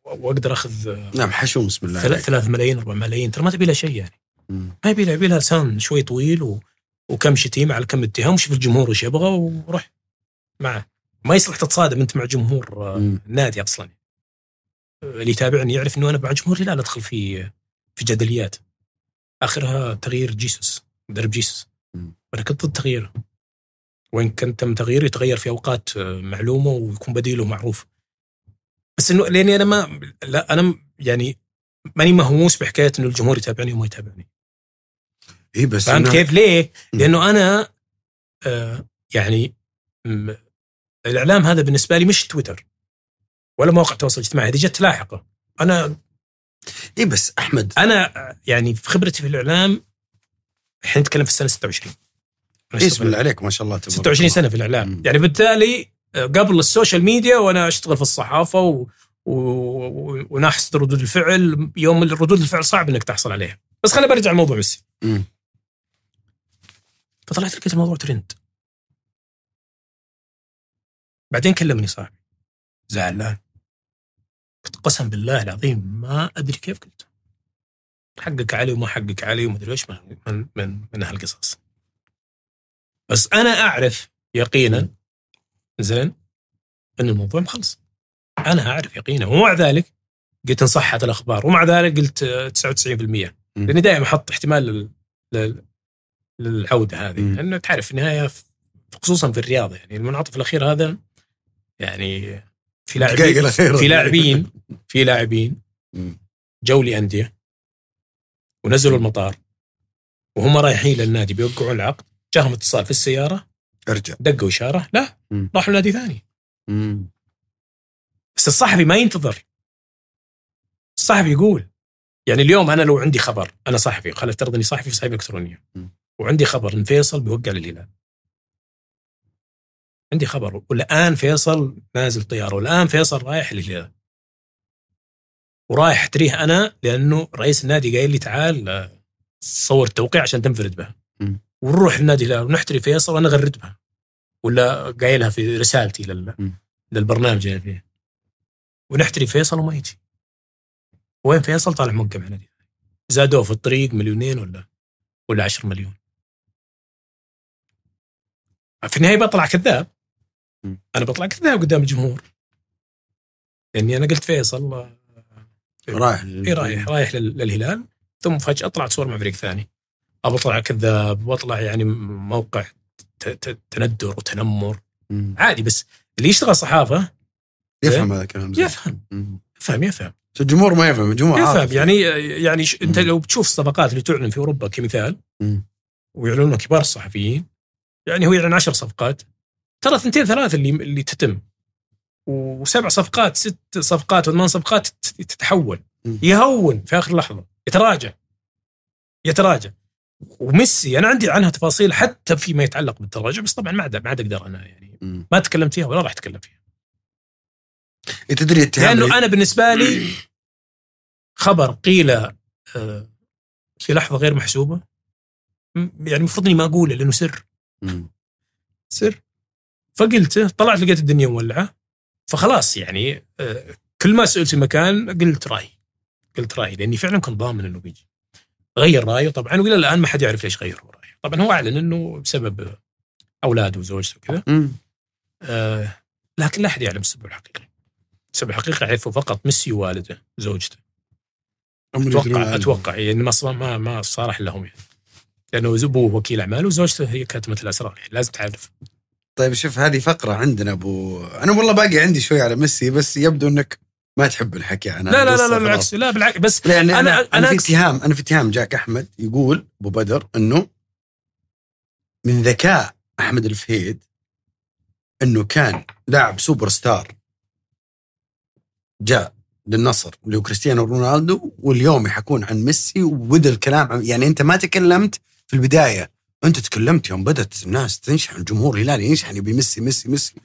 واقدر اخذ نعم حشوم بسم الله ثلاث ملايين أربع ملايين ترى ما تبي لها شيء يعني. مم. ما يبي لها يبي لها لسان شوي طويل و... وكم شتيمة على كم اتهام وشوف الجمهور إيش يبغى وروح معه. ما يصلح تتصادم انت مع جمهور آه، مم. نادي أصلا. اللي يتابعني يعرف إنه أنا مع جمهوري لا أدخل في في جدليات. آخرها تغيير جيسوس مدرب جيسوس. مم. وأنا كنت ضد تغييره. وإن كان تم تغييره يتغير في أوقات آه، معلومة ويكون بديله معروف. بس إنه لأني أنا ما لا أنا يعني ماني مهووس بحكاية إنه الجمهور يتابعني وما يتابعني اي بس فهمت كيف؟ ليه؟ لأنه أنا آه يعني الإعلام هذا بالنسبة لي مش تويتر ولا مواقع التواصل الاجتماعي هذه جت لاحقة أنا اي بس احمد أنا آه، يعني في خبرتي في الإعلام الحين نتكلم في السنة 26 أنا إيه أشتغل بسم الله عليك ما شاء الله تبارك 26 الله. سنة في الإعلام مم. يعني بالتالي قبل ال social media وأنا أشتغل في الصحافة و... و... و... ونحصد ردود الفعل. يوم ردود الفعل صعب إنك تحصل عليها. بس خلينا برجع لموضوع ميسي. مم. فطلعت لقيت الموضوع ترند. بعدين كلمني صاحبي. زعلان. قلت قسم بالله العظيم ما أدري كيف قلت. حقك علي وما حقك علي وما أدري إيش من من من, من هالقصص. بس أنا أعرف يقينا زين؟ إن الموضوع مخلص. أنا أعرف يقينا. ومع ذلك قلت إن صحت الأخبار. ومع ذلك قلت آه، 99% مم. لأني دائما أحط احتمال لل... لل... للعودة هذه. مم. لأنه تعرف في النهايه في- خصوصا في الرياضه يعني. المنعطف الأخير هذا يعني في لاعبين. في لاعبين في لاعبين. جو لأندية ونزلوا المطار. وهم رايحين للنادي بيوقعون العقد. جاهم اتصال في السيارة. ارجع دقوا اشاره لا مم. راحوا لنادي ثاني مم. بس الصحفي ما ينتظر الصحفي يقول يعني اليوم أنا لو عندي خبر أنا صحفي خلينا نفترض اني صحفي في صحيفة إلكترونية م. وعندي خبر إن فيصل بيوقع للهلال عندي خبر والآن فيصل نازل طيارة والآن فيصل رايح للهلال ورايح أتريه أنا لأنه رئيس النادي قايل لي تعال آه، صور التوقيع عشان تنفرد به م. ونروح للنادي الهلال ونحتري فيصل وأنا اغرد بها ولا قايلها في رسالتي لل... للبرنامج اللي فيه ونحتري فيصل وما يجي. وين فيصل؟ طالع موقع مع نادي. زادوه في الطريق مليونين ولا ولا 10 مليون. في النهاية بطلع كذاب. أنا بطلع كذاب قدام الجمهور. لاني أنا قلت فيصل آه، رايح اي رايح رايح لل- للهلال. ثم فجأة طلعت صور مع فريق ثاني. ابى أطلع كذاب وأطلع يعني موقع ت- ت- تندر وتنمر مم. عادي بس اللي يشتغل صحافة يفهم هذا الكلام. يفهم. يفهم يفهم الجمهور ما يفهم الجمهور يفهم عاطفي. يعني يعني ش... أنت. لو بتشوف الصفقات اللي تعلن في أوروبا كمثال مم. ويعلنون كبار الصحفيين يعني هو يعلن عشر صفقات ترى ثنتين ثلاث اللي اللي تتم وسبع صفقات ست صفقات وثمان صفقات تت- تتحول. يهون في آخر لحظة يتراجع يتراجع وميسي أنا عندي عنها تفاصيل حتى فيما يتعلق بالتراجع بس طبعا ما عاد ما عاد أقدر أنا يعني. ما تكلمت فيها ولا راح أتكلم فيها. إيه تدري لأنه أنا بالنسبة لي *clears throat* خبر قيل آه، في لحظة غير محسوبة يعني المفروض إني ما أقوله لأنه سر. سر. فقلته طلعت لقيت الدنيا مولعة فخلاص يعني آه، كل ما سئلت في مكان قلت رأيي. قلت رأيي لأني فعلا كنت ضامن إنه بيجي. غير رايه طبعا وإلى الآن ما حد يعرف ليش غير رايه طبعا هو أعلن إنه بسبب اولاده وزوجته وكذا. آه لكن لا أحد يعلم السبب الحقيقي. السبب الحقيقي يعرفه فقط ميسي ووالده زوجته. أتوقع. أتوقع يعني ما ما ما صارح لهم يعني. لأنه أبوه وكيل اعمال وزوجته هي كاتمة الأسرار يعني لازم تعرف. طيب شوف هذه فقرة عندنا ابو أنا والله باقي عندي شوي على ميسي بس يبدو إنك ما تحب الحكي عنها لا لا لا, لا. بالعكس لا بالعكس بس لأن أنا أنا, أنا في اتهام أنا في اتهام جاك أحمد يقول أبو بدر إنه من ذكاء أحمد الفهيد إنه كان لاعب سوبر ستار جاء للنصر اللي هو كريستيانو رونالدو واليوم يحكون عن ميسي وبدا الكلام عن يعني أنت ما تكلمت في البداية أنت تكلمت يوم بدأت الناس تنشحن الجمهور الهلالي ينشحن يبي ميسي ميسي ميسي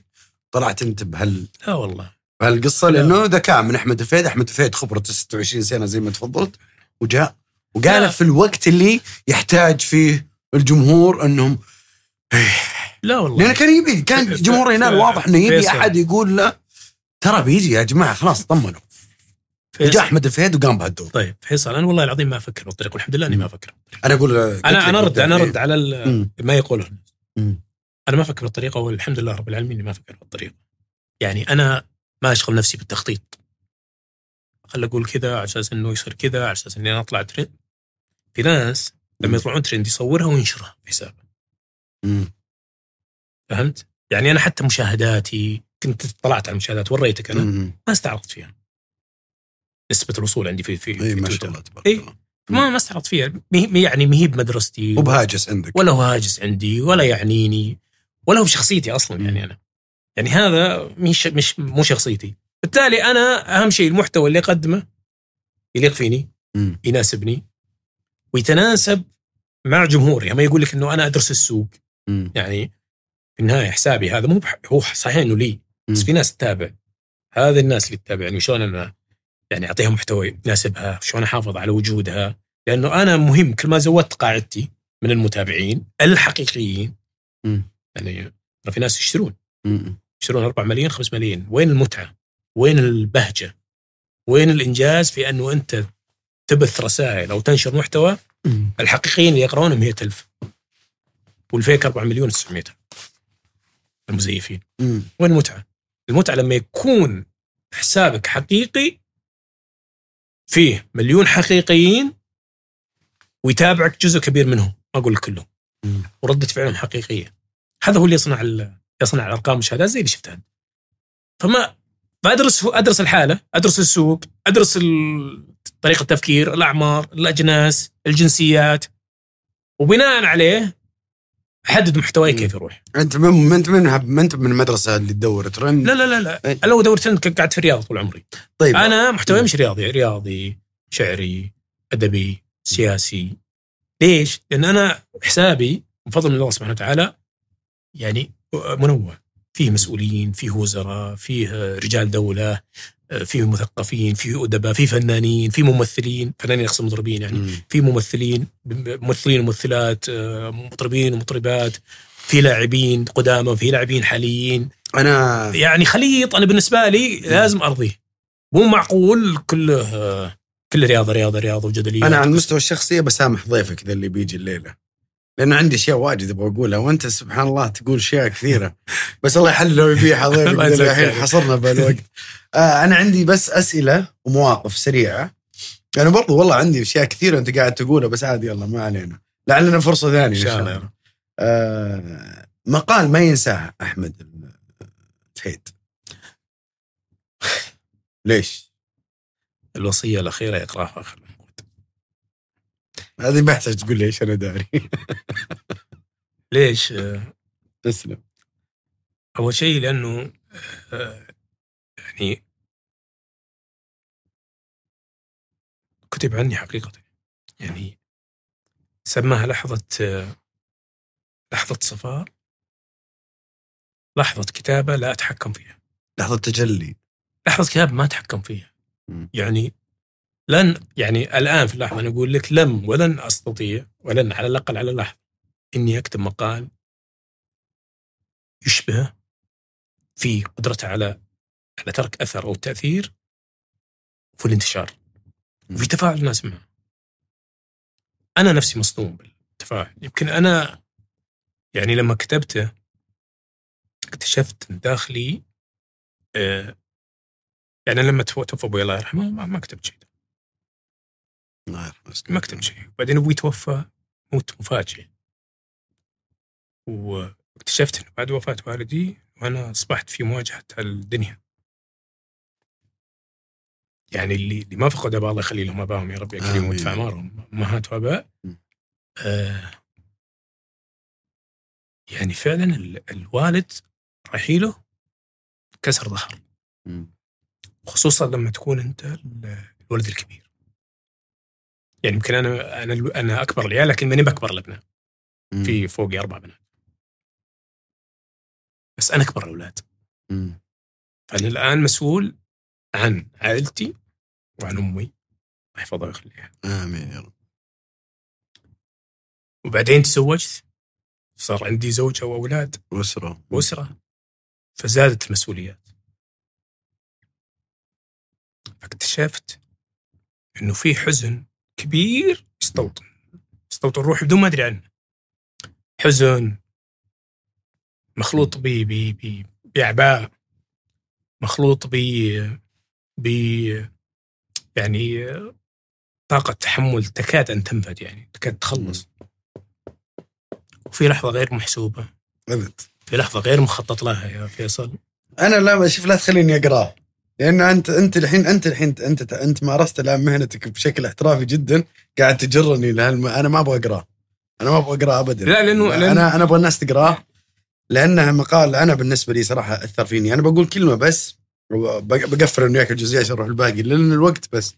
طلعت أنت بهال لا والله بهالقصه لا. لأنه ذكاء من أحمد الفهيد أحمد الفهيد خبرته 26 سنة زي ما تفضلت وجاء وقال لا. في الوقت اللي يحتاج فيه الجمهور إنهم لا والله لأنه كان يبي كان جمهور ف- واضح إنه يبي. أحد يقول له ترى بيجي يا جماعة خلاص طمنوا. جاء أحمد الفهيد وقام بهالدور طيب فيصل أنا والله العظيم ما أفكر بالطريقة والحمد لله إني ما أفكر. أنا أقول أنا أنا ارد أنا أرد على ال- مم. ما يقوله. أنا ما أفكر بالطريقة والحمد لله رب العالمين إني ما أفكر بالطريقة يعني أنا ما أشغل نفسي بالتخطيط. خل أقول كذا على أساس إنه يصير كذا على أساس إني أنا أطلع ترند. في ناس لما يطلعون ترند يصورها وينشرها في حسابه. مم. فهمت؟ يعني أنا حتى مشاهداتي كنت طلعت على المشاهدات وريتك أنا مم. ما استعرضت فيها. نسبة الوصول عندي في في, اي في إيه، ما. شاء الله تبارك إيه. الله. ما ما استعرضت فيها. يعني ما هي بمدرستي. مو بهاجس عندك. ولا هو هاجس عندي ولا يعنيني ولا هو بشخصيتي أصلا يعني أنا. يعني هذا مش مش مو شخصيتي بالتالي أنا أهم شيء المحتوى اللي أقدمه يليق فيني. يناسبني ويتناسب مع جمهوري ما يقول لك إنه أنا أدرس السوق مم. يعني في النهاية حسابي هذا مو بح... هو صحيح إنه لي بس. في ناس تتابع هذا الناس اللي تتابعني وشلون أنا يعني اعطيها محتوى يناسبها شلون أحافظ على وجودها لأنه أنا مهم كل ما زودت قاعدتي من المتابعين الحقيقيين مم. يعني في ناس يشترون. يشترون 4 ملايين 5 ملايين وين المتعة؟ وين البهجة؟ وين الإنجاز في أنه أنت تبث رسائل أو تنشر محتوى. الحقيقيين اللي يقرونه 100000 والفيك 4 مليون و900 المزيفين. وين المتعة؟ المتعة لما يكون حسابك حقيقي فيه مليون حقيقيين ويتابعك جزء كبير منهم ما أقول كلهم مم. وردة فعلهم حقيقية هذا هو اللي يصنع يصنع الأرقام والشهادات زي اللي شفتها أنت. فما فأدرس أدرس الحالة أدرس السوق أدرس طريقة التفكير الأعمار الأجناس الجنسيات. وبناء عليه أحدد محتواي. كيف يروح. أنت من ما أنت من ما أنت من المدرسة اللي تدور ترند لا لا لا لا. إيه. أنا لو دورت أنا قعدت في الرياض طول عمري. طيب. أنا محتواي مش رياضي رياضي شعري أدبي سياسي. ليش؟ لأن أنا حسابي بفضل من الله سبحانه وتعالى يعني منوع. فيه مسؤولين فيه وزراء فيه رجال دولة فيه مثقفين فيه أدباء فيه فنانين فيه ممثلين. فنانين أقصد مطربين يعني. مم. في ممثلين ممثلين وممثلات مطربين ومطربات في لاعبين قدامى في لاعبين حاليين. أنا يعني خليط أنا بالنسبة لي لازم أرضيه. مو معقول كله كله رياضة رياضة رياضة وجدليه أنا على المستوى الشخصي بسامح ضيفك ذا اللي بيجي الليلة. لأنه عندي اشياء واجد أبغى اقولها وأنت سبحان الله تقول اشياء كثيرة. بس الله يحل لو يجزاك *laughs* الحين. حصرنا بالوقت آه أنا عندي بس أسئلة ومواقف سريعة. أنا برضو والله عندي أشياء كثيرة أنت قاعد تقولها بس عادي يلا ما علينا. لعلنا فرصة ثانية إن شاء الله. آه مقال ما ينساه أحمد فهيد ليش؟ الوصية الأخيرة يقراها الموت هذه ما يحتاج تقول ليش أنا داري. *laughs* ليش؟ آه، تسلم. أول شيء لأنه آه، يعني كتب عني حقيقة. يعني سماها لحظة آه، لحظة صفاء لحظة كتابة لا أتحكم فيها. لحظة تجلي. لحظة كتابة ما أتحكم فيها. يعني لن يعني الآن في اللحظة أنا أقول لك لم ولن أستطيع ولن على الأقل على اللحظه إني أكتب مقال يشبه في قدرته على على ترك أثر أو تأثير وفي الانتشار وفي تفاعل الناس معه. أنا نفسي مصدوم بالتفاعل. يمكن أنا يعني لما كتبته اكتشفت داخلي آه يعني لما تو- توفى أبوي الله يرحمه ما, ما كتبت شيء. الله ما كتبت شيء. بعدين أبوي توفى موت مفاجئ. واكتشفت إنه بعد وفاة والدي وأنا أصبحت في مواجهة الدنيا. يعني اللي اللي ما فقد أباء الله يخلي لهم ابائهم يا رب يا كريم. ويدفع اعمارهم امهات واباء. آه يعني فعلا ال- الوالد رحيله كسر ظهر. خصوصا لما تكون أنت ال- الولد الكبير. يعني يمكن أنا أنا أنا أكبر العيال لكن ماني باكبر الابناء. في فوقي أربع بنات. بس أنا أكبر الأولاد. فانا الآن مسؤول عن عائلتي وعن أمي. الله يحفظها ويخليها. آمين يا رب. وبعدين تزوجت صار عندي زوجة وأولاد. واسره وأسرة فزادت المسؤوليات. فاكتشفت إنه في حزن كبير يستوطن. يستوطن روحي بدون ما ادري عنه. حزن. مخلوط ب ب بأعباء. مخلوط ب ب يعني طاقة تحمل تكاد أن تنفد يعني تكاد تخلص. وفي لحظة غير محسوبة. ابد في لحظة غير مخطط لها يا فيصل. أنا لا شوف لا تخليني اقراه لأن انت أنت الحين أنت الحين أنت أنت مارست الآن مهنتك بشكل احترافي جدا قاعد تجرني لهالم... أنا ما أبغى اقراه أنا ما أبغى اقراه ابدا. لا، لأنه- لأن- أنا أنا أبغى الناس تقراه لأنه مقال أنا بالنسبة لي صراحة أثر فيني. أنا بقول كلمة بس بقفل أنا وياك الجزئية عشان أروح الباقي لأن الوقت بس.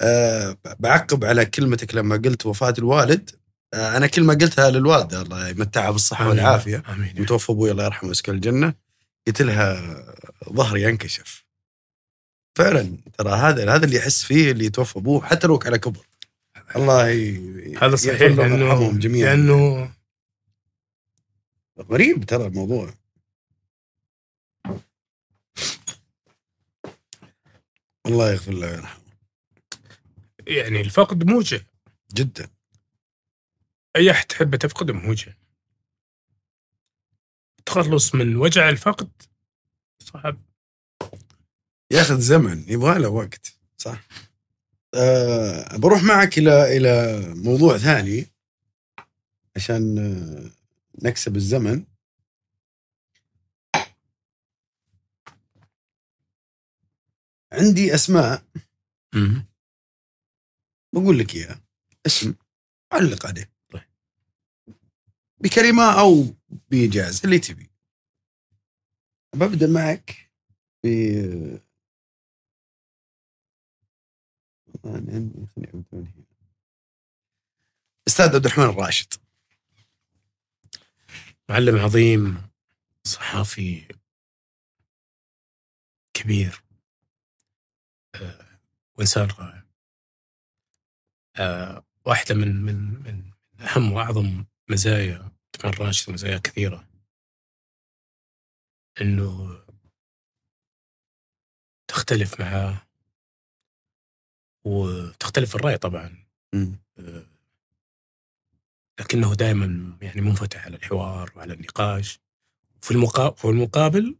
أه بعقب على كلمتك لما قلت وفاة الوالد. أه أنا كلمه قلتها للوالده الله يمتعها بالصحة. والعافية. آمين. متوفى أبوي الله يرحمه ويسكن الجنة. قلت لها ظهري ينكشف. فعلا ترى هذا هذا اللي يحس فيه اللي يتوفى أبوه حتى لو على كبر. الله ي... هذا صحيح ويرحمهم جميعا. لأنه غريب ترى الموضوع. الله يغفر له ويرحمه. يعني الفقد موجع. جدا. أي أحد تحبه تفقده موجع؟ تخلص من وجع الفقد؟ صعب. ياخذ زمن يبغى له وقت صح؟ أه بروح معك إلى إلى موضوع ثاني عشان آه، نكسب الزمن. عندي أسماء. مم. بقول لك إياها. اسم. علق عليه طيب. بكلمة أو بايجاز اللي تبي. ببدأ معك ب أنا عندي خليني هنا. أستاذ عبد الرحمن الراشد. معلم عظيم صحافي كبير آه، وانسان رائع. آه، واحدة من من من أهم وأعظم مزايا عبد الراشد مزايا كثيرة. إنه تختلف معاه وتختلف الرأي طبعا. مم. آه، لكنه دائما يعني منفتح على الحوار وعلى النقاش. في المقابل في المقابل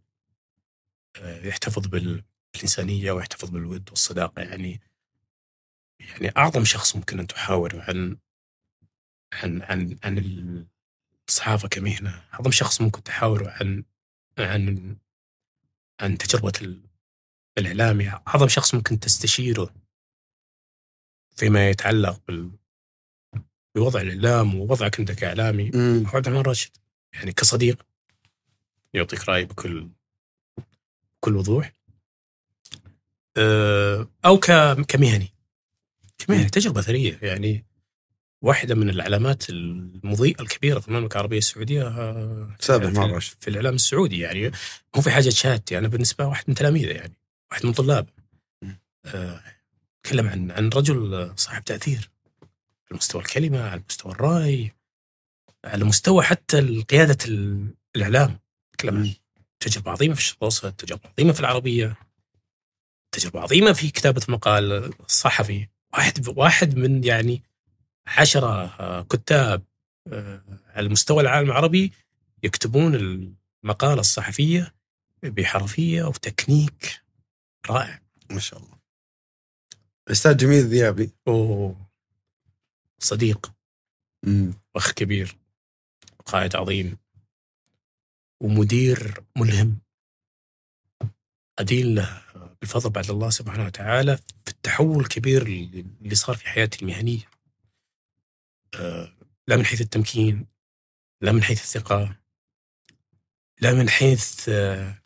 آه، يحتفظ بال- بالإنسانية ويحتفظ بالود والصداقة. يعني يعني أعظم شخص ممكن أن تحاور عن عن عن عن الصحافة كمهنة. أعظم شخص ممكن تحاور عن عن عن تجربة ال- الإعلامي أعظم شخص ممكن تستشيره. فيما يتعلق بال بوضع الإعلام ووضعك مم. هو عبد الرحمن راشد يعني كصديق يعطيك رأي بكل بكل وضوح أو ك- كمهني كمهني تجربة ثرية يعني واحدة من العلامات المضيئة الكبيرة في المملكة العربية السعودية آه، أستاذ في- عبد راشد. في الإعلام السعودي يعني مو في حاجة شهادتي أنا بالنسبة واحد من تلاميذه يعني واحد من طلاب مم. آه، تكلم عن عن رجل صاحب تأثير. على مستوى الكلمة على مستوى الرأي على مستوى حتى قيادة ال- الإعلام. تكلم عن تجربة عظيمة في الشرق الأوسط تجربة عظيمة في العربية تجربة عظيمة في كتابة المقال الصحفي. واحد واحد من يعني عشرة كتاب آه، على مستوى العالم العربي يكتبون المقالة الصحفية بحرفية وتكنيك رائع. ما شاء الله. الاستاذ جميل الذيابي أوه. صديق. مم. أخ كبير. قائد عظيم. ومدير ملهم. أدين له بالفضل بعد الله سبحانه وتعالى في التحول الكبير اللي صار في حياتي المهنية. آه، لا من حيث التمكين لا من حيث الثقة لا من حيث آه،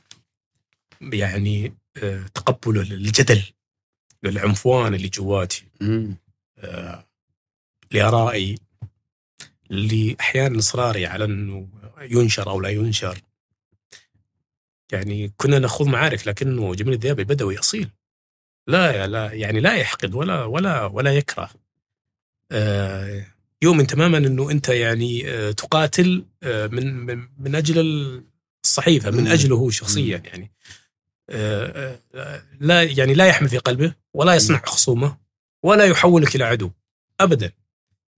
يعني آه، تقبله للجدل. للعنفوان اللي جواتي. آه، لآرائي اللي أحيانا إصراري على أنه ينشر أو لا ينشر. يعني كنا نخوض معارك لكنه جميل الذيابي بدوي أصيل. لا لا يعني لا يحقد ولا ولا ولا يكره. آه، يؤمن تماما إنه أنت يعني آه، تقاتل آه، من من من أجل الصحيفة من. أجله هو شخصيا يعني. لا يعني لا يحمل في قلبه ولا يصنع خصومه ولا يحولك إلى عدو ابدا.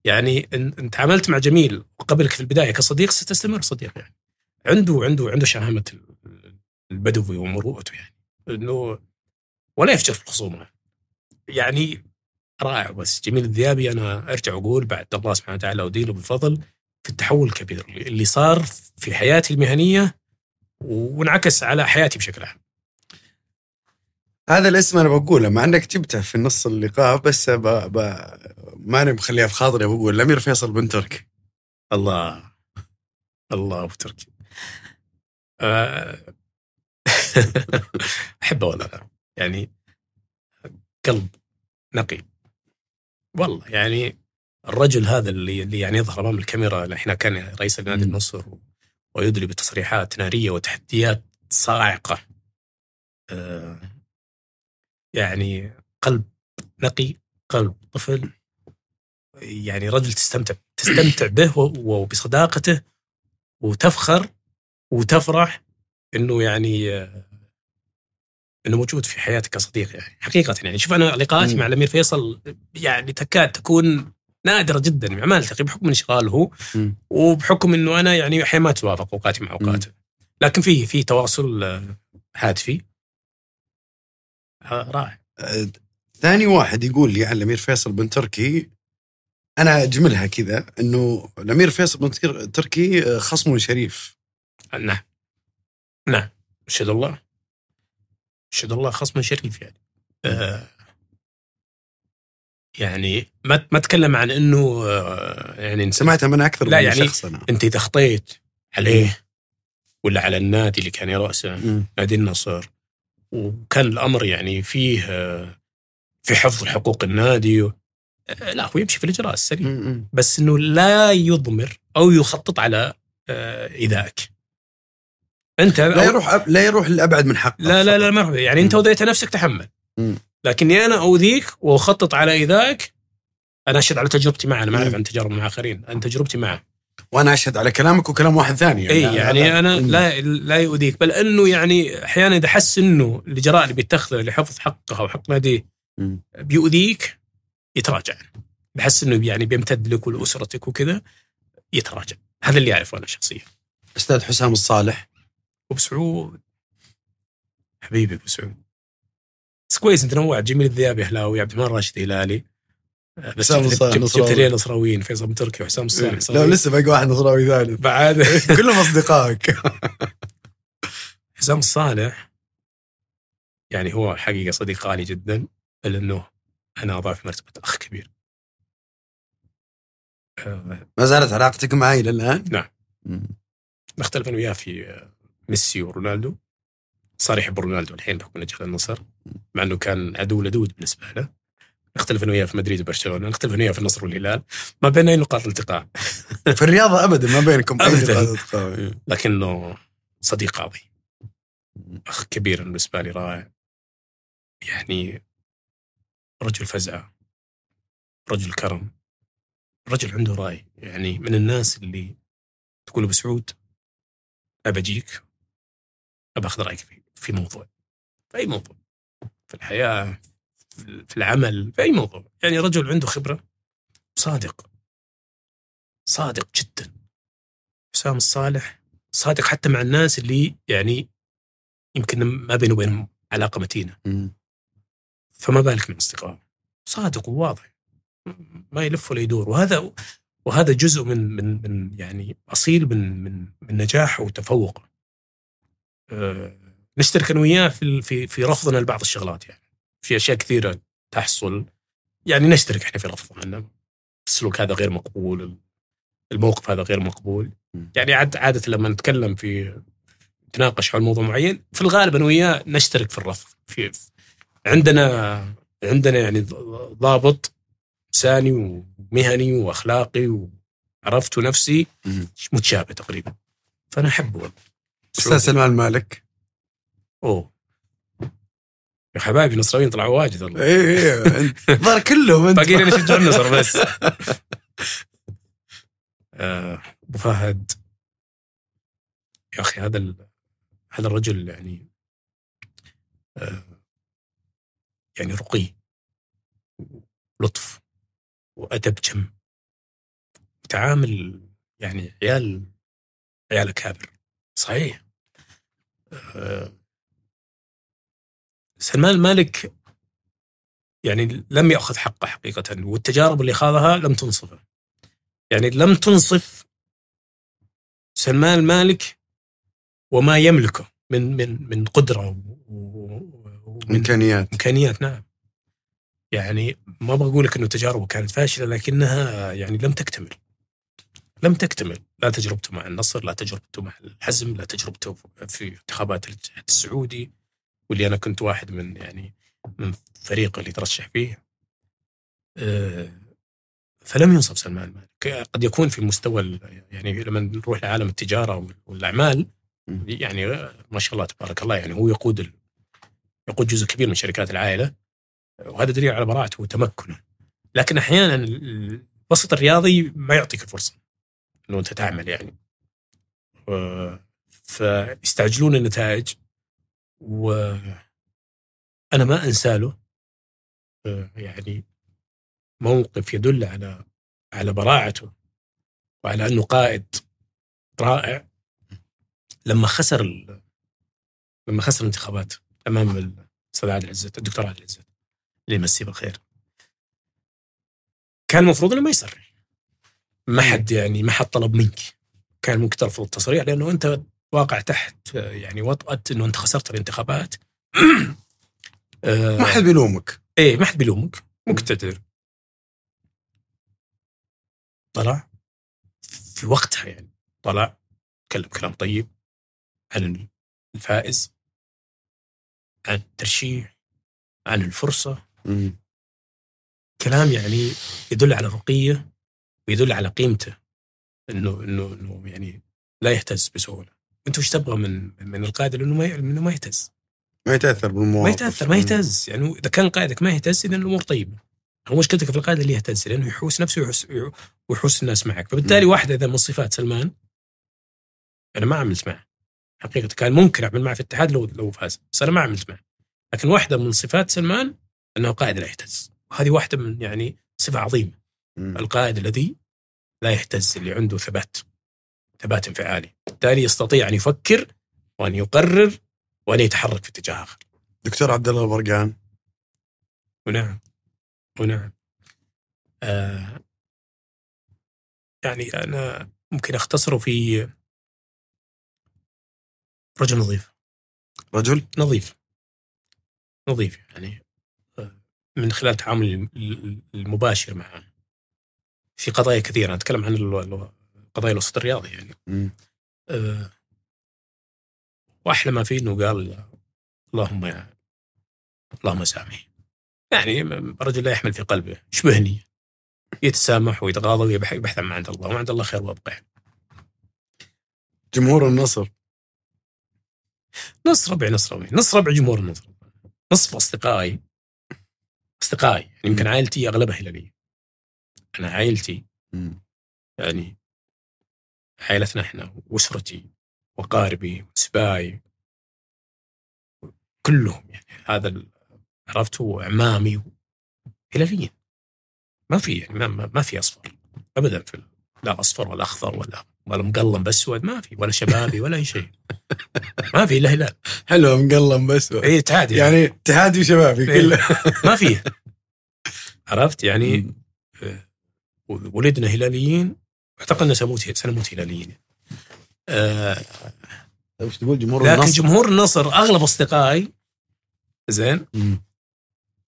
يعني إن تعاملت مع جميل وقبلك في البداية كصديق ستستمر صديق يعني. عنده عنده عنده شهامة البدوي ومروءته يعني. إنه ولا يفجر في الخصومه يعني رائع بس. جميل الذيابي أنا أرجع واقول بعد الله سبحانه وتعالى ودينه بالفضل في التحول الكبير اللي صار في حياتي المهنية وانعكس على حياتي بشكل عام. هذا الاسم أنا بقوله مع إنك جبته في نص اللقاء بس ب... ب... ما أنا مخليها في خاطري بقول الأمير فيصل بن تركي الله الله أبو تركي. أه *laughs* أحبه ولا لا يعني قلب نقي والله يعني الرجل هذا اللي اللي يعني يظهر أمام الكاميرا الحين كان رئيس نادي. النصر ويدلي بتصريحات نارية وتحديات صاعقة آه، يعني قلب نقي قلب طفل يعني رجل تستمتع تستمتع به وبصداقته وتفخر وتفرح إنه يعني إنه موجود في حياتك كصديق يعني حقيقة يعني شوف أنا لقاءاتي. مع الأمير فيصل يعني تكاد تكون نادرة جدا يعني ما ألتقي بحكم انشغاله مم. وبحكم إنه أنا يعني أحيانا ما توافق أوقاتي مع أوقاته لكن في في تواصل هاتفي رائع. أه، ثاني واحد يقول لي عن الأمير فيصل بن تركي أنا أجملها كذا إنه الأمير فيصل بن تر- تركي خصم شريف. نعم. نعم. اشهد الله. اشهد الله خصم شريف يعني. آه يعني ما ما أتكلم عن إنه آه يعني إنت سمعتها من أكثر لا من يعني شخص أنا. أنت إذا خطيت عليه ولا على النادي اللي كان يرأسه. نادي النصر وكان الأمر يعني فيه آه، في حفظ حقوق النادي و- آه، لا هو يمشي في الإجراء السليم مم. بس إنه لا يضمر أو يخطط على آه، ايذائك أنت لا يروح أب... لا يروح لابعد من حقه لا لا لا ما يروح- يعني أنت مم. اذيت نفسك تحمل. لكني أنا أؤذيك وأخطط على ايذائك أنا أشهد على تجربتي معه أنا ما أعرف. عن تجارب مع اخرين عن تجربتي معه وأنا أشهد على كلامك وكلام واحد ثاني. إي يعني أنا مم. لا لا يؤذيك. بل أنه يعني أحيانا إذا حس إنه الإجراء اللي بيتخذه لحفظ حقه أو حق ناديه. بيؤذيك يتراجع. بحس إنه يعني بيمتد لك ولأسرتك وكذا يتراجع. هذا اللي أعرفه أنا شخصيا. أستاذ حسام الصالح. أبو سعود. حبيبي أبو سعود. بس كويس أنت نوعت. جميل الذيابي هلاوي عبد الرحمن راشد هلالي. بس جبت- جبت لي نصراويين فيصل بن تركي وحسام الصالح لا نصراوي. لسه باقي واحد نصراوي ثالث بعد. *laughs* كلهم أصدقائك. *laughs* حسام الصالح يعني هو حقيقة صديق غالي جدا إلا إنه أنا اضع في مرتبه أخ كبير. آه، ما زالت علاقتك معي إلى الآن؟ نعم. نختلف أنا وياه في آه، ميسي ورونالدو. صار يحب رونالدو الحين بحكم نجاح النصر مع إنه كان عدو لدود بالنسبة له. نختلف أنا وياه في مدريد وبرشلونة نختلف أنا وياه في النصر والهلال ما بيننا أي نقاط التقاء. *laughs* في الرياضة ابدا ما بينكم أي. نقاط قوية. لكنه صديق عظيم. أخ كبير بالنسبة لي رائع. يعني رجل فزعة رجل كرم رجل عنده رأي. يعني من الناس اللي تقول ابو سعود أبى أجيك أبى أخذ رأيك في في موضوع في أي موضوع في الحياة في العمل في أي موضوع. يعني رجل عنده خبرة صادق. صادق جدا. حسام الصالح صادق حتى مع الناس اللي يعني يمكن ما بينه وبينهم علاقة متينة. فما بالك من اصدقائه صادق وواضح. ما يلف ولا يدور. وهذا وهذا جزء من من من يعني أصيل من من من نجاحه وتفوقه. أه نشترك أنا وياه في في في رفضنا لبعض الشغلات يعني. في أشياء كثيرة تحصل. يعني نشترك إحنا في انه السلوك هذا غير مقبول الموقف هذا غير مقبول. يعني عاد عادة لما نتكلم في نتناقش حول موضوع معين في الغالب أنا وياه نشترك في الرفض. في عندنا عندنا يعني ضابط إنساني ومهني وأخلاقي وعرفت نفسي. متشابه تقريبا. فأنا أحبه. أستاذ سلمان مالك. أوه. يا حبايبي نصراويين طلعوا واجد والله. اي اي *laughs* الظاهر كلهم أنت. باقي لنا نشجع النصر بس. *laughs* آه، أبو فهد. يا أخي هذا ال... هذا الرجل يعني آه، يعني رقي لطف وأدب جم. تعامل يعني عيال عيال اكابر صحيح. آه، سلمان المالك يعني لم يأخذ حقه حقيقة والتجارب اللي خاضها لم تنصفه. يعني لم تنصف سلمان المالك وما يملكه من من من قدرة ومن إمكانيات. إمكانيات نعم. يعني ما بقول لك إنه تجاربه كانت فاشلة لكنها يعني لم تكتمل. لم تكتمل. لا تجربته مع النصر لا تجربته مع الحزم لا تجربته في انتخابات الاتحاد السعودي. واللي أنا كنت واحد من يعني من فريق اللي ترشح فيه آه، فلم ينصب سلمان المالك قد يكون في مستوى يعني لما نروح لعالم التجارة والأعمال. يعني ما شاء الله تبارك الله يعني هو يقود ال... يقود جزء كبير من شركات العائلة وهذا دليل على براعته وتمكنه. لكن أحيانا الوسط الرياضي ما يعطيك الفرصة إنه أنت تعمل يعني. فيستعجلون النتائج وأنا ما أنسى له آه، يعني موقف يدل على على براعته وعلى أنه قائد رائع. لما خسر لما خسر الانتخابات أمام الاستاذ عادل عزت الدكتور عادل عزت اللي يمسيه بالخير؟ كان المفروض إنه ما يصرح ما حد يعني ما حد طلب منك. كان ممكن ترفض التصريح لأنه أنت واقع تحت يعني وطأة إنه أنت خسرت الانتخابات. ما حد بيلومك. إيه ما حد بيلومك. ممكن تعتذر طلع. في وقتها يعني طلع تكلم كلام طيب. عن الفائز. عن الترشيح. عن الفرصة. مم. كلام يعني يدل على رقية ويدل على قيمته. إنه إنه إنه يعني لا يهتز بسهولة. انت وش تبغى من من القائد؟ انه ما انه ما يهتز. ما يتأثر بالمواقف. ما يتأثر ما يهتز. يعني إذا كان قائدك ما يهتز اذا الأمور طيبة. هو مشكلتك في القائد اللي يهتز لأنه يحوس نفسه ويحوس, ويحوس الناس معك. فبالتالي. واحدة إذا من صفات سلمان أنا ما عملت معه. حقيقة كان ممكن أعمل معه في الاتحاد لو لو فاز بس أنا ما عملت معه. لكن واحدة من صفات سلمان أنه قائد لا يهتز. وهذه واحدة من يعني صفة عظيمة. القائد الذي لا يهتز اللي عنده ثبات. ثبات انفعالي. بالتالي يستطيع أن يفكر وأن يقرر وأن يتحرك في اتجاه آخر. دكتور عبد الله البرقان ونعم. ونعم. آه يعني أنا ممكن أختصره في رجل نظيف. رجل؟ نظيف. نظيف يعني آه، من خلال تعاملي المباشر معه. في قضايا كثيرة. أتكلم عن قضايا الوسط الرياضي يعني. مم. آه، واحلى ما فيه إنه قال اللهم يا اللهم سامح يعني رجل لا يحمل في قلبه يشبهني يتسامح ويتغاضى ويبحث يبحث عن ما عند الله وما عند الله خير وأبقى جمهور النصر. نص ربع نص ربع نص ربع جمهور النصر. نصف أصدقائي. أصدقائي يعني يمكن عائلتي أغلبها هلالية. أنا عائلتي. يعني عائلتنا إحنا وأسرتي وقاربي وأتباعي كلهم يعني. هذا عرفت وعمامي هلاليين ما في يعني ما, ما, في أصفر. ابدا في لا أصفر ولا أخضر ولا ولا مقلم باسود ما في ولا شبابي ولا أي شيء. ما في إلا هلال. حلو مقلم بس اي اتحاد يعني, يعني اتحادي وشبابي إيه. كله. *laughs* ما فيه عرفت يعني؟ مم. ولدنا هلاليين أعتقد ان سنموت سنموت هلاليين آه وش تقول؟ جمهور لكن النصر؟ جمهور النصر أغلب أصدقائي زين.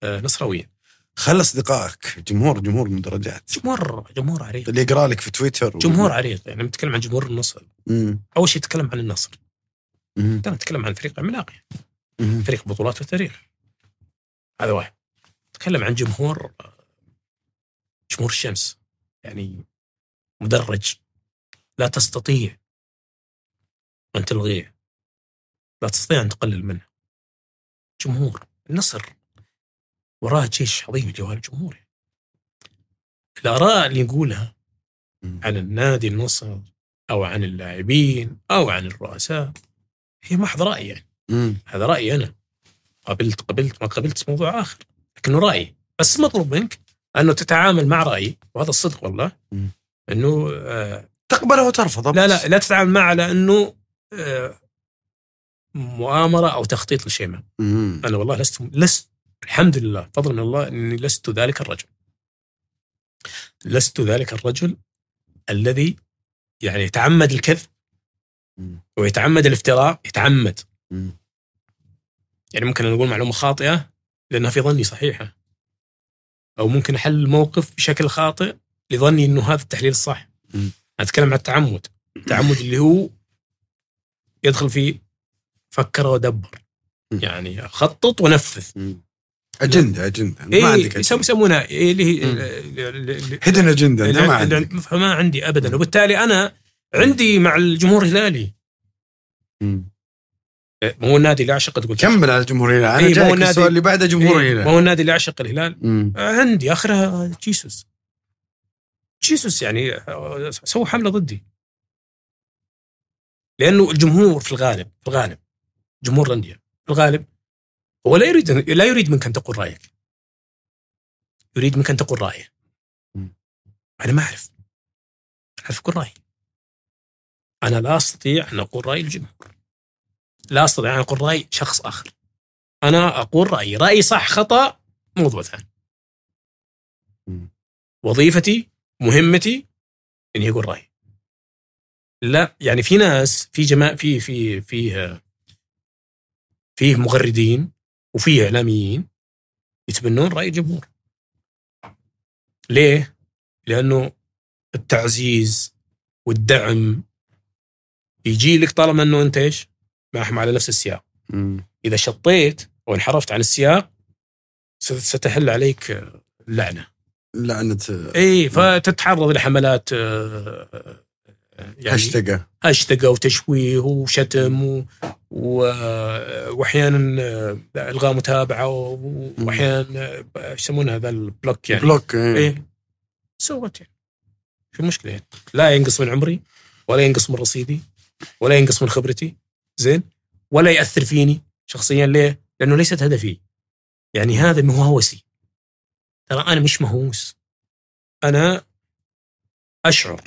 آه نصراويين خل أصدقائك. جمهور جمهور من درجات جمهور جمهور عريق. اللي يقرأ لك في تويتر جمهور عريق. يعني نتكلم عن جمهور النصر. مم. أول شيء نتكلم عن النصر. مم. نتكلم عن فريق عملاق. فريق بطولات في التاريخ هذا واحد. نتكلم عن جمهور جمهور الشمس. يعني مدرج. لا تستطيع أن تلغيه. لا تستطيع أن تقلل منه. جمهور النصر. وراه جيش عظيم جوال الجمهور الآراء اللي يقولها. عن النادي النصر أو عن اللاعبين أو عن الرؤساء هي محض رأي يعني. مم. هذا رأيي أنا. قبلت قبلت ما قبلت موضوع آخر. لكنه رأيي. بس مطلوب منك أنه تتعامل مع رأيي وهذا الصدق والله. مم. أنه آه تقبله وترفضه لا. لا لا تتعامل معه على أنه آه مؤامرة أو تخطيط لشيء ما. أنا والله لست لست الحمد لله فضل من الله أني لست ذلك الرجل لست ذلك الرجل الذي يعني يتعمد الكذب. ويتعمد الافتراء يتعمد مم. يعني ممكن أنا أقول معلومة خاطئة لأنها في ظني صحيحة أو ممكن أحل الموقف بشكل خاطئ لظني أنه هذا التحليل الصح مم. أتكلم عن التعمد. التعمد اللي هو يدخل في فكر ودبر. يعني خطط ونفذ. أجندة أجندة. ما إيه عندك يسم- يسمونها اللي هي هيدن اجنده ما اللي- ما عندي ابدا. وبالتالي أنا عندي مع الجمهور الهلالي. إيه، ما هو النادي اللي يعشق تقول. كمل على الجمهور الهلال. أنا إيه، ما جايك السؤال اللي بعده جمهور إيه، ما الهلال هو النادي اللي يعشق الهلال. عندي آخرها جيسوس. جيسوس يعني سووا حملة ضدي. لأنه الجمهور في الغالب في الغالب جمهور الأندية في الغالب هو لا يريد لا يريد منك أن تقول رأيك. يريد منك أن تقول رأيه. أنا ما أعرف. أعرف أقول رأيي. أنا لا أستطيع أن أقول رأي الجمهور. لا أستطيع أن أقول رأي شخص آخر. أنا أقول رأيي. رأيي صح خطأ موضوع ثاني. وظيفتي مهمتي إني أقول رأيي لا يعني في ناس في جماعة في في فيه فيه مغردين وفيه إعلاميين يتبنون رأي الجمهور ليه؟ لأنه التعزيز والدعم يجي لك طالما أنه أنت إيش؟ معهم على نفس السياق مم. إذا شطيت وانحرفت عن السياق ست- ستحل عليك لعنة لعنة إي فتتعرض لحملات آه، يعني هاشتاجة هاشتاج وتشويه وشتم و... و... وأحيانا آه، ألغاء متابعة وأحيانا آه، إيش يسمونها هذا ال block يعني. block إيه. إيه سوت يعني؟ شو المشكلة يعني؟ لا ينقص من عمري ولا ينقص من رصيدي ولا ينقص من خبرتي. زين؟ ولا يأثر فيني شخصيا. ليه؟ لأنه ليست هدفي. يعني هذا ما هو هوسي ترى أنا مش مهووس. أنا أشعر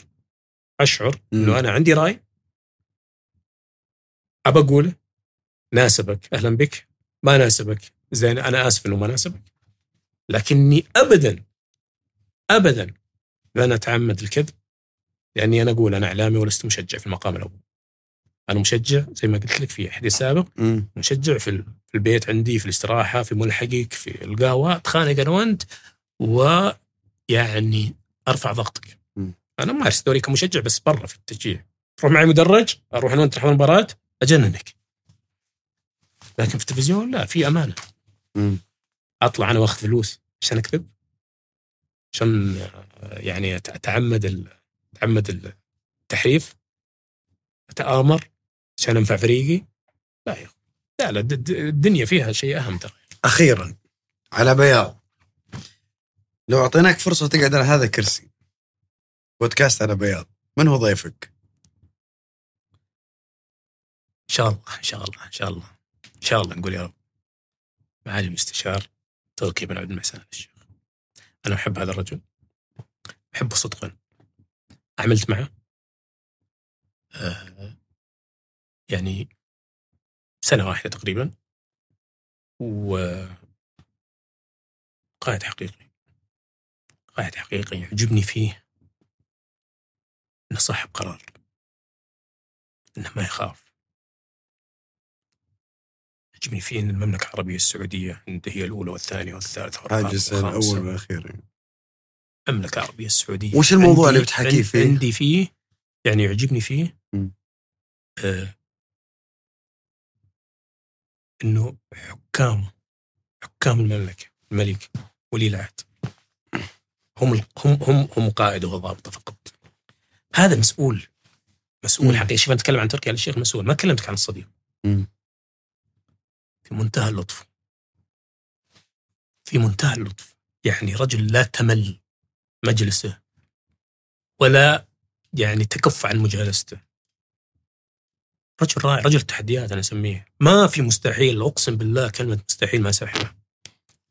أشعر. إنه أنا عندي رأي. أبى اقوله ناسبك أهلا بك. ما ناسبك. زين أنا آسف إنه ما ناسبك. لكني ابدا ابدا لن أتعمد الكذب لأني أنا أقول أنا إعلامي ولست مشجع في المقام الأول. أنا مشجع زي ما قلت لك في حديث سابق. مشجع في البيت عندي في الاستراحة في ملحقك في القهوة. أتخانق أنا وأنت. ويعني أرفع ضغطك. مم. أنا مارس دوري كمشجع بس برا في التشجيع. تروح معي مدرج أروح أنا وانت نحضر مباراه أجننك. لكن في التلفزيون لا في أمانة. مم. أطلع أنا وأخذ فلوس عشان أكذب عشان آه، يعني أتعمد أتعمد التحريف أتآمر عشان أنفع فريقي. لا يا أخي. لا لا الد- الد- الدنيا فيها شيء أهم ترى. أخيرا على بياض. لو أعطيناك فرصة تقعد على هذا الكرسي. بودكاست على بياض. من هو ضيفك؟ إن شاء الله إن شاء الله إن شاء الله. إن شاء الله نقول يا رب. معالي المستشار تركي بن عبد المحسن الشيخ. أنا أحب هذا الرجل. احبه صدقا. عملت معه. آه يعني سنة واحدة تقريبا. و قائد حقيقي. قائد حقيقي يعجبني فيه إنه صاحب قرار إنه ما يخاف يعجبني فيه إن المملكة العربية السعودية عنده هي الأولى والثانية والثالثة والرابعة حاجز والخامسة. الأول والأخير المملكة العربية السعودية وش الموضوع اللي بتحكيه عن- فيه؟ عندي فيه يعني يعجبني فيه. آه إنه حكام حكام المملكة الملك ولي العهد هم هم هم هم قائد وضابطة فقط. هذا مسؤول. مسؤول. حقيقي. شوف أتكلم عن تركي آل الشيخ مسؤول. ما كلمتك عن الصديق. مم. في منتهى اللطف. في منتهى اللطف. يعني رجل لا تمل مجلسه ولا يعني تكف عن مجالسته. رجل رائع. رجل تحديات أنا أسميه. ما في مستحيل. أقسم بالله كلمة مستحيل ما اسمعها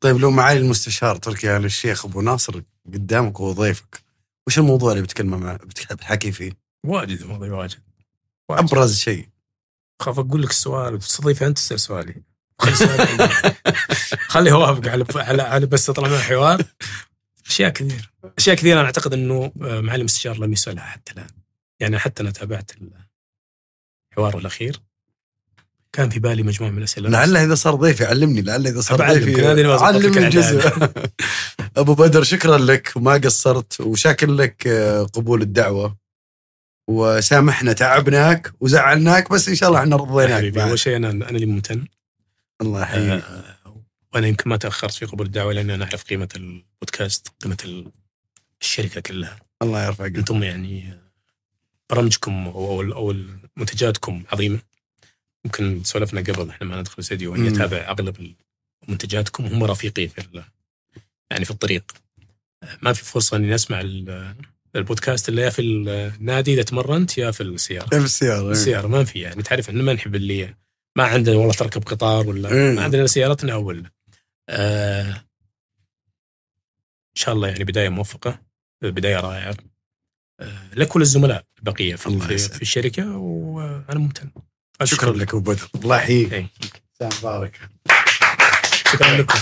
طيب لو معالي المستشار تركي آل الشيخ أبو ناصر قدامك وهو ضيفك وش الموضوع اللي بتكلمه معه بتحكي فيه؟ واجد الموضوع واجد. واجد. أبرز شيء. خاف أقول لك السؤال وتستضيف أنت تسأل سؤالي. *laughs* خلي هو أبقى على على, على بس اطلع من الحوار أشياء كثير. أشياء كثيره أنا أعتقد إنه آه، معالي المستشار لم يسألها حتى الآن. يعني حتى أنا تابعت الحوار الأخير. كان في بالي مجموعة من الأسئلة. لعل إذا صار ضيفي علمني لعل إذا صار ضيفي لك علمني الإعداد. جزء *laughs* أبو بدر شكرا لك وما قصرت وشاكر لك آه، قبول الدعوة. وسامحنا تعبناك وزعلناك بس إن شاء الله إحنا رضيناك. أول شيء أنا أنا اللي ممتن. الله يحييك. آه، وأنا يمكن ما تأخرت في قبول الدعوة لأن أنا أعرف قيمة البودكاست قيمة ال- الشركة كلها. الله يرفع قدرك أنتم يعني برامجكم أو أو منتجاتكم عظيمة. يمكن سولفنا قبل إحنا ما ندخل الاستديو إني. أتابع أغلب منتجاتكم هم رفيقي في يعني في الطريق ما في فرصة إني اسمع ال- البودكاست إلا يا في النادي إذا تمرنت يا في السيارة في السيارة السيارة ما في يعني تعرف إحنا ما نحب اللي ما عندنا والله تركب قطار ولا إيه. ما عندنا سيارتنا ولا آه إن شاء الله يعني بداية موفقة بداية رائعة آه لكل الزملاء البقيه في, في. في الشركة وأنا ممتن شكرا لك أبو بدر. الله يحييك. إيه. مبارك. شكرا لكم.